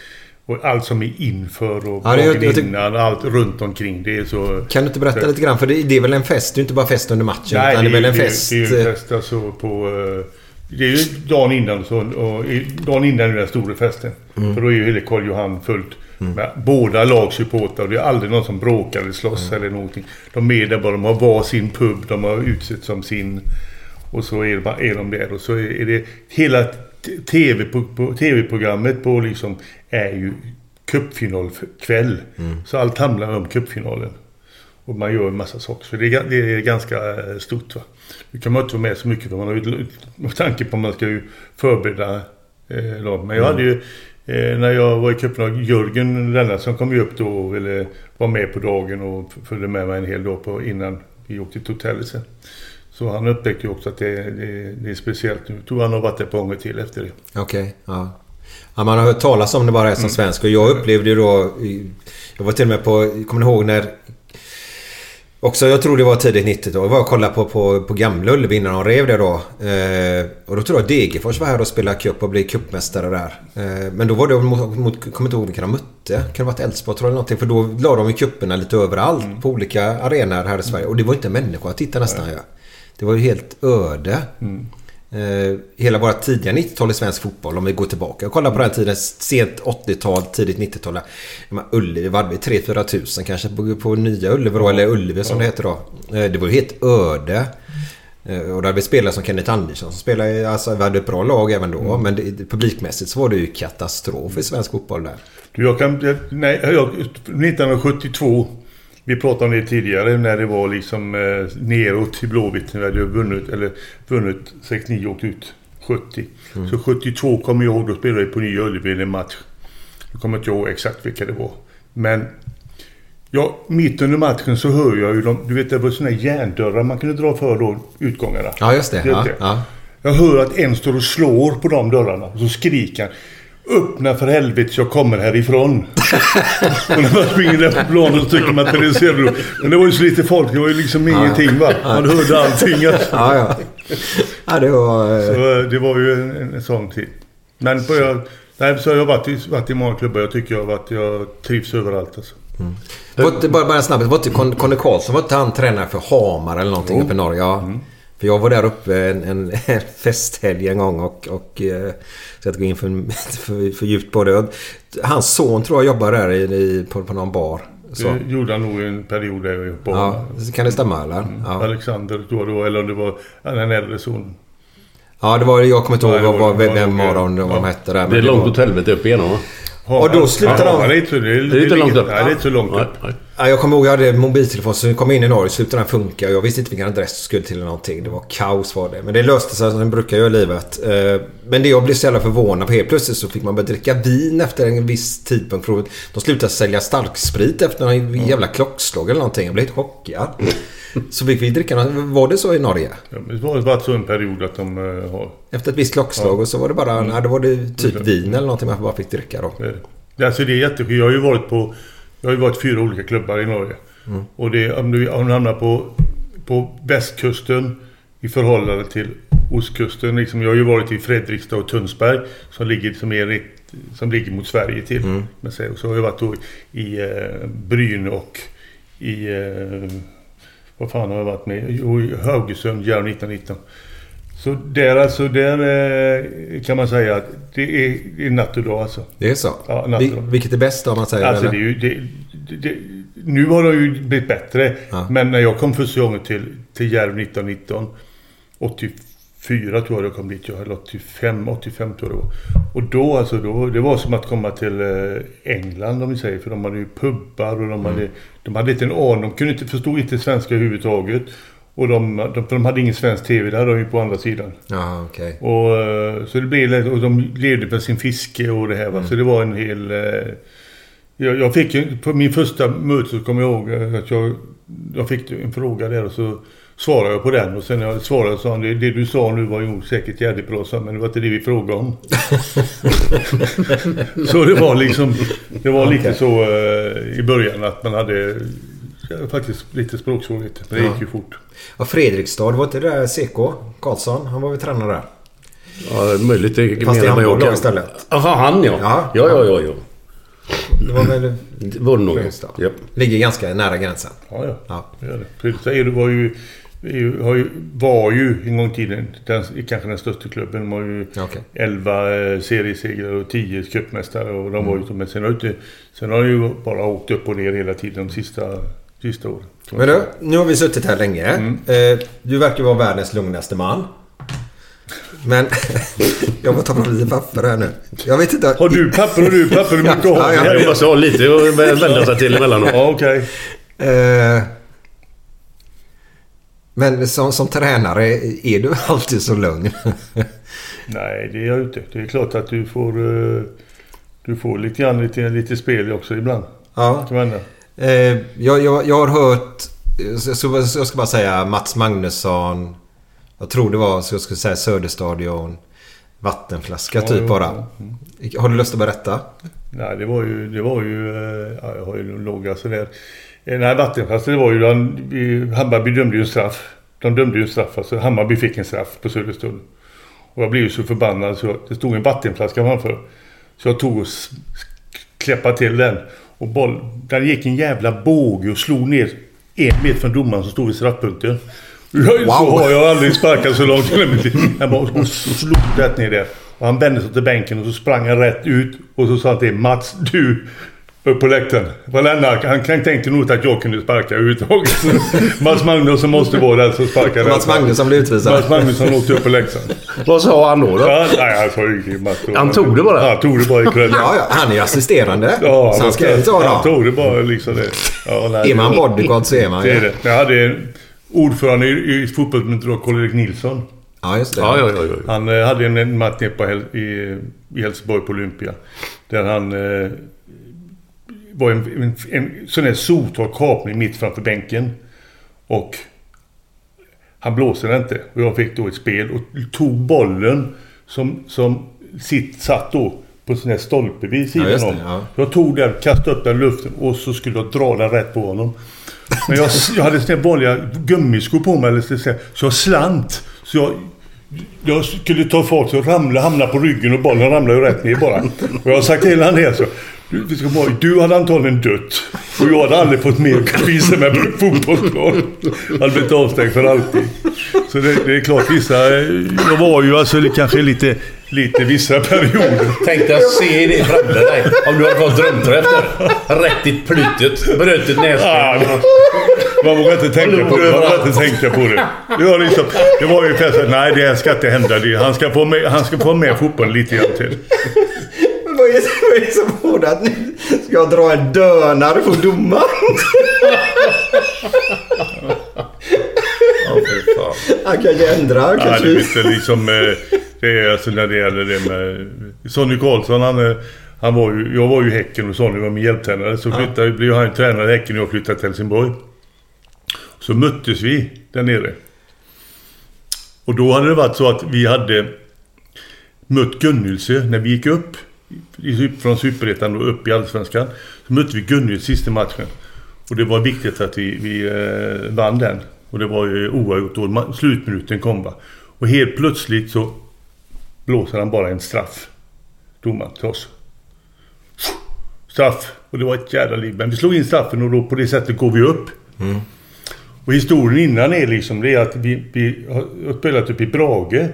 Och allt som är inför och
Ja, det- jag
innan. Allt runt omkring. Det är så...
Kan du inte berätta
så-
lite grann? För det, det är väl en fest? Det är inte bara fest under matchen.
Nej,
utan det är väl en
det,
fest?
Det är ju en fest alltså på... eh, Det är ju dagen innan så, och dagen innan den stora festen.
Mm.
För då är ju hela Karl Johan fullt. Med båda lagsupportrar. Det är aldrig någon som bråkar eller slåss
Mm.
eller någonting. De är där bara. De har var sin pub. De har utsett som sin. Och så är, bara, är de där. Och så är, det hela TV-programmet på liksom är ju cupfinalkväll.
Mm.
Så allt handlar om cupfinalen. Och man gör en massa saker. Så det är, det är ganska eh, stort. Va? Nu kan man inte vara med så mycket för man har ju, tanke på att man ska ju förbereda eh, dem. Men jag hade ju, eh, när jag var i cupen, Jörgen Lennartsson kom ju upp då och ville vara med på dagen och följde med mig en hel dag på, innan vi åkte till hotellet sen. Så han upptäckte ju också att det, det, det är speciellt nu. Tror han har varit ett par gånger till efter det.
Okej, ja. ja. Man har hört talas om det bara som svensk och jag upplevde ju då... Jag var till och med på... Kommer ni ihåg när... Också, jag tror det var tidigt 90-tal. Jag var och kollade på, på, på Gamla Ullevi innan de rev det då. Eh, och då tror jag Degerfors var här och spelade cup och blev cupmästare där. Eh, men då var det mot, mot kommer inte ihåg vilka de mötte. Kan det ha varit Elfsborg eller någonting. För då la de ju cuperna lite överallt på olika arenor här i Sverige. Och det var inte en människa att titta nästan ja. Det var ju helt öde. Eh, hela våra tidiga 90-tal i svensk fotboll om vi går tillbaka. Jag kollar på den tiden, sent 80-tal, tidigt 90-tal. Ullevi var vi 3-4 tusen kanske på, på nya Ullevi då, eller Ullevi som det heter då. Eh, det var ju helt öde. Eh, och där hade vi spelare som Kenneth Andersson som spelade, alltså vi hade ett bra lag även då. Men det, publikmässigt så var det ju katastrof i svensk fotboll där.
Du, jag kan... Nej, jag, 1972. Vi pratade om det tidigare när det var liksom eh, neråt i Blåvitt. När vi hade vunnit, eller vunnit 69 och åkt ut 70. Så 72 kommer jag ihåg, då spelade vi på Nya Ullevi en match. Jag kommer inte ihåg exakt vilka det var. Men ja, mitt under matchen så hör jag ju de, du vet det var såna järndörrar man kunde dra för då utgångarna.
Ja, just det.
Vet
Ja,
det?
ja.
Jag hör att en står och slår på de dörrarna. Och så skriker han. Öppna för helvete, jag kommer härifrån. [laughs] och när man springer där på planen så tycker man att det ser ut. Men det var ju så lite folk, det var ju liksom ingenting va. Man hörde allting. Alltså.
Ja, ja. Ja, det var... eh,
Så eh, det var ju en, en sån tid. Men på jag, nej, så har jag varit i, varit i många klubbar. Jag tycker jag varit, jag trivs överallt alltså.
Var inte, bara, bara snabbt. Var inte Con- Conny Karlsson var inte han tränare för Hamar eller någonting uppe i Norge? Ja. För jag var där uppe en, en, en [laughs] festhelg en gång och... och eh, så att gå in för, [laughs] för, för djupt på det. Hans son tror jag jobbar där i, i, på, på någon bar. Så.
Det gjorde han nog i en period där på
Ja, kan det stämma eller? Ja.
Alexander jag det var, eller om det var den äldre sonen.
ja, det var jag kommer inte ihåg
Ja,
vad,
var-
vad, vem
nog-
var de, vad de
ja.
hette där.
Det är långt åt helvete upp igenom va?
Och då slutade
ja,
de-
Det är inte, det är,
Det är inte långt upp.
Nej, det är inte så långt upp.
nej.
Ja, jag kommer ihåg jag hade mobiltelefon så kom jag in i Norge slutade den funka. Jag visste inte vilken adress jag skulle till eller någonting. Det var kaos var det. Men det löste sig som det brukar göra i livet. Eh, Men det jag blev så jävla förvånad på helt plötsligt så fick man börja dricka vin efter en viss tidpunkt. För De slutade sälja starksprit efter en jävla klockslag eller någonting. Jag blev helt chockad. Så fick vi dricka något. Var det så i Norge?
Ja, Det har varit så en period att de eh, har...
Efter ett visst klockslag och så var det bara... Nej, då var det typ vin eller någonting man bara fick dricka då.
Det. Alltså det är jätteskit. Jag har ju varit på... Jag har ju varit fyra olika klubbar i Norge. Och det, om du, om du hamnar på, på västkusten i förhållande till ostkusten. Liksom, jag har ju varit i Fredrikstad och Tunnsberg som ligger, som är, som ligger mot Sverige till. Men så, så har jag varit då i eh, Bryn och i... Eh, vad fan har jag varit med? Jo, i Haugesund, Järv 1919. Så där alltså, där eh, kan man säga att det är, det är natt och dag alltså.
Det är så?
Ja, natt och dag.
vilket är bäst om man säger
Alltså det är ju... Det, det, nu har det ju blivit bättre.
Ja.
Men när jag kom första gången till, till Järv 1919. 84 tror jag jag kom dit. Eller 85, 85 tror jag det var. Och då alltså, då, det var som att komma till eh, England om vi säger. För de hade ju pubbar och de hade, de hade inte en aning. De kunde inte, förstod inte svenska överhuvudtaget. Och de, de, de hade ingen svensk TV, det hade de ju på andra sidan.
Ja, okej.
Och, eh, så det blev, och de levde på sin fiske och det här va. Så det var en hel... eh, Jag, jag fick ju, på min första möte så kommer jag ihåg eh, att jag, jag fick en fråga där och så svarade jag på den. Och sen när jag svarade sa han det, det du sa nu var ju säkert jävligt bra han, men det var inte det vi frågade om. [laughs] så det var liksom... Det var lite
Okej.
så eh, i början att man hade faktiskt lite språksvårigheter. Men det gick ju fort.
Ja, Fredrikstad, det var inte det där CK Karlsson? Han var väl tränare där?
Ja, möjligt. Det
Fast i handboll istället.
Jaha, han ja.
Ja.
Ja, ja, ja. ja,
Det var väl...
Det var det nog.
Fredrikstad.
Japp.
Ligger ganska nära gränsen.
Ja, ja.
Ja.
Det gör det. Fredrikstad var ju, ju, har ju, var ju en gång i tiden den, kanske den största klubben. De har ju
Okej.
11 eh, seriesegrar och 10 cupmästare. Och de var ju, men sen har, ju inte, sen har de ju bara åkt upp och ner hela tiden de sista, sista åren.
Men du, nu har vi suttit här länge.
Mm.
Eh, Du verkar vara världens lugnaste man. Men [laughs] jag får ta fram lite papper här nu. Jag vet inte...
Har du papper och du papper? Hur mycket har
Ja, ja,
du?
Jag måste ha lite att vända sig till emellanåt.
Ja, okej.
Eh, Men som, som tränare, är du alltid så lugn? [laughs]
Nej, det är jag inte. Det är klart att du får... eh, Du får lite grann lite, lite spel också ibland.
Ja. Eh, jag, jag, jag har hört, jag ska bara säga Mats Magnusson, Jag tror det var, så jag skulle säga Söderstadion. Vattenflaska
Ja,
typ
jo,
bara.
ja.
Har du lust att berätta?
Nej, det var ju... Det var ju eh, ja, jag har ju låga sådär. Eh, Nej, vattenfast det var ju... Hammarby dömde ju en straff. De dömde ju en straff. Alltså Hammarby fick en straff på Söderstund. Och jag blev ju så förbannad så det stod en vattenflaska framför. Så jag tog och kläppade till den. Och boll, den gick en jävla båge och slog ner en meter från domaren som stod vid straffpunkten. Jag, Så
Wow.
har jag aldrig sparkat så långt i. Han bara och slog rätt ner där. Och han vände sig till bänken och så sprang han rätt ut. Och så sa han till Mats, du upp på läktaren. Varenda, han kan tänkte nog inte att jag kunde sparka överhuvudtaget. [laughs] Mats Magnusson måste vara den som sparkade.
Mats Magnusson blev utvisad.
Mats Magnusson åkte upp på läktaren.
Vad sa han då? då?
Ja, nej, han sa ju ingenting. Mats.
Han tog det bara?
Ja, han tog det bara i credit.
Ja, ja, han är ju assisterande.
Ja,
så han ska ju ta
Han tog det bara liksom det. Ja, nej,
Är man bodyguard så är man
Det är
ju.
det. Jag hade en ordförande i, i fotbollsförbundet då, Karl-Erik Nilsson.
Ja, just det.
Ja, ja, ja. ja.
Han eh, hade en, en match nere i, i Helsingborg på Olympia. Där han eh, var en, en, en sån här solklar kapning mitt framför bänken. Och han blåste den inte. Och jag fick då ett spel och tog bollen som, som sitt, satt då på sån här stolpe vid
Ja,
sidan
det,
om.
ja.
Jag tog den, kastade upp den i luften och så skulle jag dra den rätt på honom. Men jag, jag hade såna här vanliga gummiskor på mig. Eller så så jag slant. Så jag, jag skulle ta fart så ramla, hamna på ryggen och bollen ramlade ju rätt ner bara. Och jag har sagt till honom det så. Du, ska bara, du hade antagligen dött. Och jag hade aldrig fått mer visa mig på fotbollsplan. Jag hade blivit avstängd för alltid. Så det, det är klart vissa... Eh, jag var ju alltså kanske lite, lite vissa perioder.
Tänkte jag se det framför dig. Om du hade fått drömträff där. Rätt i plytet. Brutit
Ja,
näsben.
Man vågar inte tänka på det. Man vågar inte tänka på det. Det var, liksom, det var ungefär så nej det här ska inte hända. Han ska få med, han ska få med fotbollen lite grann till.
Vad är det, vad är det som får dig att nu ska jag dra en dönare på domaren?
Ja, för fan.
Han kan ju ändra. Han
Ja, det är inte liksom... eh, Det är alltså när det gäller det med... Sonny Karlsson han... eh, Han var ju, jag var ju i Häcken och Sonny var min hjälptränare. Så flyttade, blev han tränare i Häcken och jag flyttade till Helsingborg. Så möttes vi där nere. Och då hade det varit så att vi hade mött Gunnilse när vi gick upp från Superettan och upp i Allsvenskan. Så mötte vi Gunnilse sista matchen. Och det var viktigt att vi, vi eh, vann den. Och det var ju oavgjort då. Slutminuten kom va. Och helt plötsligt så blåser han bara en straff. Domaren till oss. Straff. Och det var ett jävla liv. Men vi slog in straffen och då på det sättet går vi upp. Och historien innan är liksom det är att vi, vi har spelat upp i Brage.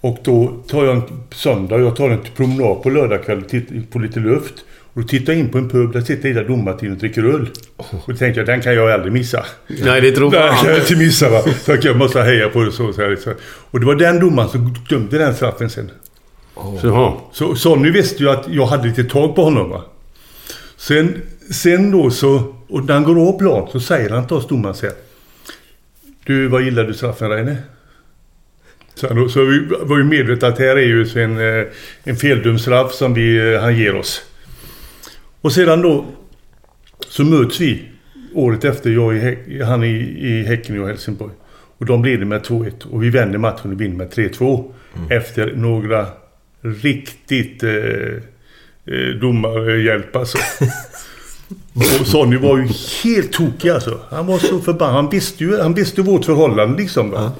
Och då tar jag en söndag jag tar en promenad på lördagkväll på lite luft. Och då tittar jag in på en pub där sitter hela domartiden och dricker öl. Och då tänkte jag den kan jag aldrig missa.
Nej, det tror
jag kan inte missa va. Så jag måste heja på det så. så, här, så. Och det var den domaren som dömde den straffen sen.
Så, ja.
Så Sonny visste ju att jag hade lite tag på honom va. Sen, sen då så, och när han går av plan så säger han till oss domaren så här. Du, vad gillar du straffen Reine? Så, då, så vi var ju medvetna att här är ju så en, eh, en feldömd straff som vi, eh, han ger oss. Och sedan då så möts vi året efter, jag i, han i, i Häcken och jag i Helsingborg. Och de leder med 2-1 och vi vänder matchen och vinner med 3-2. Efter några riktigt eh, eh, domarhjälp alltså. [laughs] Och Sonny var ju helt tokig alltså. Han var så förbannad. Han visste ju, han visste vårt förhållande liksom. Va?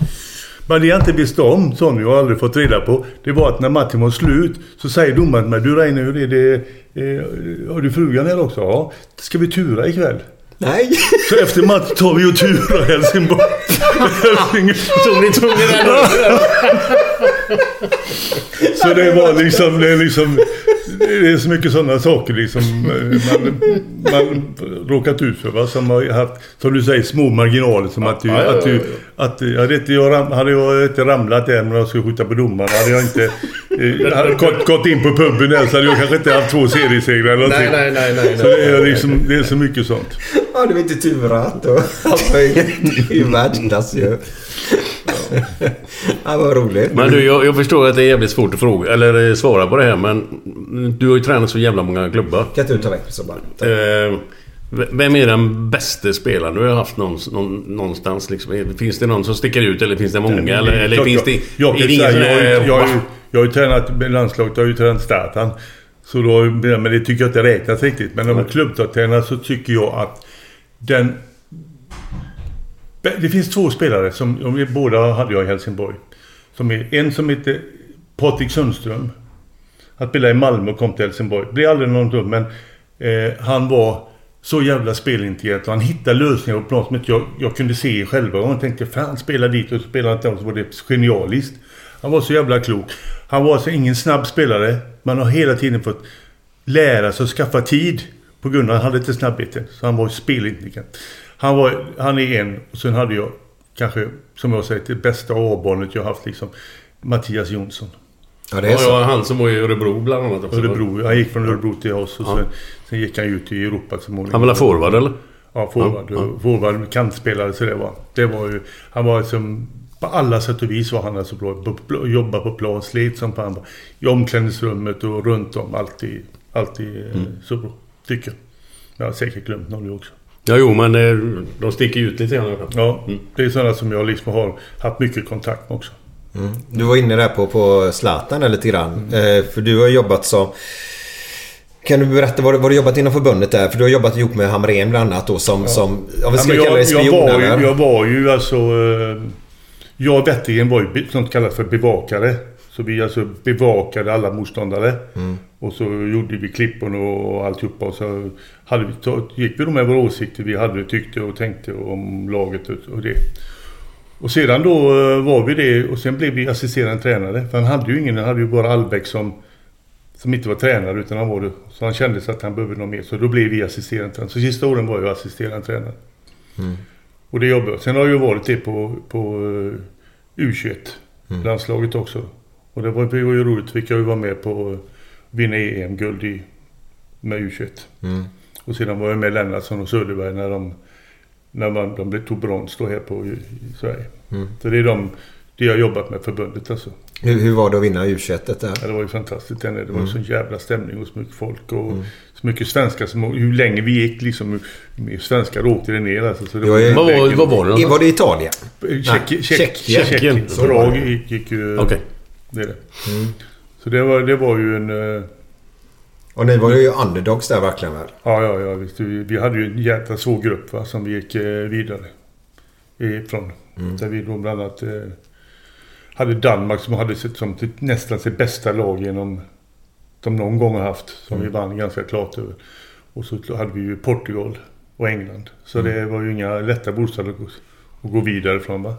Men det jag inte visste om, Sonny och aldrig fått reda på, det var att när matchen var slut så säger domaren till mig, du Reine, hur är det? Eh, har du frugan här också? Ja. Ska vi tura ikväll?
Nej.
Så efter matchen tar vi och turar Helsingborg.
Tog ni den
Så det var liksom, det är liksom, det är så mycket sådana saker liksom eh, man, man råkat ut för va? Som har haft, som du säger, små marginaler som att du,
Ja, ja, ja,
att du, att du, hade inte jag, hade jag inte ramlat där när jag skulle skjuta på domaren, hade jag inte hade gått, gått in på puben där så hade jag kanske inte haft två seriesegrar eller
Nej, nej, nej, nej.
Så det är liksom, det är så mycket sånt.
Ja, du inte turat och allt möjligt. Det är ju världsklass ju. Ja, vad roligt.
Men du, jag, jag förstår att det är jävligt svårt att fråga, eller eh, svara på det här, men du har ju tränat så jävla många klubbar.
Kan inte du ta väck så bara?
Vem är den bästa spelaren du har haft någon, någon, någonstans? Liksom? Finns det någon som sticker ut eller finns det många?
Nej,
eller eller finns det...
jag, jag,
det ingen
jag, jag, jag, jag har ju tränat med landslaget, jag har ju tränat Zlatan. Så då, men det tycker jag inte räknas riktigt. Men om klubbtränare så tycker jag att den... Det finns två spelare som, båda hade jag i Helsingborg. Som är, en som heter Patrik Sundström. Han spelade i Malmö och kom till Helsingborg. Blev aldrig någon dum men eh, han var så jävla spelintelligent och han hittade lösningar på plan som jag, jag kunde se själva. Och jag tänkte fan spela dit och spela inte så var det genialiskt. Han var så jävla klok. Han var alltså ingen snabb spelare. Man har hela tiden fått lära sig att skaffa tid. På grund av att han hade inte snabbheten. Så han var spelintelligent. Han, var, han är en. Och sen hade jag kanske, som jag säger, det bästa A-barnet jag haft liksom. Mattias Jonsson.
Ja,
Ja, ja, han som var i Örebro bland annat också.
Örebro. Han gick från Örebro till oss och
Ja.
sen, sen gick han ut i Europa så småningom.
Han var forward eller?
Ja, forward.
Ja, ja.
Forward, kantspelare så det var. Det var ju... Han var som... På alla sätt och vis var han alltså bra. På, på, jobba på plan, slet som fan. I omklädningsrummet och runt om. Alltid, alltid eh,
Mm.
så bra. Tycker jag. Jag har säkert glömt någon också.
Ja, jo, men eh, de sticker ut lite grann.
Ja, det är sådana som jag liksom har haft mycket kontakt med också.
Mm. Du var inne där på, på Zlatan där lite grann. Eh, för du har jobbat som... Kan du berätta vad, du- vad du jobbat inom förbundet där? För du har jobbat ihop med Hamrén bland annat då som... som ja, vad ska
Ja,
vi kalla det?
jag,
Spion
jag, ju, jag var ju alltså... Eh, jag och Wettergren var ju sånt kallat för bevakare. Så vi alltså bevakade alla motståndare.
Mm.
Och så gjorde vi klippen och alltihopa. Och så hade vi, gick vi då med våra åsikter vi hade, tyckte och tänkte om laget och det. Och sedan då eh, var vi det och sen blev vi assisterande tränare. För han hade ju ingen, han hade ju bara Albeck som, som inte var tränare utan han var det. Så han kände sig att han behövde någon mer. Så då blev vi assisterande tränare. Så sista åren var jag assisterande tränare.
Mm.
Och det jobbade. Sen har jag ju varit det på, på eh, U21-landslaget också. Och det var, det var ju roligt. Fick jag ju vara med på att vinna EM-guld med U21.
Mm.
Och sedan var jag med Lennartsson och Söderberg när de, när man, de tog brons då här på, i, i Sverige.
Mm.
Så det är de, det jag jobbat med förbundet alltså.
Hur, hur var det att vinna U21 där?
Ja, det var ju fantastiskt. Det var
Mm.
sån jävla stämning och så mycket folk och så mycket svenskar. Som, hur länge vi gick liksom. hur svenskar åkte det ner alltså. Så det
var
Vad var- vad var det?
Var det Italien?
Tjeckien.
Tjeckien.
Tjeckien.
Tjeckien.
Prag gick, ju...
Okej.
Det är det.
Mm.
Så det var, det var ju en...
Och ni var ju underdogs där verkligen väl?
Ja, ja, ja. Vi hade ju en jäkla svår grupp va, som vi gick eh, vidare ifrån.
Mm.
Där vi då bland annat eh, hade Danmark som hade sett som typ nästan sitt bästa lag genom de någon gång har haft. Som
Mm.
vi vann ganska klart över. Och så hade vi ju Portugal och England. Så
Mm.
det var ju inga lätta bostäder att gå, vidare från va.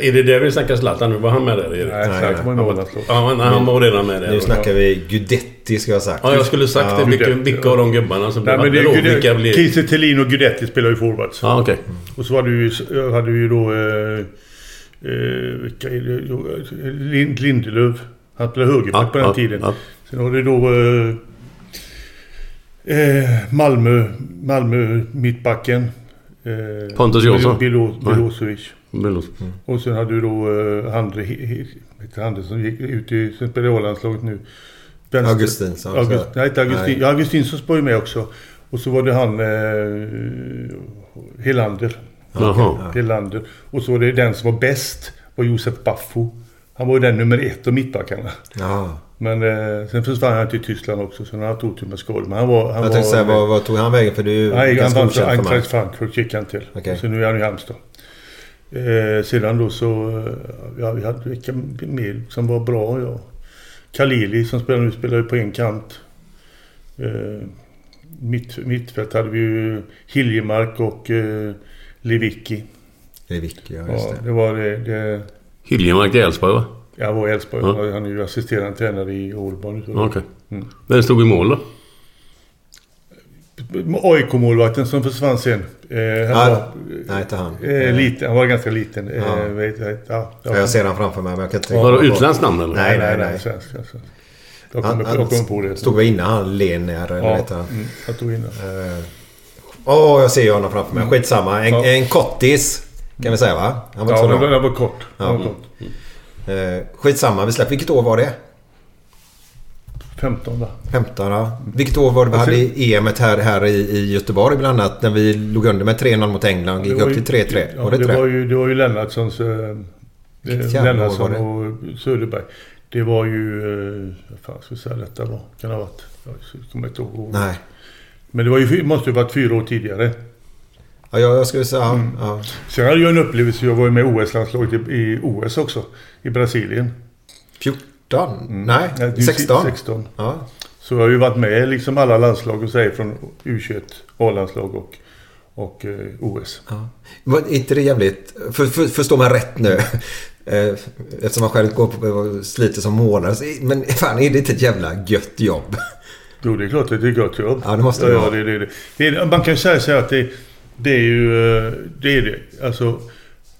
Är det där vi snackar Zlatan nu? Var han med där? Erik?
Nej, Zlatan var ju med i landslaget.
Ja, han var redan med där.
Nu snackar vi Gudetti ska jag ha sagt.
Ja, jag skulle sagt
Ja.
det. Vilka,
Gudetti,
vilka av de gubbarna som
Nej,
blev
men det
då?
är
Vilka
ju
blev...
Kiese Thelin och Guidetti spelar ju forwards.
Ja, okej.
Och så hade vi ju, hade vi ju då... Eh, eh, vilka är det? Eh, Lind, Lindelöf. Han spelade högerback
Ja,
på den
ja,
tiden.
ja.
Sen har du då... Eh, Malmö, Malmö mittbacken. Eh,
Pontus Jansson?
Bilo. Milosevic.
Milos.
Och sen hade du då eh, Andre, He- He- heter han det som gick ut i, som spelar i A-landslaget nu. Vänster-
Augustinsson,
August, nej, inte Augustin.
nej.
Ja, Augustinsson var ju med också. Och så var det han eh, Helander.
Jaha.
Helander. Och så var det den som var bäst var Josef Baffo. Han var ju den nummer ett av mittbackarna.
Ja.
Men eh, sen försvann han till Tyskland också så han har haft otur med skador. Men han var... Han
Jag
var
tänkte säga, vad, vad tog han vägen? För du är ju
Nej, han
ganska
vann för
mig.
Frankfurt gick han till.
Okej.
Så nu är han i Halmstad. Eh, sedan då så... eh, Ja, vi hade vilka mer som var bra, ja. Kalili som spelar nu spelar ju på en kant. Eh, mitt, mittfält hade vi ju Hiljemark och eh, Lewicki.
Det är Vicky, ja just
Ja,
det.
det var det. det
Hiljemark i Elfsborg, va?
Jag var i Elfsborg.
Ja.
Han är ju assisterande tränare i Ålborg.
Okej.
Mm.
Vem stod i mål då?
AIK-målvakten som försvann sen. Eh, han
Ja,
var,
nej, inte han.
Eh, liten, han var ganska liten. Eh,
Ja.
vet, vet, ja,
Ja, jag ser han framför mig men jag kan inte tänka
Var det utländskt namn eller?
Nej, nej, nej.
Svensk, svensk. Jag
Han,
kommer på, jag kommer på det.
han stod väl innan han Lener eller
Ja,
vet han.
mm, jag tog in det.
Åh, jag ser ju honom framför mig. Skitsamma. En,
Ja.
en kottis. Kan vi säga va? Han var
Ja, den var kort.
Ja.
var kort.
Eh, skitsamma. Vi släpper. Vilket år var det?
15 va?
15 ja. Vilket år var det vi hade i EM här, här i, i Göteborg bland annat? När vi låg under med 3-0 mot England och gick upp till
ju-
3-3.
Ja,
var
det,
det,
var ju, det var ju Lennartssons... Eh, eh, Lennartsson och Söderberg. Det var ju... Eh, vad fan ska jag säga detta var? Kan det ha varit? Jag kommer inte ihåg.
Nej.
Men det var ju, måste ju varit fyra år tidigare.
Ja, jag, jag skulle säga...
Mm.
Ja.
Sen hade jag en upplevelse. Jag var ju med i OS-landslaget i, i OS också. I Brasilien.
14? Nej,
Ja, det är
16.
16.
Ja.
Så jag har ju varit med liksom alla landslag och säger från U21, A-landslag och, och eh, OS.
Ja. Var inte det jävligt... För, för, förstår man rätt nu? [laughs] Eh, Eftersom man själv går på och sliter som målare. Men fan, är det inte ett jävla gött jobb? [laughs]
Jo, det är klart att det är ett gott jobb.
Ja, det måste det
ja,
vara.
det, det, det. Man kan säga så här att det, det är ju... eh, Det är det. Alltså,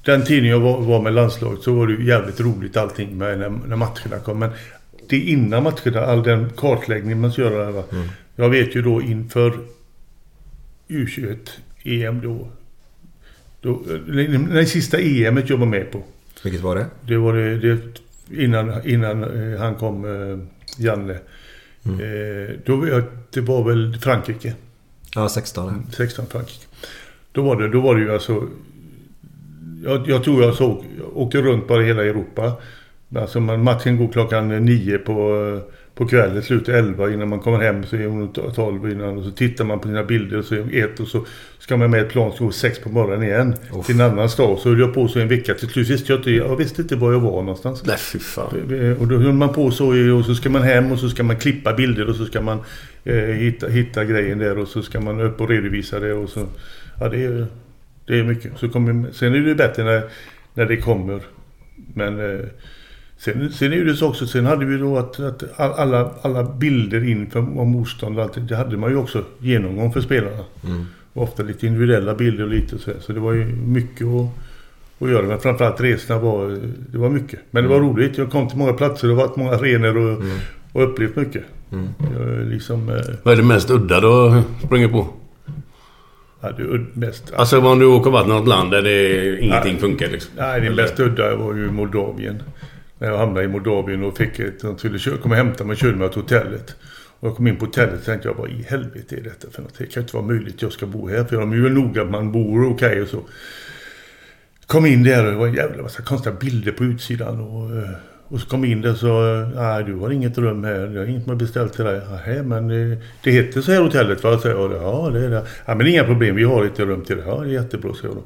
den tiden jag var, var med landslaget så var det jävligt roligt allting med när, när matcherna kom. Men det är innan matcherna, all den kartläggning man ska göra.
Mm.
Jag vet ju då inför U21 EM då. då det, det sista EMet jag var med på.
Vilket var det?
Det var det, det innan, innan eh, han kom, eh, Janne.
Mm.
Eh, då, det var väl Frankrike.
Ja, 16.
Mm, 16 Frankrike. Då var det, då var det ju alltså... Jag, jag tror jag såg, jag åkte runt bara hela Europa. Alltså matchen går klockan nio på, på kvällen, slutar elva innan man kommer hem så är hon tolv innan. Och så tittar man på sina bilder och så är hon ett och så ska man med ett plan som går sex på morgonen igen.
Uff.
Till en annan stad. Så höll jag på så en vecka. Till slut visste jag inte, jag visste inte var jag var någonstans.
Nej, fy fan.
Och då höll man på så och så ska man hem och så ska man klippa bilder och så ska man eh, hitta, hitta grejen där och så ska man upp och redovisa det och så... Ja, det är, det är mycket. Så kommer, sen är det bättre när, när det kommer. Men eh, sen, sen är det så också, sen hade vi då att, att all- alla, alla bilder inför om motstånd och allt, det hade man ju också genomgång för spelarna.
Mm.
Och ofta lite individuella bilder och lite så, här. så det var ju mycket att, att göra. Men framförallt resorna var, det var mycket. Men det var
Mm.
roligt. Jag kom till många platser och varit många arenor och, och upplevt mycket.
Mm.
Jag, liksom, eh,
Vad är det mest udda du har sprungit på?
Mest,
Alltså om du åker varit något land där det ingenting
Nej.
funkar liksom.
Nej, det mest udda var ju Moldavien. När jag hamnade i Moldavien och fick ett... De skulle komma och hämta mig och körde mig till hotellet. Och jag kom in på hotellet och tänkte jag, vad i helvete är detta för något? Det kan inte vara möjligt jag ska bo här. För de är ju noga att man bor okej och så. Kom in där och det var en jävla massa konstiga bilder på utsidan. Och, eh, och så kom in där så, nej du har inget rum här. Det är inget som har beställt till dig. Nej, men eh, det, heter så här hotellet va? Så jag, ja, det är det. Ja, men inga problem, vi har ett rum till dig. Ja, det är jättebra, så jag då.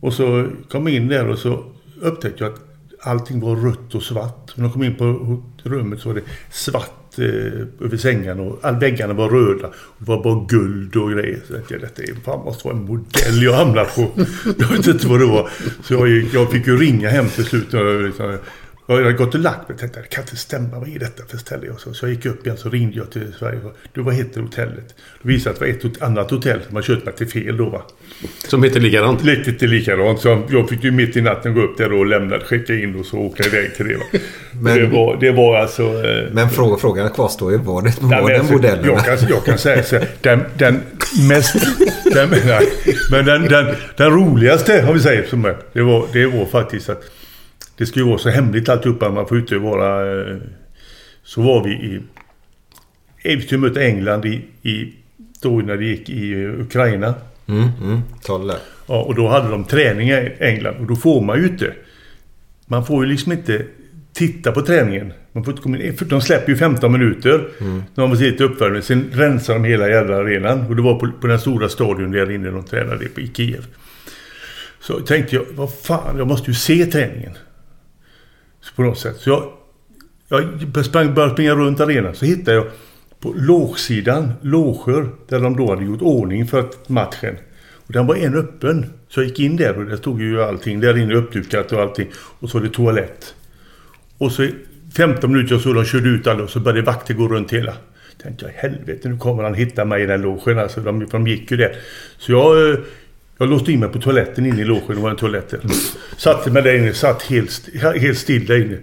Och så kom jag in där och så upptäckte jag att allting var rött och svart. När jag kom in på rummet så var det svart eh, över sängarna och all väggarna var röda. Och det var bara guld och grejer. Så tänkte jag, detta är, fan måste vara en modell jag hamnar på. [laughs] Jag vet inte vad det var. Så jag, jag fick ju ringa hem till slut. Och liksom, jag hade gått och lagt mig och tänkte det kan inte stämma. Vad är detta för ställe? Och så, så jag gick upp igen så ringde jag till Sverige. och Du, vad heter hotellet? Det visade att det var ett annat hotell som har kört mig till fel då va.
Som heter likadant?
Lite till likadant. Så jag fick ju mitt i natten gå upp där och lämna, skicka in och så åka iväg till det. Va? [laughs]
Men-
det, var, det var alltså... Eh,
Men fråga, frågan kvarstår ju. Var det, var det
alltså,
modellerna?
jag, kan, jag kan säga så här, den, den mest... [laughs] Den, nej, men den, den, den roligaste, om vi säger som är, det var, det var faktiskt att det skulle ju vara så hemligt alltihopa. Man får inte vara... eh, Så var vi i... Vi skulle möta England i, i... Då när det gick i eh, Ukraina.
Mm, mm. Där.
Ja, och då hade de träning i England och då får man ju inte... Man får ju liksom inte titta på träningen. Man får inte komma in, för de släpper ju 15 minuter.
Mm.
När man sitta uppvärmning. Sen rensar de hela jävla arenan. Och det var på, på den stora stadion där inne de tränade i Kiev. Så tänkte jag, vad fan, jag måste ju se träningen. Så på något sätt. Så jag, jag sprang, började springa runt arenan. Så hittade jag på lågsidan loger där de då hade gjort ordning för matchen. Och den var en öppen. Så jag gick in där och där stod ju allting. Där inne uppdukat och allting. Och så var det toalett. Och så 15 minuter så de körde ut alla och så började vakter gå runt hela. Tänkte jag, helvete nu kommer han hitta mig i den logen. Alltså de, de gick ju där. Så jag, eh, jag låste in mig på toaletten inne i logen. Det var en toalett där. Satte mig där inne, satt helt, helt still där inne.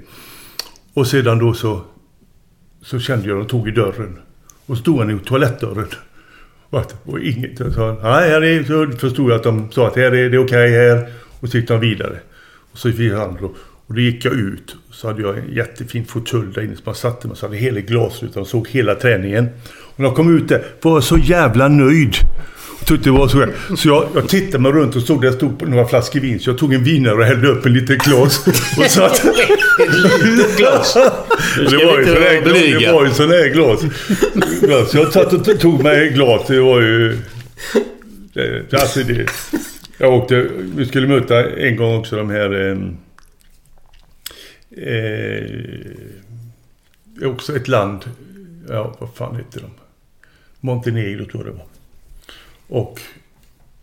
Och sedan då så, så kände jag att de tog i dörren. Och så stod han i toalettdörren. Och, att, och inget. Jag sa, nej, här är, så förstod jag att de sa att här är det okej här. Och så gick de vidare. Och så fick han då. Och då gick jag ut. Så hade jag en jättefin fåtölj där inne som jag satte mig. Så hade hela glasrutan och såg hela träningen. Och när jag kom ut där var jag så jävla nöjd. Tyckte det var så Så jag, jag tittade mig runt och såg där stod några flaskor vin. Så jag tog en vinare och hällde upp en liten glas. [laughs] Och satt...
litet glas?
det var ju sån här. Det var ju sån här glas. Så jag satt och tog mig glas. Det var ju... Det, alltså det... Jag åkte... Vi skulle möta en gång också de här... Eh, eh, också ett land... Ja, vad fan heter de? Montenegro tror jag det var. Och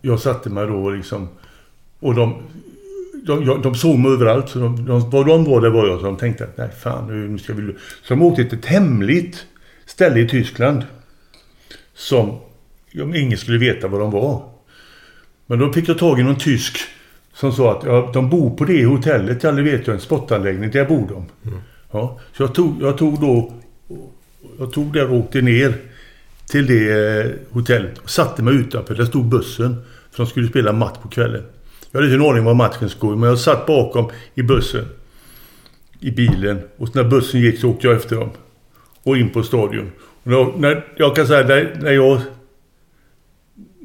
jag satte mig då liksom... Och de... De, de såg mig överallt. Så de, de, var de var, det var jag. Så de tänkte att nej fan nu ska vi... Så de åkte till ett hemligt ställe i Tyskland. Som om ingen skulle veta vad de var. Men då fick jag tag i någon tysk som sa att ja, de bor på det hotellet. Ja, det vet jag. En sportanläggning. Där bor de. Mm. Ja, så jag tog, jag tog då... Jag tog där och åkte ner till det eh, hotellet och satte mig utanför. Där stod bussen. För de skulle spela match på kvällen. Jag hade inte en aning var matchen skulle men jag satt bakom i bussen. I bilen. Och när bussen gick så åkte jag efter dem. Och in på stadion. Och då, när, jag kan säga när, när jag...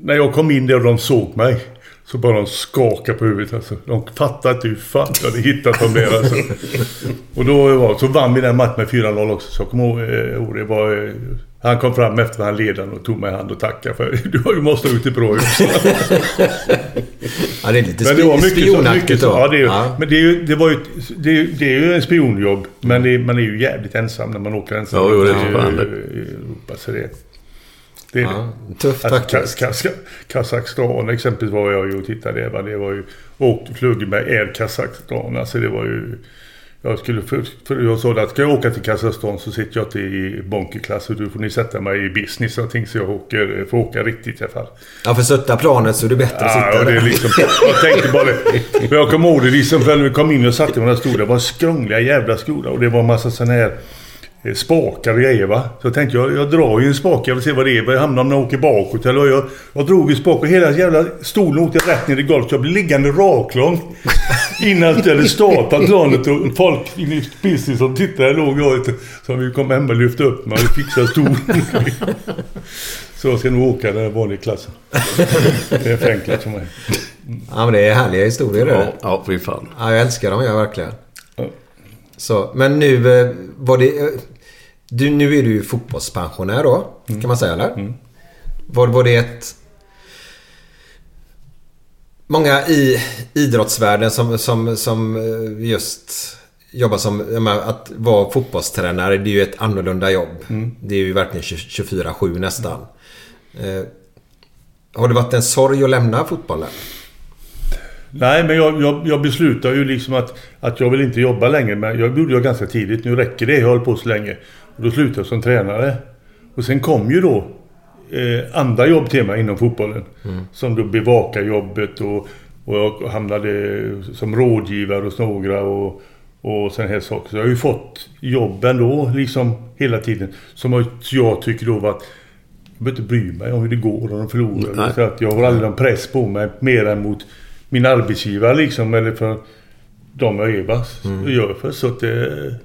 När jag kom in där och de såg mig. Så bara de skakade på huvudet alltså. De fattade inte hur fan jag hade hittat dem där alltså. [laughs] Och då var, så vann vi den matchen med 4-0 också. Så jag kommer ihåg, eh, det var... Han kom fram efter han ledaren och tog mig i hand och tackade för [laughs] du har ju måste gjort det bra också. [laughs]
ja, det är lite men det var mycket spionaktigt
då. Ja, det är, ja. Men det, är ju, det, var ju, det, är, det är ju en spionjobb. Men det, man är ju jävligt ensam när man åker ensam.
Ja, jo, det är
ju Europa. Så det, det är ja,
det. Tufft alltså,
faktiskt. Kazakstan exempelvis var jag ju och tittade. Det var, det var ju... Åkte, flög med Air Kazakstan. Alltså det var ju... Jag skulle, för, för jag sa att ska jag åka till Kazakstan så sitter jag inte i bonkerklass och då får ni sätta mig i business och så jag åker, får åka riktigt i alla fall.
Ja, för stötta planet så är det bättre ja, att sitta
ja. Det är liksom, jag tänkte bara det. Jag kommer ihåg det liksom, för när vi kom in och satte mig där stod det var skrångliga jävla skolor och det var en massa sådana här Eh, spakar och grejer va. Så jag tänkte jag, jag drar ju en spak, jag vill se vad det är. Jag hamnar om jag åker bakåt. Eller jag, jag drog en spak och hela jävla stolen åkte rätt ner i golvet. Jag blev liggande raklång. Innan jag hade startat planet och folk i business som tittade låg jag ute. Så vi kom hem och lyfte upp mig och fixade stolen. Så jag ska nog åka den vanliga klassen. Det är för enkelt för mig.
Ja men det är härliga historier det.
Ja, ja fy fan.
Ja, jag älskar dem jag verkligen. Så, men nu eh, var det... Eh, du, nu är du ju fotbollspensionär då, mm. kan man säga eller? Mm. Var, var det ett... Många i idrottsvärlden som, som, som eh, just jobbar som... Att vara fotbollstränare, det är ju ett annorlunda jobb. Mm. Det är ju verkligen 24-7 nästan. Eh, har det varit en sorg att lämna fotbollen?
Nej, men jag, jag, jag beslutade ju liksom att, att jag vill inte jobba längre. Men jag gjorde jag ganska tidigt. Nu räcker det. Jag hållit på så länge. Och då slutade jag som tränare. Och sen kom ju då eh, andra jobb till mig inom fotbollen. Mm. Som då bevakarjobbet och, och jag hamnade som rådgivare hos några och, och sådana här saker. Så jag har ju fått jobb ändå liksom hela tiden. Som jag tycker då var att jag behöver inte bry mig om hur det går och de förlorar. Så att jag har aldrig någon press på mig mer än mot min arbetsgivare liksom. Eller för de jag är mm. gör för. Så att det,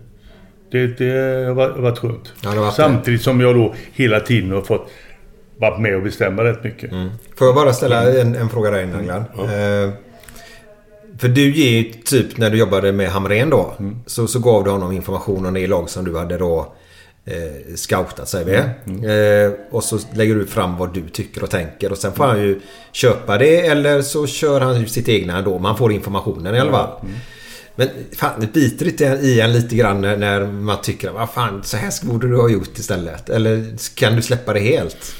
det, det har varit skönt. Ja, Samtidigt som jag då hela tiden har fått varit med och bestämma rätt mycket. Mm.
Får jag bara ställa en, en fråga där innan Glenn? Ja. Eh, för du ger ju typ när du jobbade med Hamrén då. Mm. Så, så gav du honom information om det lag som du hade då eh, scoutat säger vi. Mm. mm. Eh, och så lägger du fram vad du tycker och tänker. Och sen får han ju köpa det eller så kör han ju sitt egna då. Man får informationen i alla fall. Mm. Men fan, det biter inte i en lite grann när man tycker vad fan, så här borde du ha gjort istället. Eller kan du släppa det helt?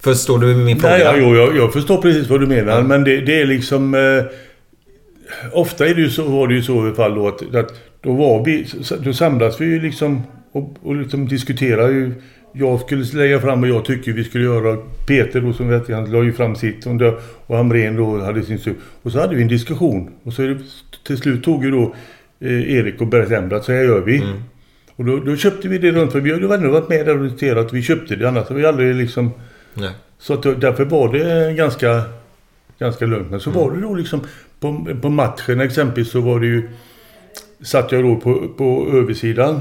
Förstår du min fråga?
Nej, jo, jag, jag förstår precis vad du menar. Mm. Men det, det, är liksom... Eh, ofta är det ju så, var det ju så i alla fall då att, att då var vi... Då samlas vi ju liksom och, och liksom diskutera ju. Jag skulle lägga fram vad jag tycker vi skulle göra. Peter då som vet han la ju fram sitt. Och, och Hamrén då hade sin syn. Och så hade vi en diskussion. Och så det, till slut tog ju då eh, Erik och bestämde att så här gör vi. Mm. Och då, då, köpte vi det runt. För vi hade ändå varit med där och diskuterat. Vi köpte det. Annars hade vi aldrig liksom... Nej. Så att, därför var det ganska, ganska lugnt. Men så mm. var det då liksom på, på matchen exempelvis så var det ju satt jag då på, på översidan.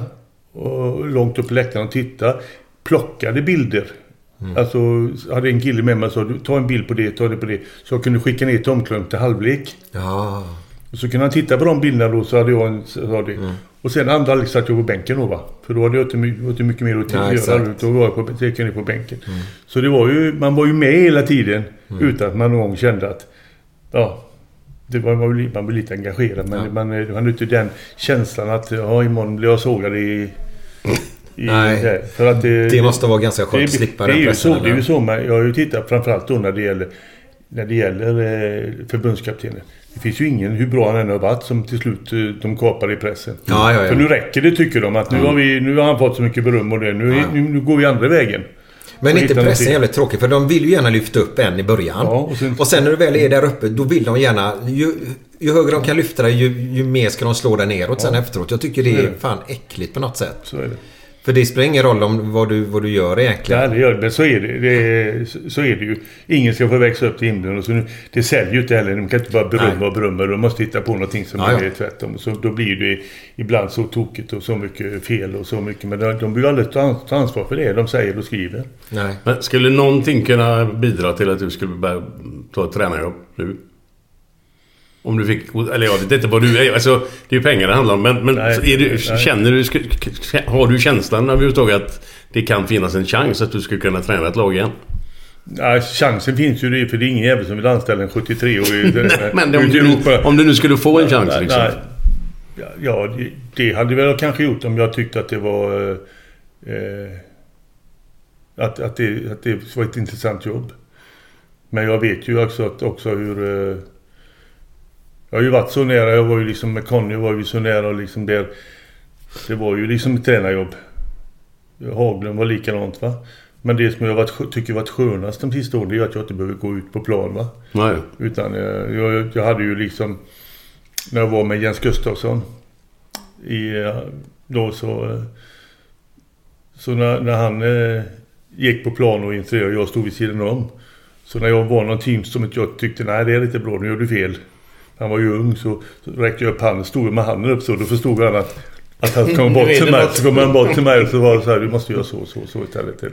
Och långt upp på läktaren och tittade. Plockade bilder.
Mm.
Alltså hade en kille med mig och sa "Du, ta en bild på det, ta det på det. Så jag kunde skicka ner till omklädningsrummet till halvlek.
Ja.
Och så kunde han titta på de bilderna då så hade jag en... Så hade,
Mm.
Och sen andra halvlek satt jag på bänken då va. För då hade jag inte, inte mycket mer att
Ja,
göra.
Mm.
Då var jag på, jag på bänken. Så det var ju, man var ju med hela tiden. Utan att man någon gång kände att... Ja. Det var, man, blev, man blev lite engagerad. Men
Ja.
man, man hade inte den känslan att ja, imorgon blir jag sågad i... i
Nej.
det. Det,
måste vara ganska skönt att slippa
det
den pressen,
så, Det är ju så jag har ju tittat framförallt då när det gäller, när det gäller eh, förbundskaptenen. Det finns ju ingen, hur bra han än har varit, som till slut eh, de kapar i pressen.
Ja, ja, ja.
För nu räcker det tycker de. Att nu,
Ja.
har, vi, nu har han fått så mycket beröm och det. Nu,
Ja.
nu, nu går vi andra vägen.
Men inte pressen jävligt tråkig för de vill ju gärna lyfta upp en i början.
Ja, och sen-
och sen när du väl är där uppe då vill de gärna... Ju, ju högre de kan lyfta dig ju, ju mer ska de slå dig neråt sen efteråt. Jag tycker det
är
är
det.
fan äckligt på något sätt.
Så är det.
För det spelar ingen roll om vad du, vad du gör egentligen.
Ja, det gör. Men så är det. det så- är det ju. Ingen ska få växa upp till himlen. Och så nu, det säljer ju inte heller. De kan inte bara berömma
Nej.
och berömma. De måste hitta på någonting som
Ja, ja.
är tvärtom. Så då blir det ibland så tokigt och så mycket fel och så mycket. Men de, de blir aldrig ta ansvar för det de säger och skriver.
Nej.
Men skulle någonting kunna bidra till att du skulle börja ta ett tränarjobb nu? Om du fick... Eller jag vet inte vad du är. Alltså, det är ju pengar det handlar om. Men, men
Nej,
du, känner du... Har du känslan överhuvudtaget att det kan finnas en chans att du skulle kunna träna ett lag igen?
Ja, chansen finns ju det, för det är ingen jävel som vill anställa en 73-årig [laughs]
Nej, men om du, om du nu skulle få en chans liksom.
Nej, ja, ja, det, det hade väl jag kanske gjort om jag tyckte att det var... Eh, eh, att, att, det, att det var ett intressant jobb. Men jag vet ju också, att, också hur... Eh, jag har ju varit så nära. Jag var ju liksom med Conny var vi så nära och liksom där... Det var ju liksom ett tränarjobb. Haglund var likadant va. Men det som jag varit, tycker varit skönast de sista åren det är att jag inte behöver gå ut på plan va.
Nej.
Utan eh, jag, jag hade ju liksom... När jag var med Jens Gustafsson. I, eh, då så... eh, Så när, när han eh, gick på plan och intervjuade och jag stod vid sidan om. Så när jag var någon team som jag tyckte nej det är lite bra, nu gör du fel. Han var ju ung så, så räckte jag upp handen, stod med handen upp så då förstod han att att han kom bort
är
till mig. Så kom han bort till mig och så var det så här, du måste göra så, så, så istället.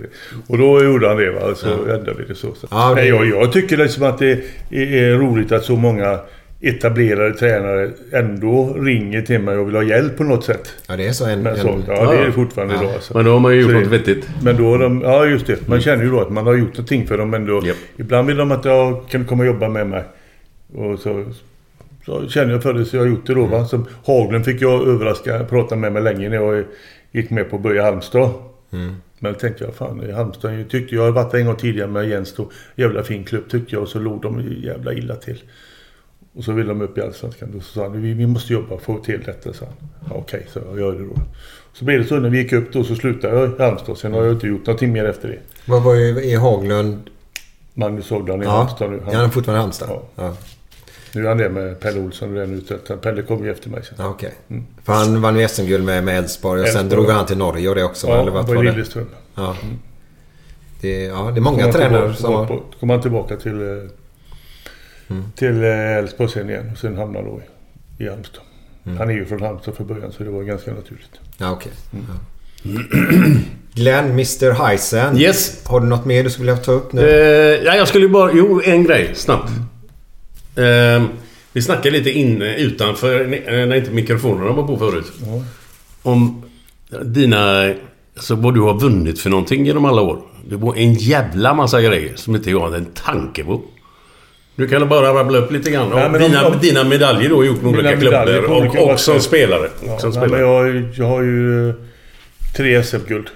Och då gjorde han det va, så ändrade vi det så. så.
Ja, det-
Nej, jag, jag tycker liksom att det är, är roligt att så många etablerade tränare ändå ringer till mig och vill ha hjälp på något sätt.
Ja, det är så en...
Men så, ja, det är det
Ja.
fortfarande
Ja.
idag. Alltså.
Men då har man ju gjort något vettigt.
Men då har de, ja just det. Man känner ju då att man har gjort någonting för dem ändå.
Japp.
Ibland vill de att jag kan komma och jobba med mig. Och så, så känner jag för det så jag har gjort det då va. Som Haglund fick jag överraska, prata med mig länge när jag gick med på att börja i Halmstad. Men då tänkte jag fan i Halmstad, jag tyckte jag hade varit där en gång tidigare med Jens då. Jävla fin klubb tyckte jag och så låg de jävla illa till. Och så ville de upp i Allsvenskan. Då sa han vi, vi måste jobba för att få till detta. Så han. Ja, Okej, så jag gör det då. Så blev det så när vi gick upp då så slutade jag i Halmstad. Sen har jag inte gjort någonting mer efter det.
Vad var i Haglund?
Magnus Hogdan i
Ja,
Halmstad nu.
han är fortfarande i Halmstad?
Ja.
Ja.
Nu är han det med Pelle Olsson och den ute. Pelle kom ju efter mig sen.
Okej. För han vann ju SM-guld med, med Elfsborg och sen drog han till Norge och det också.
Ja,
eller vad
han var? Lilleström.
Ja. Det, ja, det är många tränare
tillbaka-
som har...
kom han tillbaka till eh, till eh, Elfsborg sen igen. Och sen hamnade han då i, i Halmstad. Han är ju från Halmstad från början så det var ganska naturligt.
Ja, okej. Ja. Glenn, Mr Heisen.
Yes.
Har du något mer du skulle vilja ta upp nu?
Eh, ja, jag skulle bara... Jo, en grej snabbt. Eh, vi snackade lite inne utanför eh, när inte mikrofonerna var på förut. Om dina... Alltså vad du har vunnit för någonting genom alla år. Det var en jävla massa grejer som inte jag hade en tanke på. Du kan bara rabbla upp lite grann. Om- dina,
om-
dina medaljer med
Mina
olika
medaljer
klubbar
på olika
och, och som spelare.
Ja,
Och som
nej,
spelare.
jag, jag har ju tre SM-guld.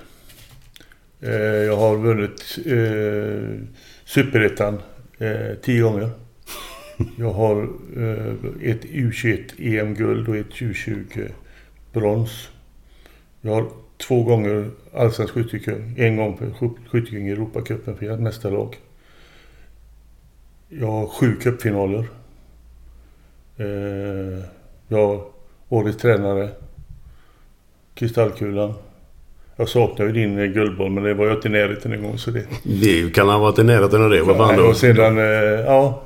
Eh, Jag har vunnit eh, Superettan eh, tio gånger. Jag har eh, ett U21 EM-guld och ett U20-brons. Jag har två gånger allsvensk skyttekung. En gång för sky- skyttekung i Europacupen för nästa lag. Jag har sju cupfinaler. Eh, jag har årets tränare. Kristallkulan. Jag saknar ju din eh, guldboll men det var jag inte i närheten en gång så det...
Det kan ha varit i närheten av det. Vad fan då?
och sedan, eh, ja.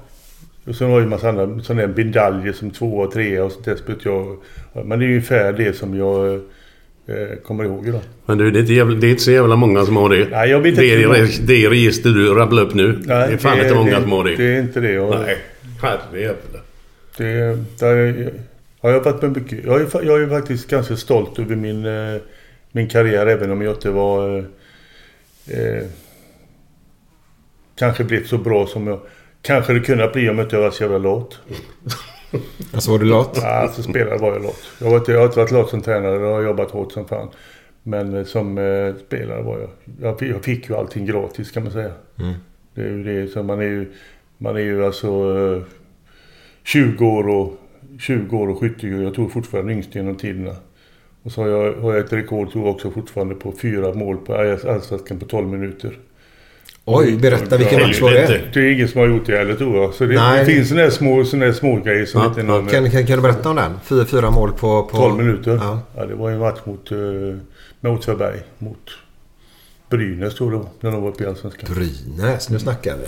Och sen har ju en massa andra sådana där medaljer som två och tre och sånt där jag. Men det är ungefär det som jag eh, kommer ihåg idag.
Men du, det är, inte jävla, det är inte så jävla många som har det.
Nej, jag vet
det,
inte
är, det register du rabblar upp nu.
Nej,
det är fan inte många som har det.
Det är inte det. Jag,
Nej, herrejävlar.
Det, där, ja, jag har varit med mycket. Jag är, jag är faktiskt ganska stolt över min, eh, min karriär även om jag inte var... Eh, eh, kanske blivit så bra som jag... Kanske det kunnat bli om jag inte var så jävla lat.
Alltså var du lat?
Ja, alltså spelare var jag lat. Jag inte, jag har inte varit lat som tränare. Jag har jobbat hårt som fan. Men eh, som eh, spelare var jag. jag. fick- Jag fick ju allting gratis kan man säga.
Mm.
Det är ju det. Så man är ju, man är ju alltså eh, 20 år och 20 år och skyttegård. Jag tror fortfarande yngst genom tiderna. Och så har jag, har jag ett rekord tror jag också fortfarande på fyra mål på Allsvenskan på 12 minuter.
Oj, berätta vilken match var det?
Det är ingen som har gjort det heller tror jag. Så det,
Nej.
det finns sådana här små, såna här små grejer som inte någon...
Kan, kan, kan du berätta om den? Fyra, fyra mål på... på
12 minuter.
Ja.
Ja. det var ju en match mot, uh, med Åtvidaberg. Mot Brynäs tror jag det var. När de var uppe i Allsvenskan.
Brynäs, nu snackar vi.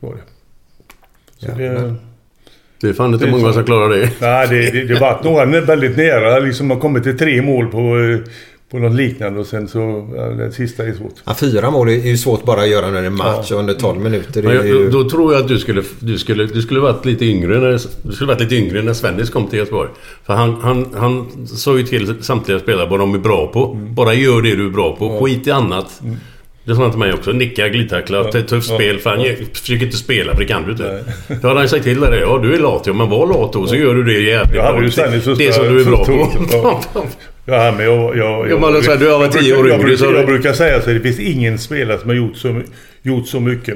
Var det. Så
Jävlar.
det,
Det är fan inte
Det är
många som klarar det.
nej, det, det, det var några väldigt nära. Liksom man kommit till tre mål på, eh, på något liknande och sen så... Ja, det sista är svårt.
Ja, fyra mål är ju svårt bara att göra under en match och under 12 minuter. Det är
jag,
ju...
då, då tror jag att du skulle, du skulle, du skulle varit lite yngre när, du skulle varit lite yngre när Svennis kom till Göteborg. För han, han, han sa ju till samtliga spelare vad de är bra på.
Mm.
Bara gör det du är bra på. Skit i annat. Det sa han till mig också. Nicka, glidtackla,
Ja.
ja. tufft
Ja.
spel. För han
Ja.
försöker inte spela för det kan du inte. Då hade han sagt till dig Ja, du är lat ja, men var lat då så gör du det jävligt
hade
bra. Det
första-
som du är bra på. [laughs]
Ja. Men jag... jag,
Ja, men alltså, du har varit
jag
tio
brukar-
år
jag,
yngre,
brukar,
så-
jag brukar säga så här, det finns ingen spelare som har gjort så, gjort så mycket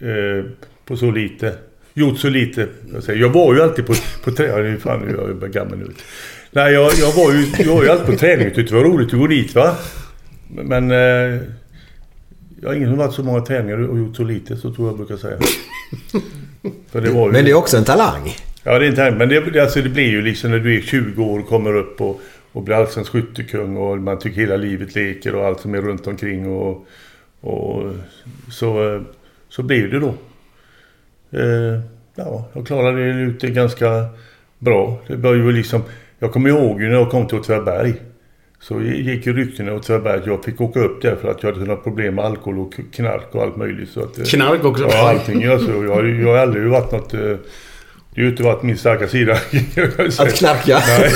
eh, på så lite. Gjort så lite. Jag, säger, jag var ju alltid på, på träning. Fan, är jag bara gammal nu. Nej, jag, jag, var ju, jag var ju alltid på träning och tyckte det var roligt att gå dit va. Men... Eh, jag har ingen som varit så många träningar och gjort så lite, så tror jag brukar säga. För det var ju,
Men det är också en talang.
Ja, det är inte Men det, det, alltså, det blir ju liksom när du är 20 år och kommer upp och, och blir allsvensk skyttekung och man tycker hela livet leker och allt som är runt omkring och, och så, eh, så blir det då. Eh, ja, jag klarade det ut det ganska bra. Det ju liksom, jag kommer ihåg när jag kom till Åtvidaberg. Så gick ju ryktena åt Åtvidaberg att jag fick åka upp där för att jag hade några problem med alkohol och knark och allt möjligt. Så att, eh,
Knark också?
Ja, allting. Alltså, jag, jag har aldrig varit något... Det har ju inte varit min starka sida. [laughs]
Att knarka?
Nej,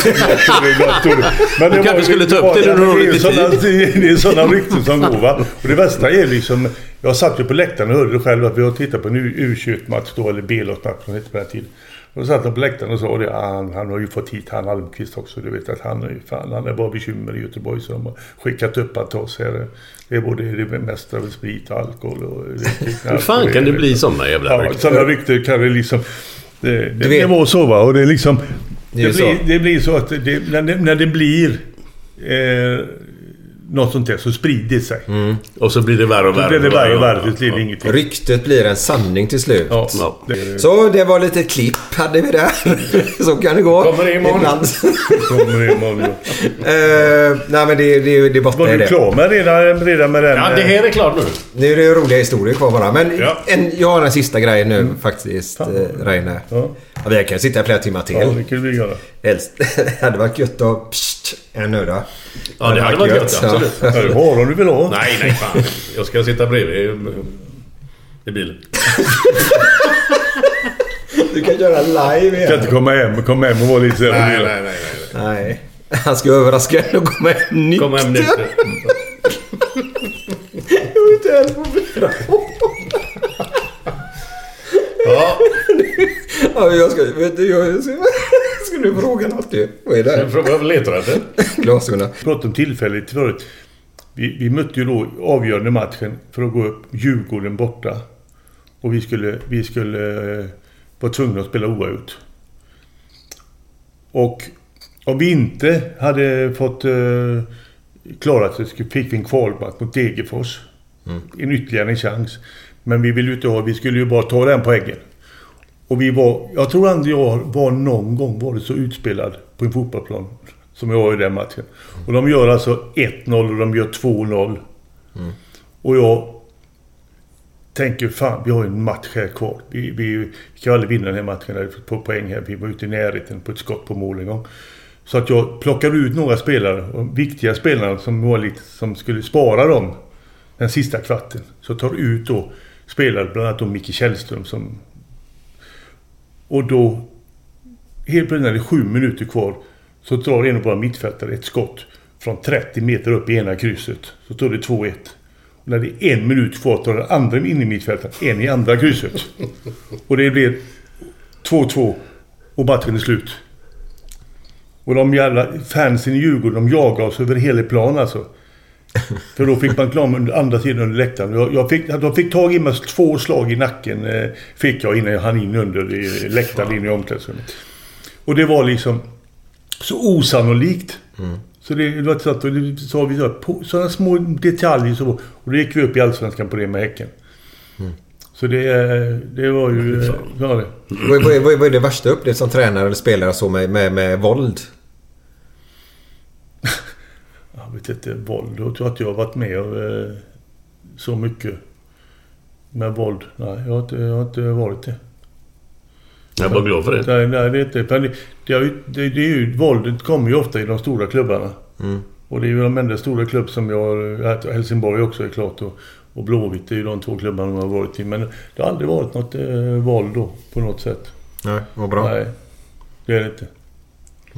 tror det-. Men
Du kanske skulle ta upp det när du
men
har
är
lite
sådana-
tid.
Det är sådana rykten som [laughs] går va. Och det värsta är liksom... Jag satt ju på läktaren och hörde det själv att vi har tittat på en U- U21-match då, eller B-lagsmatch som hette på den tiden. Och då satt han på läktaren och sa det, ah, han, han har ju fått hit han Almqvist också. Du vet att han är fan, han är bara bekymmer i Göteborg så de har skickat upp att oss här. Det är både det mesta av sprit och alkohol och...
Hur fan kan det bli såna jävla
Ja,
rykten?
sådana rykten kan det liksom... Det, det, det var så va. Och det liksom...
Det
Det, blir,
så.
det blir så att det, när, det, när det blir... Eh, något sånt där så sprider det sig.
Och så blir det värre och värre.
blir det värre och värre.
Ja,
Det blir det ingenting.
Ryktet blir en sanning till slut.
Ja,
Ja.
det
Så det var lite klipp hade vi där. [laughs] Så kan det gå.
Kommer det imorgon?
Ibland. [laughs]
kommer det imorgon. [laughs]
Eh, nej men det, det, det bottnar
Var du
det.
klar med redan, redan med den?
Ja, det här är klart nu.
Nu är det roliga historier kvar bara. Men
Ja.
en, jag har en sista grej nu faktiskt, eh, Reine.
Ja.
Ja, vi kan sitta i flera timmar till.
Ja, det kan vi göra.
Helst. det hade varit gött att en nu då.
Ja, det hade varit gött. Absolut.
Ja, du har om du vill ha.
Nej, nej fan. Jag ska sitta bredvid i, bilen.
Du kan göra live
Du kan
igen.
inte komma hem, komma hem och vara lite sådär.
Nej, nej, nej. nej.
Nej. Han ska överraska en och komma hem nykter.
Kom hem nu.
Jag vill inte ens få fyra
Ja,
Ja, jag ska... Vet du, jag ska du fråga något ju? Vad är det?
jag frågar letar efter? [laughs]
Glasögonen.
pratade om tillfället förut. Vi, vi mötte ju då avgörande matchen för att gå upp Djurgården borta. Och vi skulle, vi skulle eh, vara tvungna att spela oavgjort. Och om vi inte hade fått eh, klarat det så fick vi en kvalmatch mot Degerfors. En ytterligare en chans. Men vi ville ju inte ha, vi skulle ju bara ta den poängen. Och vi var, jag tror aldrig jag var någon gång varit så utspelad på en fotbollsplan som jag var i den matchen. Och de gör alltså 1-0 och de gör 2-0. Och jag tänker fan, vi har en match här kvar. Vi, vi, vi kan aldrig vinna den här matchen vi får poäng här. Vi var ute i närheten på ett skott på mål en gång. Så att jag plockade ut några spelare, viktiga spelare som var lite, som skulle spara dem den sista kvarten. Så tar ut då spelare, bland annat då Micke Källström som... Och då... Helt plötsligt när det är sju minuter kvar så drar en av våra mittfältare ett skott från 30 meter upp i ena krysset. Så står det 2-1. Och när det är en minut kvar tar den andra in i mittfältet en i andra krysset. Och det blir 2-2 och matchen är slut. Och de jävla fansen i Djurgården, de jagar oss över hela planen alltså. För då fick man reklam under andra sidan under läktaren. Jag, jag fick, de fick tag i mig två slag i nacken. Eh, fick jag innan jag hann in under läktaren in i omklädningsrummet. Och det var liksom så osannolikt.
Mm.
Så det, det var så att det sa vi så, på, sådana små detaljer så. Och då gick vi upp i Allsvenskan på det med Häcken.
Mm.
Så det, det var ju... Ja, det.
Vad, vad, vad, vad är det värsta upplevt som tränare eller spelare så med, med, med våld?
Vet inte, våld. Jag tror att jag har varit med eh, så mycket med våld. Nej, jag har inte, jag har inte varit det.
Jag är bara glad för det.
Nej, nej det är inte. Det, det, är ju, det, det är ju, våldet kommer ju ofta i de stora klubbarna.
Mm.
Och det är ju de enda stora klubb som jag. Helsingborg också är klart. Och, och Blåvitt är ju de två klubbarna jag har varit i. Men det har aldrig varit något eh, våld då på något sätt.
Nej, vad bra.
Nej, det är det inte.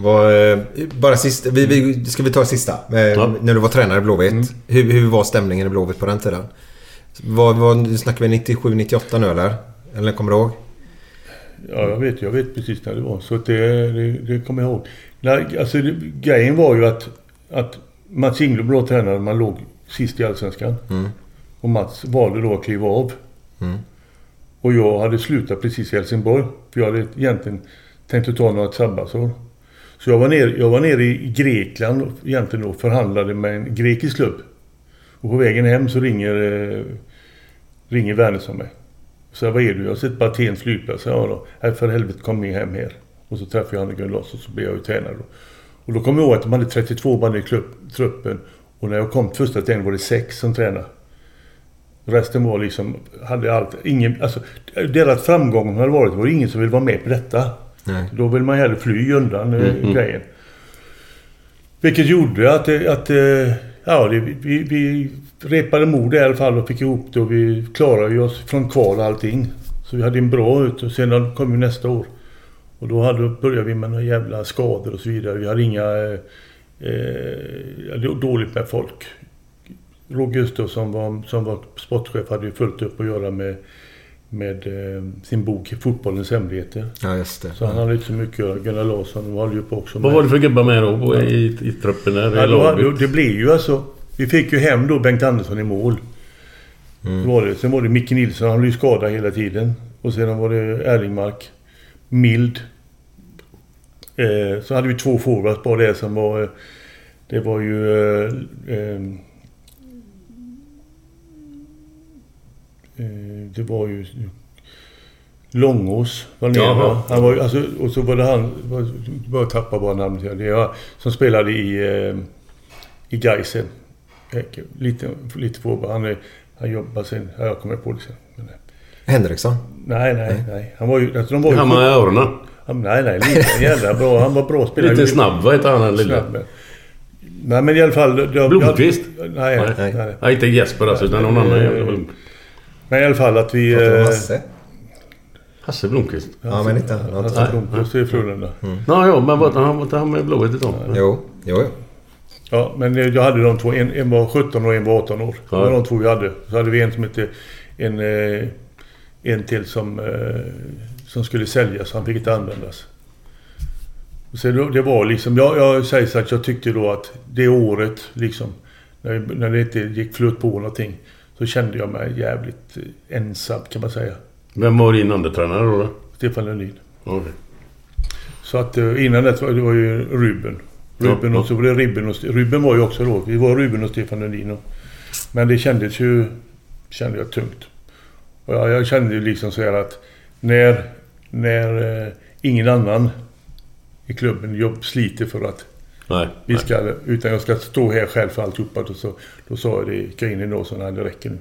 Var, eh, bara sist, vi, vi, ska vi ta sista? Eh,
Ja.
När du var tränare i Blåvitt.
Mm.
Hur, hur var stämningen i Blåvitt på den tiden? Var, var, snackar vi 97-98 nu eller? Eller kommer du ihåg?
Ja, jag vet, jag vet precis när det var. Så det, det, det kommer jag ihåg. Nej, alltså, det, grejen var ju att, att Mats Inglund var tränare. Man låg sist i Allsvenskan.
Mm.
Och Mats valde då att kliva av.
Mm.
Och jag hade slutat precis i Helsingborg. För jag hade egentligen tänkt att ta några sabbatsår. Så jag var, nere, jag var nere i Grekland och egentligen och förhandlade med en grekisk klubb. Och på vägen hem så ringer, eh, ringer Wernersson mig. Så jag, vad är du? Jag har sett på Atens flygplats. Ja då. Nej, för helvete kom med hem här. Och så träffade jag Annika Larsson och så blev jag ju tränare då. Och då kommer jag ihåg att de hade 32 man i klubb, truppen. Och när jag kom första träningen var det sex som tränade. Resten var liksom, hade allt, ingen, alltså deras framgång hade varit, var det ingen som ville vara med på detta.
Nej.
Då vill man hellre fly undan eh,
Mm.
grejen. Vilket gjorde att, det- att eh, ja, det, vi, vi repade mod i alla fall och fick ihop det och vi klarade ju oss från kval och allting. Så vi hade en bra ut och sen kom ju nästa år. Och då hade, började vi med några jävla skador och så vidare. Vi hade inga... Eh, eh, dåligt med folk. Roger Gustaf som var, som var sportchef hade ju fullt upp att göra med, med eh, sin bok Fotbollens hemligheter.
Ja, just det.
Så han hade inte så mycket att göra. Gunnar Larsson håller ju på också
Vad var det för gubbar med då på- i, i truppen där?
Ja,
i
då, det blev ju alltså... Vi fick ju hem då Bengt Andersson i mål.
Mm.
Så var det. Sen var det Micke Nilsson, han blev ju skadad hela tiden. Och sedan var det Erlingmark. Mild. Eh, så hade vi två forwards bara det som var... Eh, det var ju... Eh, eh, det var ju... Långås var nere.
Jaha.
Han var, alltså, och så var det han... Jag tappar bara namnet. här. Jag som spelade i... Eh, i Gaisen. Lite, lite forward. Han, är- han jobbar sen... Ja, jag kommer på det sen. Men, eh,
Henriksson?
nej, nej, nej. Han var ju... Alltså, de var ju
Han med öronen.
Han, nej, nej. Lite jävla bra. Han var bra spelare.
Lite snabb, vad heter han den
men- Nej, men i alla fall... de-
Blomqvist?
Jag, nej, nej,
Nej.
nej.
Nej, inte Jesper alltså, utan någon annan jävla.
Men i alla fall att vi...
Pratar du om
eh,
Hasse?
Hasse Blomqvist.
Ja, men inte han.
Hasse Blomqvist är Frölunda.
Ja, ja, men var inte han, var han med Blåvitt ett tag?
Jo, jo, jo.
Ja, men jag hade de två. En, en var 17 och en var 18 år. Det var de två vi hade. Så hade vi en som hette... En, eh, en till som, eh, som skulle säljas. Han fick inte användas. Så det, var liksom... Jag, jag säger så att jag tyckte då att det året liksom... När, när det inte gick flöt på någonting. Så kände jag mig jävligt eh, ensam kan man säga.
Vem var din andra då? då?
Stefan Lundin.
Okej.
Så att eh, innan det var det var ju Ruben. Ruben
Ja,
och så var det Ribben och... Ruben var ju också då. Vi var Ruben och Stefan Lundin. och- Men det kändes ju... Kände jag tungt. Och jag, jag kände ju liksom så här att när... När eh, ingen annan i klubben jobb sliter för att
Nej.
vi ska... Utan jag ska stå här själv för alltihopa. Då, så, då sa jag det, i då så nej det räcker nu.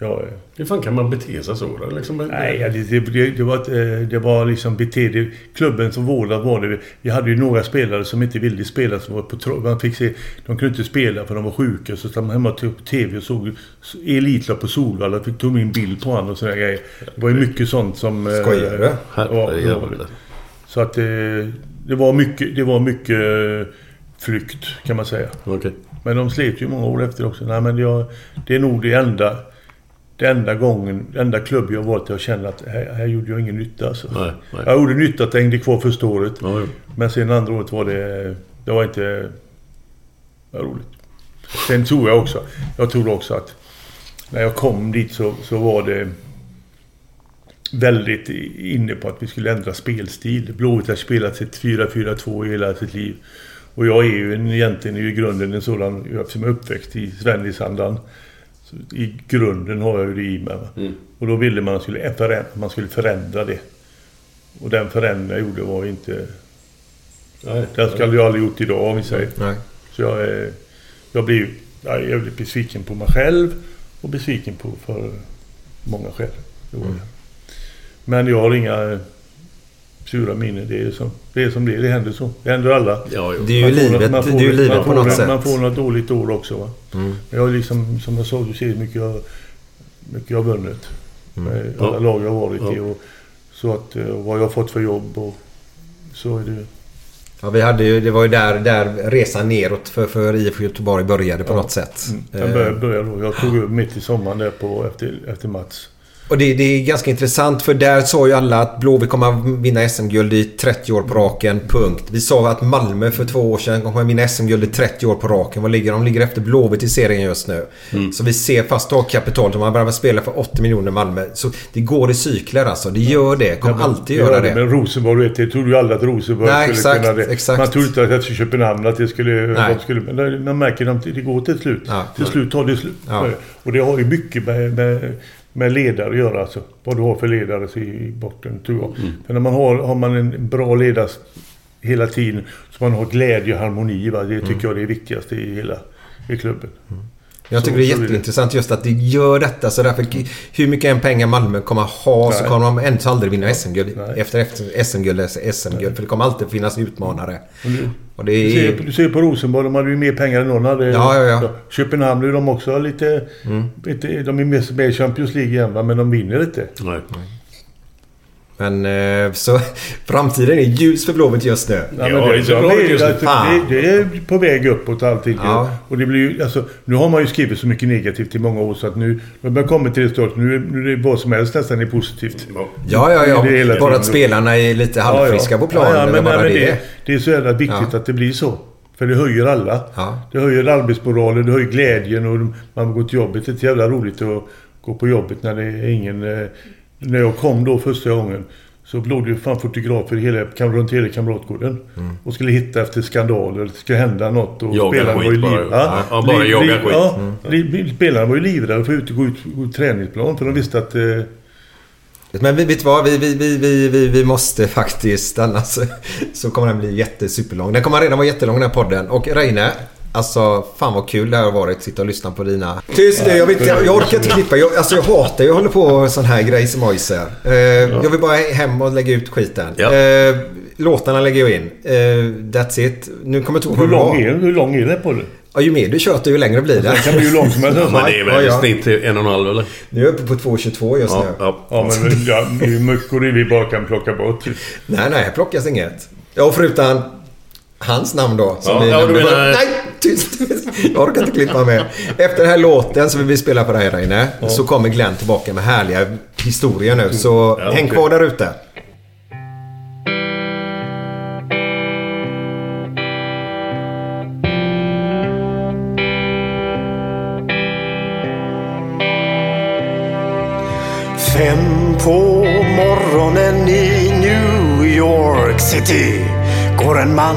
Ja,
Hur fan kan man bete sig så då? Liksom,
Nej, ja, det, det, det, var, eh, det var liksom beteende. Klubben som vårdade var det. Vi hade ju några spelare som inte ville spela. Som var på, man fick se, de kunde inte spela för de var sjuka. Så stod man hemma på TV och såg Elitlag på Solvalla. Fick tog in bild på honom och sådana grejer. Det var ju mycket sånt som... eh,
Skojar du?
Ja, så att det, det var mycket, det var mycket eh, flykt kan man säga.
Okej.
Men de slet ju många år efter också. Nej, men jag, det är nog det enda, det enda gången, det enda klubb jag varit där jag känner att här, här gjorde jag ingen nytta. Alltså.
Nej, nej.
Jag gjorde nytta att jag hängde kvar första året.
Ja.
Men sen andra året var det, det var inte var roligt. Sen tror jag också, jag tror också att när jag kom dit så, så var det väldigt inne på att vi skulle ändra spelstil. Blåvitt har spelat sitt 4-4-2 i hela sitt liv. Och jag är ju en, egentligen i grunden en sådan, eftersom jag är uppväxt i Svennisandan. I grunden har jag ju det i mig.
Mm.
Och då ville man skulle förändra, man skulle förändra det. Och den förändring jag gjorde var inte...
Nej,
Den skulle jag aldrig gjort idag om vi säger.
Nej.
Så jag, är, jag blir jag är jävligt besviken på mig själv och besviken på för många skäl. Det. Men jag har inga eh, sura minnen. Det är som det är. Som det, är. det händer så. Det händer alla.
Ja.
Det är ju livet,
något- man får
det är livet
man
på
får
något sätt.
Man får något dåligt år också. Va?
Mm.
Jag har liksom, som jag sa, du ser hur mycket jag, mycket jag har vunnit. Med
Ja.
alla lag jag har varit i.
Ja.
Och, så att, eh, vad jag har fått för jobb och så är det.
Ja, vi hade ju, det var ju där, där resan neråt för, för IFK Göteborg började på
Ja.
något sätt.
Mm.
Eh,
Jag började, började då. Jag tog över mitt i sommaren där på, efter, efter Mats.
Och det, det är ganska intressant för där sa ju alla att Blåvitt kommer att vinna SM-guld i 30 år på raken. Punkt. Vi sa att Malmö för två år sedan kommer att vinna SM-guld i 30 år på raken. Vad ligger de? ligger efter Blåvitt i serien just nu.
Mm.
Så vi ser fast ha kapitalet. De har börjat spela för 80 miljoner Malmö. Så det går i cykler alltså. Det gör det. Kommer
Ja, men-
alltid göra det.
Men Rosenborg, vet jag trodde ju aldrig att Rosenborg
Nej,
skulle
exakt,
kunna det.
exakt.
Man trodde inte att efter Köpenhamn att det skulle...
Nej.
De skulle men det- man märker att det går till slut.
Ja.
Till slut tar det slut.
Ja.
Och det har ju mycket med, med, med ledare att göra. Alltså. Vad du har för ledare i botten, tror jag.
Mm.
Men när man har, har man en bra ledare hela tiden, så man har glädje och harmoni. Va? Det
Mm.
tycker jag är det viktigaste i hela i klubben.
Jag tycker
Så-
det är
så
jätteintressant just att det gör detta. Så därför, hur mycket en pengar Malmö kommer ha så
Nej.
kommer de ändå aldrig vinna SM-guld. Efter, efter SM-guld SM-guld. För det kommer alltid finnas utmanare. Och det
Du ser,
är...
du ser på Rosenborg, de hade ju mer pengar än någon hade.
Ja, ja, ja.
Köpenhamn är de också lite...
Mm.
lite de är mest med i Champions League igen va, men de vinner inte.
Nej.
Men eh, så [laughs] framtiden är ljus för Blåvitt just nu.
Ja, men
Ja,
det,
det är så
de
bra
är,
just nu.
alltså, det, det är på väg uppåt allting.
Ja.
Och det blir alltså, nu har man ju skrivit så mycket negativt i många år så att nu... Har kommit till det stadiet. Nu, är- nu är det vad som helst nästan är positivt.
Ja, ja, ja.
Det
Bara att spelarna är lite halvfriska på planen.
Ja, ja, men,
bara
nej,
det.
det, det är så jävla viktigt
Ja.
att det blir så. För det höjer alla.
Ja.
Det höjer arbetsmoralen, det höjer glädjen och man går till jobbet. Det är jävla roligt att gå på jobbet när det är ingen... När jag kom då första gången så låg det ju fan fotografer hela, runt hela Kamratgården.
Mm.
Och skulle hitta efter skandaler. Det skulle hända något. Och
Jaga
spelarna
skit
var ju
bara.
liv-
Ja, ja, bara
liv-
jaga
liv-
skit.
Ja,
Mm.
spelarna var ju livrädda för att gå ut ut träningsplan. För de visste att... Eh,
Men vi- vet du vad? Vi, vi, vi, vi, vi, vi måste faktiskt annars [laughs] så kommer den bli jättesuperlång. Den kommer redan vara jättelång den här podden. Och Reine, alltså fan vad kul det här har varit. Sitta och lyssna på dina... Tyst nu! Jag, jag, jag orkar inte klippa. Jag, alltså jag hatar ju att hålla på med sån här grej som här. Eh, Jag vill bara hem och lägga ut skiten.
Ja.
Eh, låtarna lägger jag in. Eh, that's it. Nu kommer jag inte ihåg
hur,
vad det
lång
var.
är, hur lång är den på det?
Ja, ju mer du tjötar ju längre blir det.
Den kan bli hur lång som helst. [laughs]
Men det är väl
Ja,
i
ja.
snitt en och en halv eller?
Nu är jag uppe på 2.22 just
Ja,
nu.
ja.
Ja, men ja, är mycket det vi bara kan plocka bort.
Nej, nej, här plockas inget. Ja, förutom hans namn då. Som
Ja,
vi
ja, du
nämnde.
menar-
Nej, tyst! Jag orkar inte klippa med. Efter den här låten som vi vill spela för dig här inne så kommer Glenn tillbaka med härliga historier nu. Så
Ja,
häng
okej.
kvar där ute.
Fem på morgonen i New York City går en man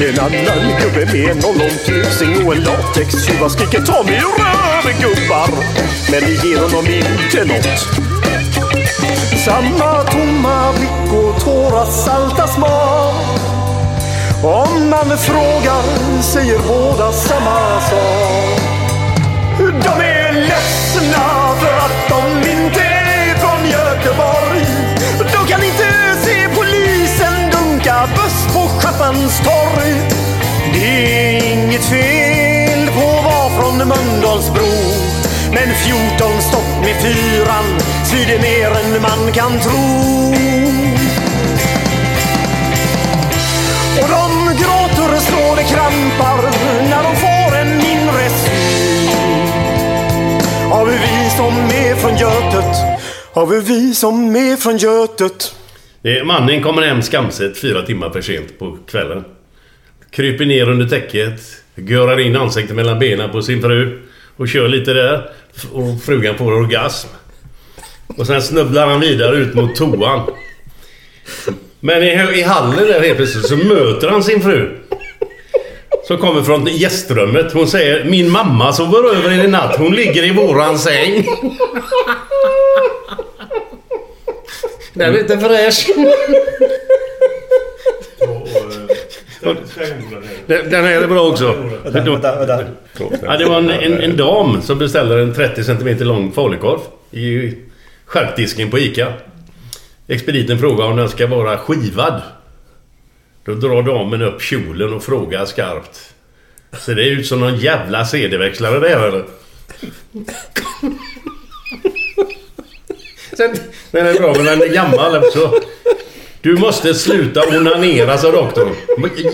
En annan gubbe med en ollontusing och en latextjuva skriker ta mig ur gubbar. Men det ger honom inte något. Samma tomma blick och tårar salta smak. Om man frågar säger båda samma sak. De är ledsna för att de inte är från Göteborg. De kan inte se polisen dunka buss på torg. Det är inget fel på att vara från Mölndalsbro. Men 14 stopp med fyran svider mer än man kan tro. Och de gråter så det krampar när de får en inre syn. Har vi vi som är från Götet? Har vi vi som är från Götet?
Mannen kommer hem skamset fyra timmar för sent på kvällen. Kryper ner under täcket, görar in ansiktet mellan benen på sin fru och kör lite där. Och frugan får orgasm. Och sen snubblar han vidare ut mot toan. Men i, i hallen där helt plötsligt så möter han sin fru. Som kommer från gästrummet. Hon säger Min mamma sover över i natt. Hon ligger i våran säng. Den är lite fräsch. Den, den är bra också. Ja, det var en, en, en dam som beställde en 30 cm lång falukorv i charkdisken på ICA. Expediten frågar om den ska vara skivad. Då drar damen upp kjolen och frågar skarpt. Ser det ut som någon jävla CD-växlare det här eller? Sen, den är bra men den är gammal också. Du måste sluta onanera sa doktorn.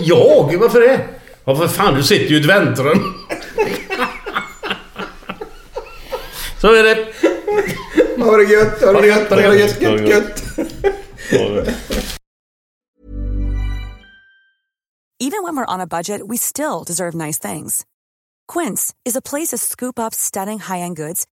Jag? Varför det? Ja för fan du sitter ju i ett väntrum. Så är det.
Ha det gött, ha det gött, ha det gött, gött, gött.
Even when we're on a budget, we still deserve nice things. Quince is a place to scoop up stunning high-end goods